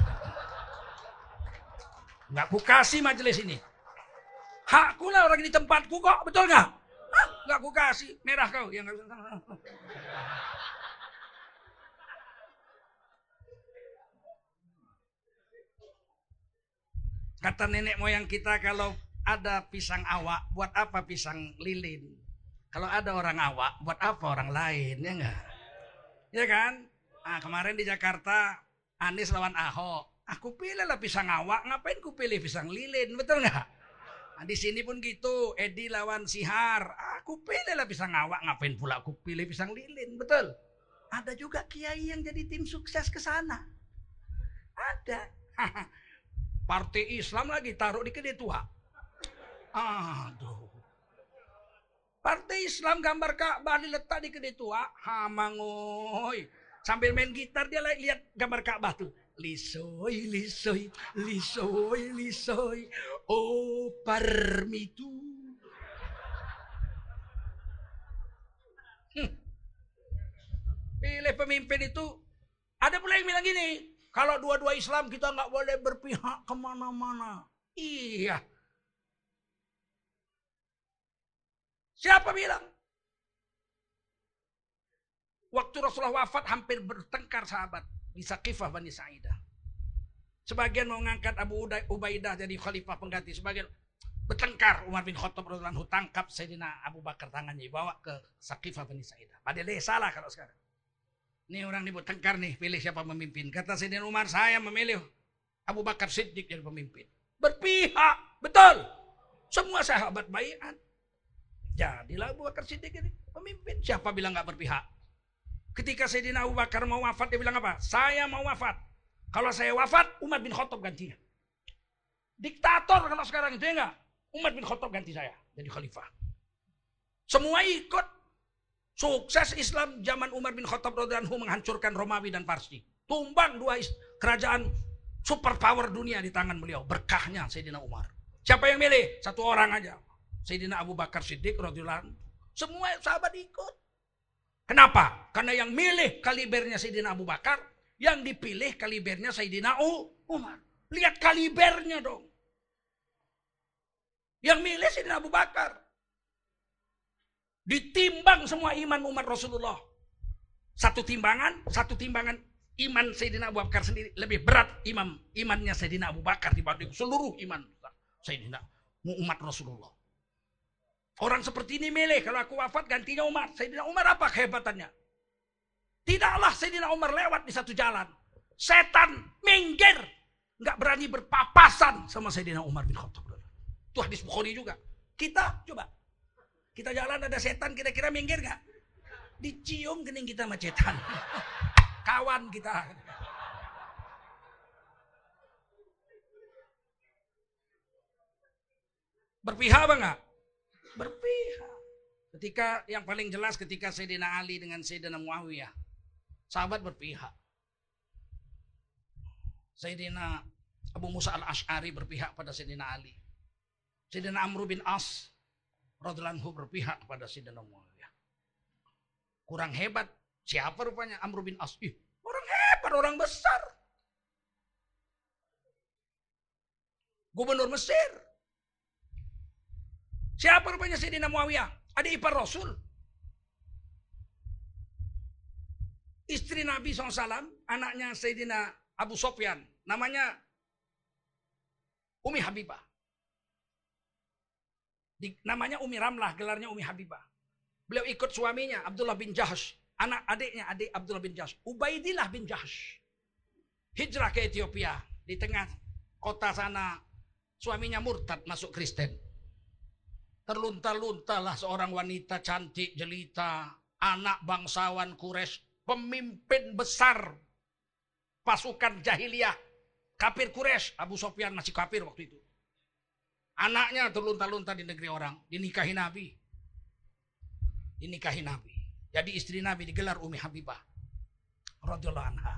Nggak ku kasih majelis ini. Hakku lah orang di tempatku kok, betul nggak? Nggak aku kasih. Merah kau. yang nggak bisa. Kata nenek moyang kita kalau ada pisang awak, buat apa pisang lilin? Kalau ada orang awak, buat apa orang lain? Ya enggak? Ya kan? Nah, kemarin di Jakarta, Anies lawan Ahok. Aku pilih lah pisang awak, ngapain ku pilih pisang lilin? Betul nggak? Nah, di sini pun gitu, Edi lawan Sihar. Aku pilih lah pisang awak, ngapain pula aku pilih pisang lilin, betul? Ada juga kiai yang jadi tim sukses ke sana. Ada. *laughs* Partai Islam lagi taruh di kedai tua. Aduh. Partai Islam gambar Ka'bah diletak di kedai tua. Hamangoy. Sambil main gitar dia lihat gambar Ka'bah tuh. Lisoy, lisoy, lisoy, lisoy, oh parmitu. Hmm. Pilih pemimpin itu, ada pula yang bilang gini, kalau dua-dua Islam kita nggak boleh berpihak ke mana-mana. Iya. Siapa bilang? Waktu Rasulullah wafat hampir bertengkar sahabat di Saqifah Bani Sa'idah. Sebagian mau ngangkat Abu Ubaidah jadi khalifah pengganti. Sebagian bertengkar Umar bin Khattab radhiyallahu tangkap Sayyidina Abu Bakar tangannya bawa ke Saqifah Bani Sa'idah. Padahal salah kalau sekarang. Ini orang ini bertengkar nih, pilih siapa memimpin. Kata Sayyidina Umar, saya memilih Abu Bakar Siddiq jadi pemimpin. Berpihak, betul. Semua sahabat bayian. Jadilah Abu Bakar Siddiq ini pemimpin. Siapa bilang nggak berpihak? Ketika Sayyidina Abu Bakar mau wafat, dia bilang apa? Saya mau wafat. Kalau saya wafat, Umar bin Khattab gantinya. Diktator kalau sekarang itu ya enggak? Umar bin Khattab ganti saya jadi khalifah. Semua ikut. Sukses Islam zaman Umar bin Khattab radhiyallahu menghancurkan Romawi dan Parsi. Tumbang dua kerajaan superpower dunia di tangan beliau. Berkahnya Sayyidina Umar. Siapa yang milih? Satu orang aja. Sayyidina Abu Bakar Siddiq radhiyallahu Semua sahabat ikut. Kenapa? Karena yang milih kalibernya Sayyidina Abu Bakar, yang dipilih kalibernya Sayyidina Umar. Lihat kalibernya dong. Yang milih Sayyidina Abu Bakar. Ditimbang semua iman umat Rasulullah. Satu timbangan, satu timbangan iman Sayyidina Abu Bakar sendiri lebih berat imam imannya Sayyidina Abu Bakar dibanding seluruh iman Sayyidina umat Rasulullah. Orang seperti ini milih kalau aku wafat gantinya Umar. Sayyidina Umar apa kehebatannya? Tidaklah Sayyidina Umar lewat di satu jalan. Setan minggir. Nggak berani berpapasan sama Sayyidina Umar bin Khattab. Itu hadis Bukhari juga. Kita coba kita jalan ada setan kira-kira minggir nggak? Dicium kening kita sama setan. *laughs* Kawan kita. Berpihak apa enggak? Berpihak. Ketika yang paling jelas ketika Sayyidina Ali dengan Sayyidina Muawiyah. Sahabat berpihak. Sayyidina Abu Musa al-Ash'ari berpihak pada Sayyidina Ali. Sayyidina Amr bin As radhiyallahu berpihak kepada Sayyidina Muawiyah. Kurang hebat. Siapa rupanya Amr bin As? Ih, orang hebat, orang besar. Gubernur Mesir. Siapa rupanya Sayyidina Muawiyah? Adik ipar Rasul. Istri Nabi SAW, anaknya Sayyidina Abu Sofyan. Namanya Umi Habibah. Di, namanya Umi Ramlah, gelarnya Umi Habibah. Beliau ikut suaminya Abdullah bin Jahash, anak adiknya adik Abdullah bin Jahash, Ubaidillah bin Jahash. Hijrah ke Ethiopia di tengah kota sana suaminya murtad masuk Kristen. Terlunta-luntalah seorang wanita cantik jelita, anak bangsawan Quraisy, pemimpin besar pasukan jahiliyah kafir Quraisy, Abu Sofyan masih kafir waktu itu. Anaknya terlunta-lunta di negeri orang, dinikahi Nabi. Dinikahi Nabi. Jadi istri Nabi digelar Umi Habibah. Radhiyallahu anha.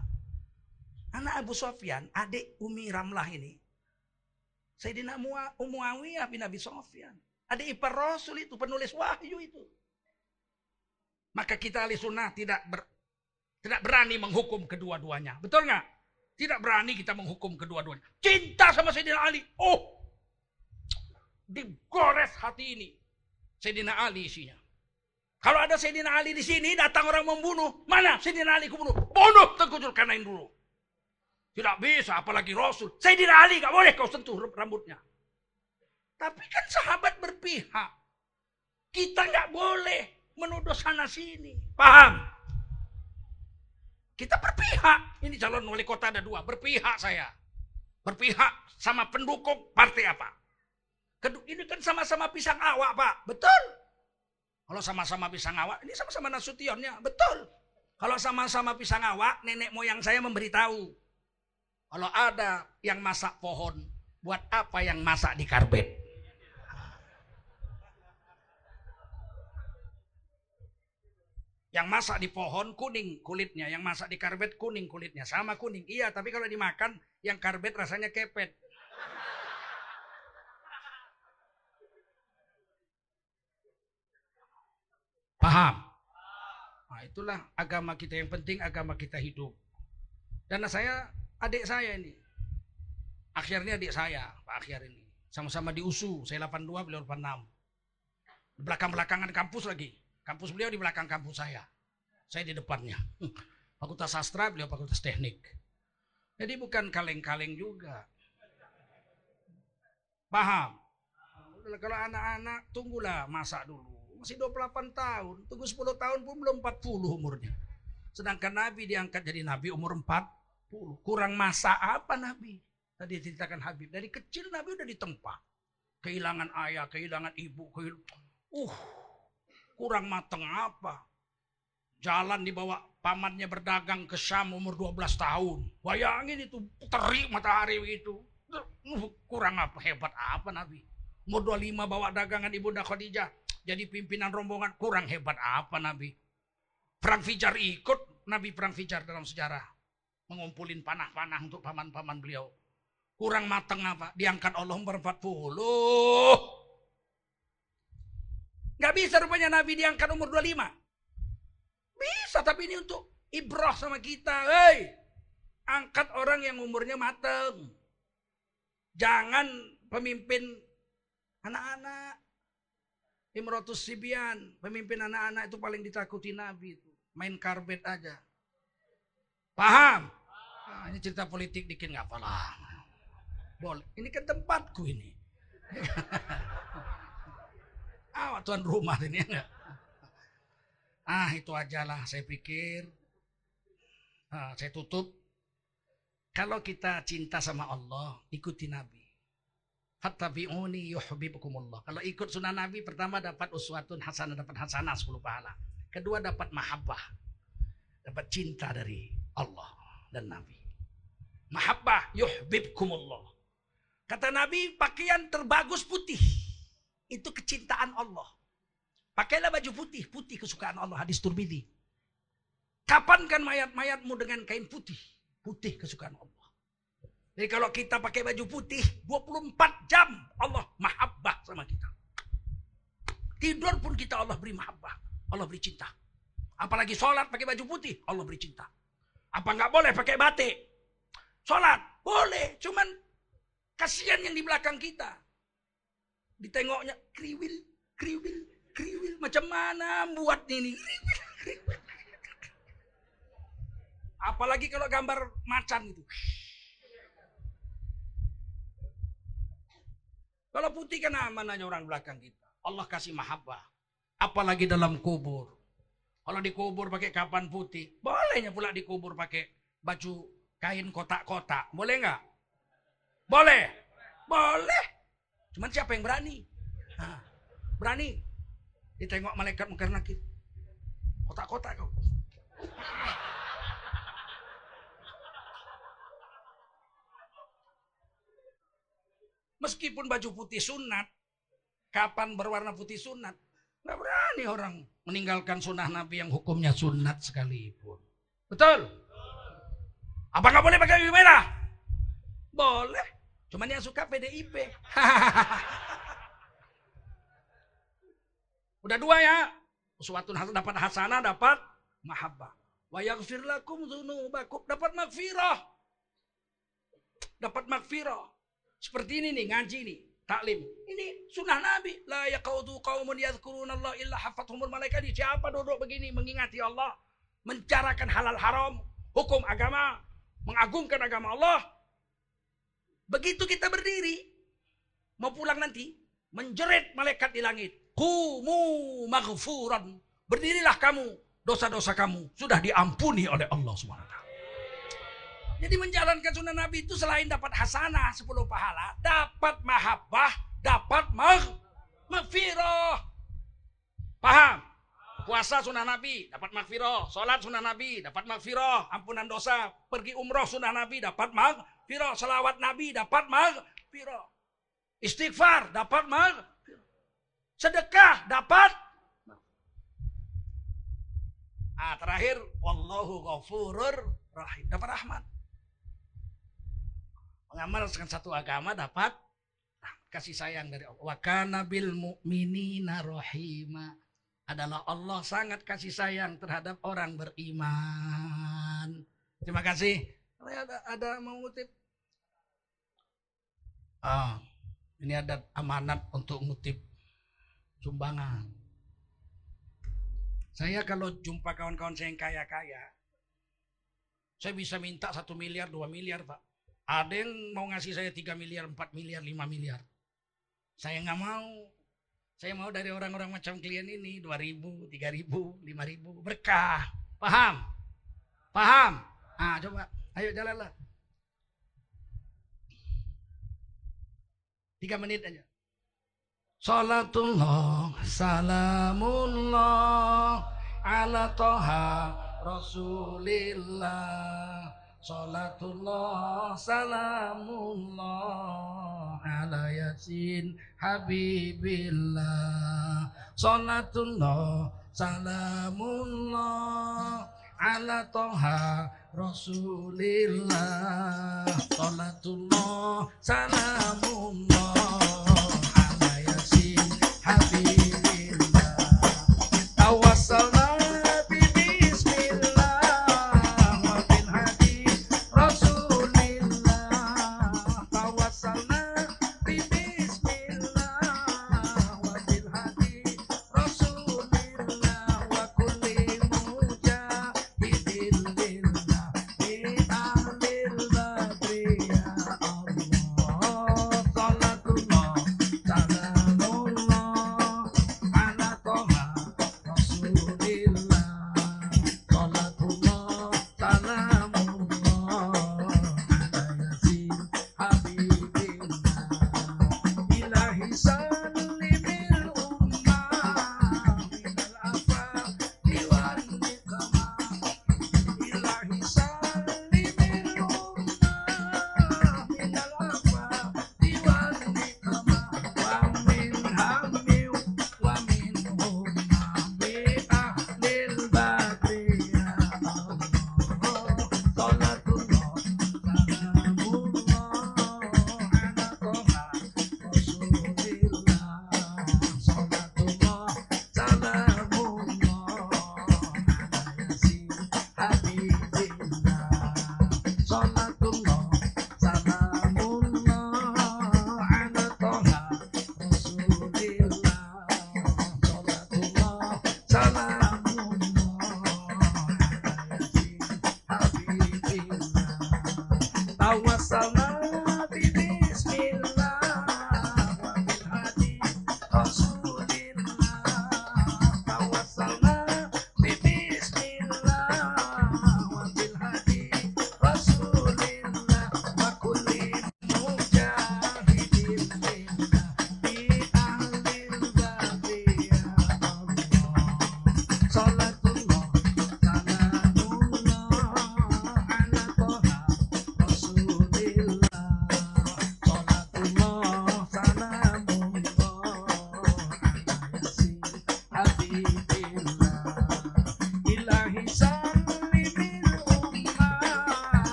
Anak Abu Sofyan, adik Umi Ramlah ini. Sayyidina Muawiyah bin Abi Sofyan. Adik ipar Rasul itu, penulis wahyu itu. Maka kita ahli sunnah tidak ber, tidak berani menghukum kedua-duanya. Betul nggak? Tidak berani kita menghukum kedua-duanya. Cinta sama Sayyidina Ali. Oh, digores hati ini. Sayyidina Ali isinya. Kalau ada Sayyidina Ali di sini, datang orang membunuh. Mana Sayyidina Ali kubunuh? Bunuh Tengku Zulkarnain dulu. Tidak bisa, apalagi Rasul. Sayyidina Ali gak boleh kau sentuh rambutnya. Tapi kan sahabat berpihak. Kita nggak boleh menuduh sana sini. Paham? Kita berpihak. Ini calon wali kota ada dua. Berpihak saya. Berpihak sama pendukung partai apa. Ini kan sama-sama pisang awak, Pak. Betul. Kalau sama-sama pisang awak, ini sama-sama Nasutionnya. Betul. Kalau sama-sama pisang awak, nenek moyang saya memberitahu. Kalau ada yang masak pohon, buat apa yang masak di karbet? Yang masak di pohon kuning kulitnya, yang masak di karbet kuning kulitnya, sama kuning. Iya, tapi kalau dimakan yang karbet rasanya kepet. Paham? Nah, itulah agama kita yang penting agama kita hidup. Dan saya adik saya ini. Akhirnya adik saya, Pak Akhir ini. Sama-sama di USU, saya 82, beliau 86. Di belakang-belakangan kampus lagi. Kampus beliau di belakang kampus saya. Saya di depannya. *laughs* Fakultas sastra, beliau fakultas teknik. Jadi bukan kaleng-kaleng juga. Paham? Kalau anak-anak, tunggulah masak dulu masih 28 tahun. Tunggu 10 tahun pun belum 40 umurnya. Sedangkan Nabi diangkat jadi Nabi umur 40. Kurang masa apa Nabi? Tadi ceritakan Habib. Dari kecil Nabi udah ditempa. Kehilangan ayah, kehilangan ibu. Kehilangan... Uh, kurang mateng apa? Jalan dibawa pamannya berdagang ke Syam umur 12 tahun. Bayangin itu terik matahari itu. Uh, kurang apa? Hebat apa Nabi? Umur 25 bawa dagangan Ibunda Khadijah. Jadi pimpinan rombongan. Kurang hebat apa Nabi? Perang Fijar ikut Nabi Perang Fijar dalam sejarah. Mengumpulin panah-panah untuk paman-paman beliau. Kurang mateng apa? Diangkat Allah umur 40. Gak bisa rupanya Nabi diangkat umur 25. Bisa tapi ini untuk ibrah sama kita. Hei, angkat orang yang umurnya mateng. Jangan pemimpin anak-anak. Imrotus Sibian, pemimpin anak-anak itu paling ditakuti Nabi itu. Main karbet aja. Paham? Nah, ini cerita politik dikit nggak apa-apa. Boleh. Ini kan tempatku ini. *laughs* ah, tuan rumah ini enggak. Ah, itu aja lah saya pikir. Ah, saya tutup. Kalau kita cinta sama Allah, ikuti Nabi. Fattabi'uni yuhibbukumullah. Kalau ikut sunnah Nabi, pertama dapat uswatun hasanah, dapat hasanah 10 pahala. Kedua dapat mahabbah. Dapat cinta dari Allah dan Nabi. Mahabbah yuhibbukumullah. Kata Nabi, pakaian terbagus putih. Itu kecintaan Allah. Pakailah baju putih, putih kesukaan Allah. Hadis Turbidi. Kapan kan mayat-mayatmu dengan kain putih? Putih kesukaan Allah. Jadi kalau kita pakai baju putih, 24 jam Allah mahabbah sama kita. Tidur pun kita Allah beri mahabbah. Allah beri cinta. Apalagi sholat pakai baju putih, Allah beri cinta. Apa nggak boleh pakai batik? Sholat, boleh. Cuman kasihan yang di belakang kita. Ditengoknya kriwil, kriwil, kriwil. Macam mana buat ini? Kriwil, kriwil. Apalagi kalau gambar macan itu. Kalau putih kan aman orang belakang kita. Allah kasih mahabbah. Apalagi dalam kubur. Kalau dikubur pakai kapan putih. Bolehnya pula dikubur pakai baju kain kotak-kotak. Boleh nggak? Boleh. Boleh. Cuman siapa yang berani? Nah, berani. Ditengok malaikat mungkar nakir. Kotak-kotak kau. Meskipun baju putih sunat, kapan berwarna putih sunat, nggak berani orang meninggalkan sunnah Nabi yang hukumnya sunat sekalipun. Betul? Apa nggak boleh pakai baju merah? Boleh. Cuman yang suka PDIP. *laughs* Udah dua ya. Suatu dapat hasanah, dapat mahabbah. Wa yaghfir lakum dzunubakum, dapat magfirah. Dapat magfirah. Seperti ini nih, ngaji nih, taklim. Ini sunnah Nabi. La yaqaudu qaumun yadhkuruna Allah illa hafathumul malaikat. Siapa duduk begini mengingati Allah, mencarakan halal haram, hukum agama, mengagungkan agama Allah. Begitu kita berdiri, mau pulang nanti, menjerit malaikat di langit. Kumu maghfuran. Berdirilah kamu, dosa-dosa kamu sudah diampuni oleh Allah SWT. Jadi menjalankan sunnah Nabi itu selain dapat hasanah 10 pahala, dapat mahabbah, dapat mag magfirah. Paham? Puasa sunnah Nabi, dapat magfirah. Salat sunnah Nabi, dapat magfirah. Ampunan dosa. Pergi umroh sunnah Nabi, dapat magfirah. Salawat Nabi, dapat magfirah. Istighfar, dapat magfirah. Sedekah, dapat Ah, terakhir, wallahu ghafurur rahim. Dapat rahmat mengamalkan satu agama dapat kasih sayang dari Allah. Wa kana bil mu'minina rahima. Adalah Allah sangat kasih sayang terhadap orang beriman. Terima kasih. Ada, ada mau ngutip? Ah, ini ada amanat untuk ngutip sumbangan. Saya kalau jumpa kawan-kawan saya yang kaya-kaya, saya bisa minta satu miliar, dua miliar, Pak. Ada yang mau ngasih saya 3 miliar, 4 miliar, 5 miliar. Saya nggak mau. Saya mau dari orang-orang macam klien ini 2 ribu, 3 ribu, 5 ribu. Berkah. Paham? Paham? Ah, coba. Ayo jalanlah. Tiga menit aja. Salatullah, salamullah ala toha rasulillah. Salatullah, salamullah ala yasin habibillah. Salatullah, salamullah ala toha rasulillah. Salatullah salamullah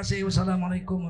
kasih. Wassalamualaikum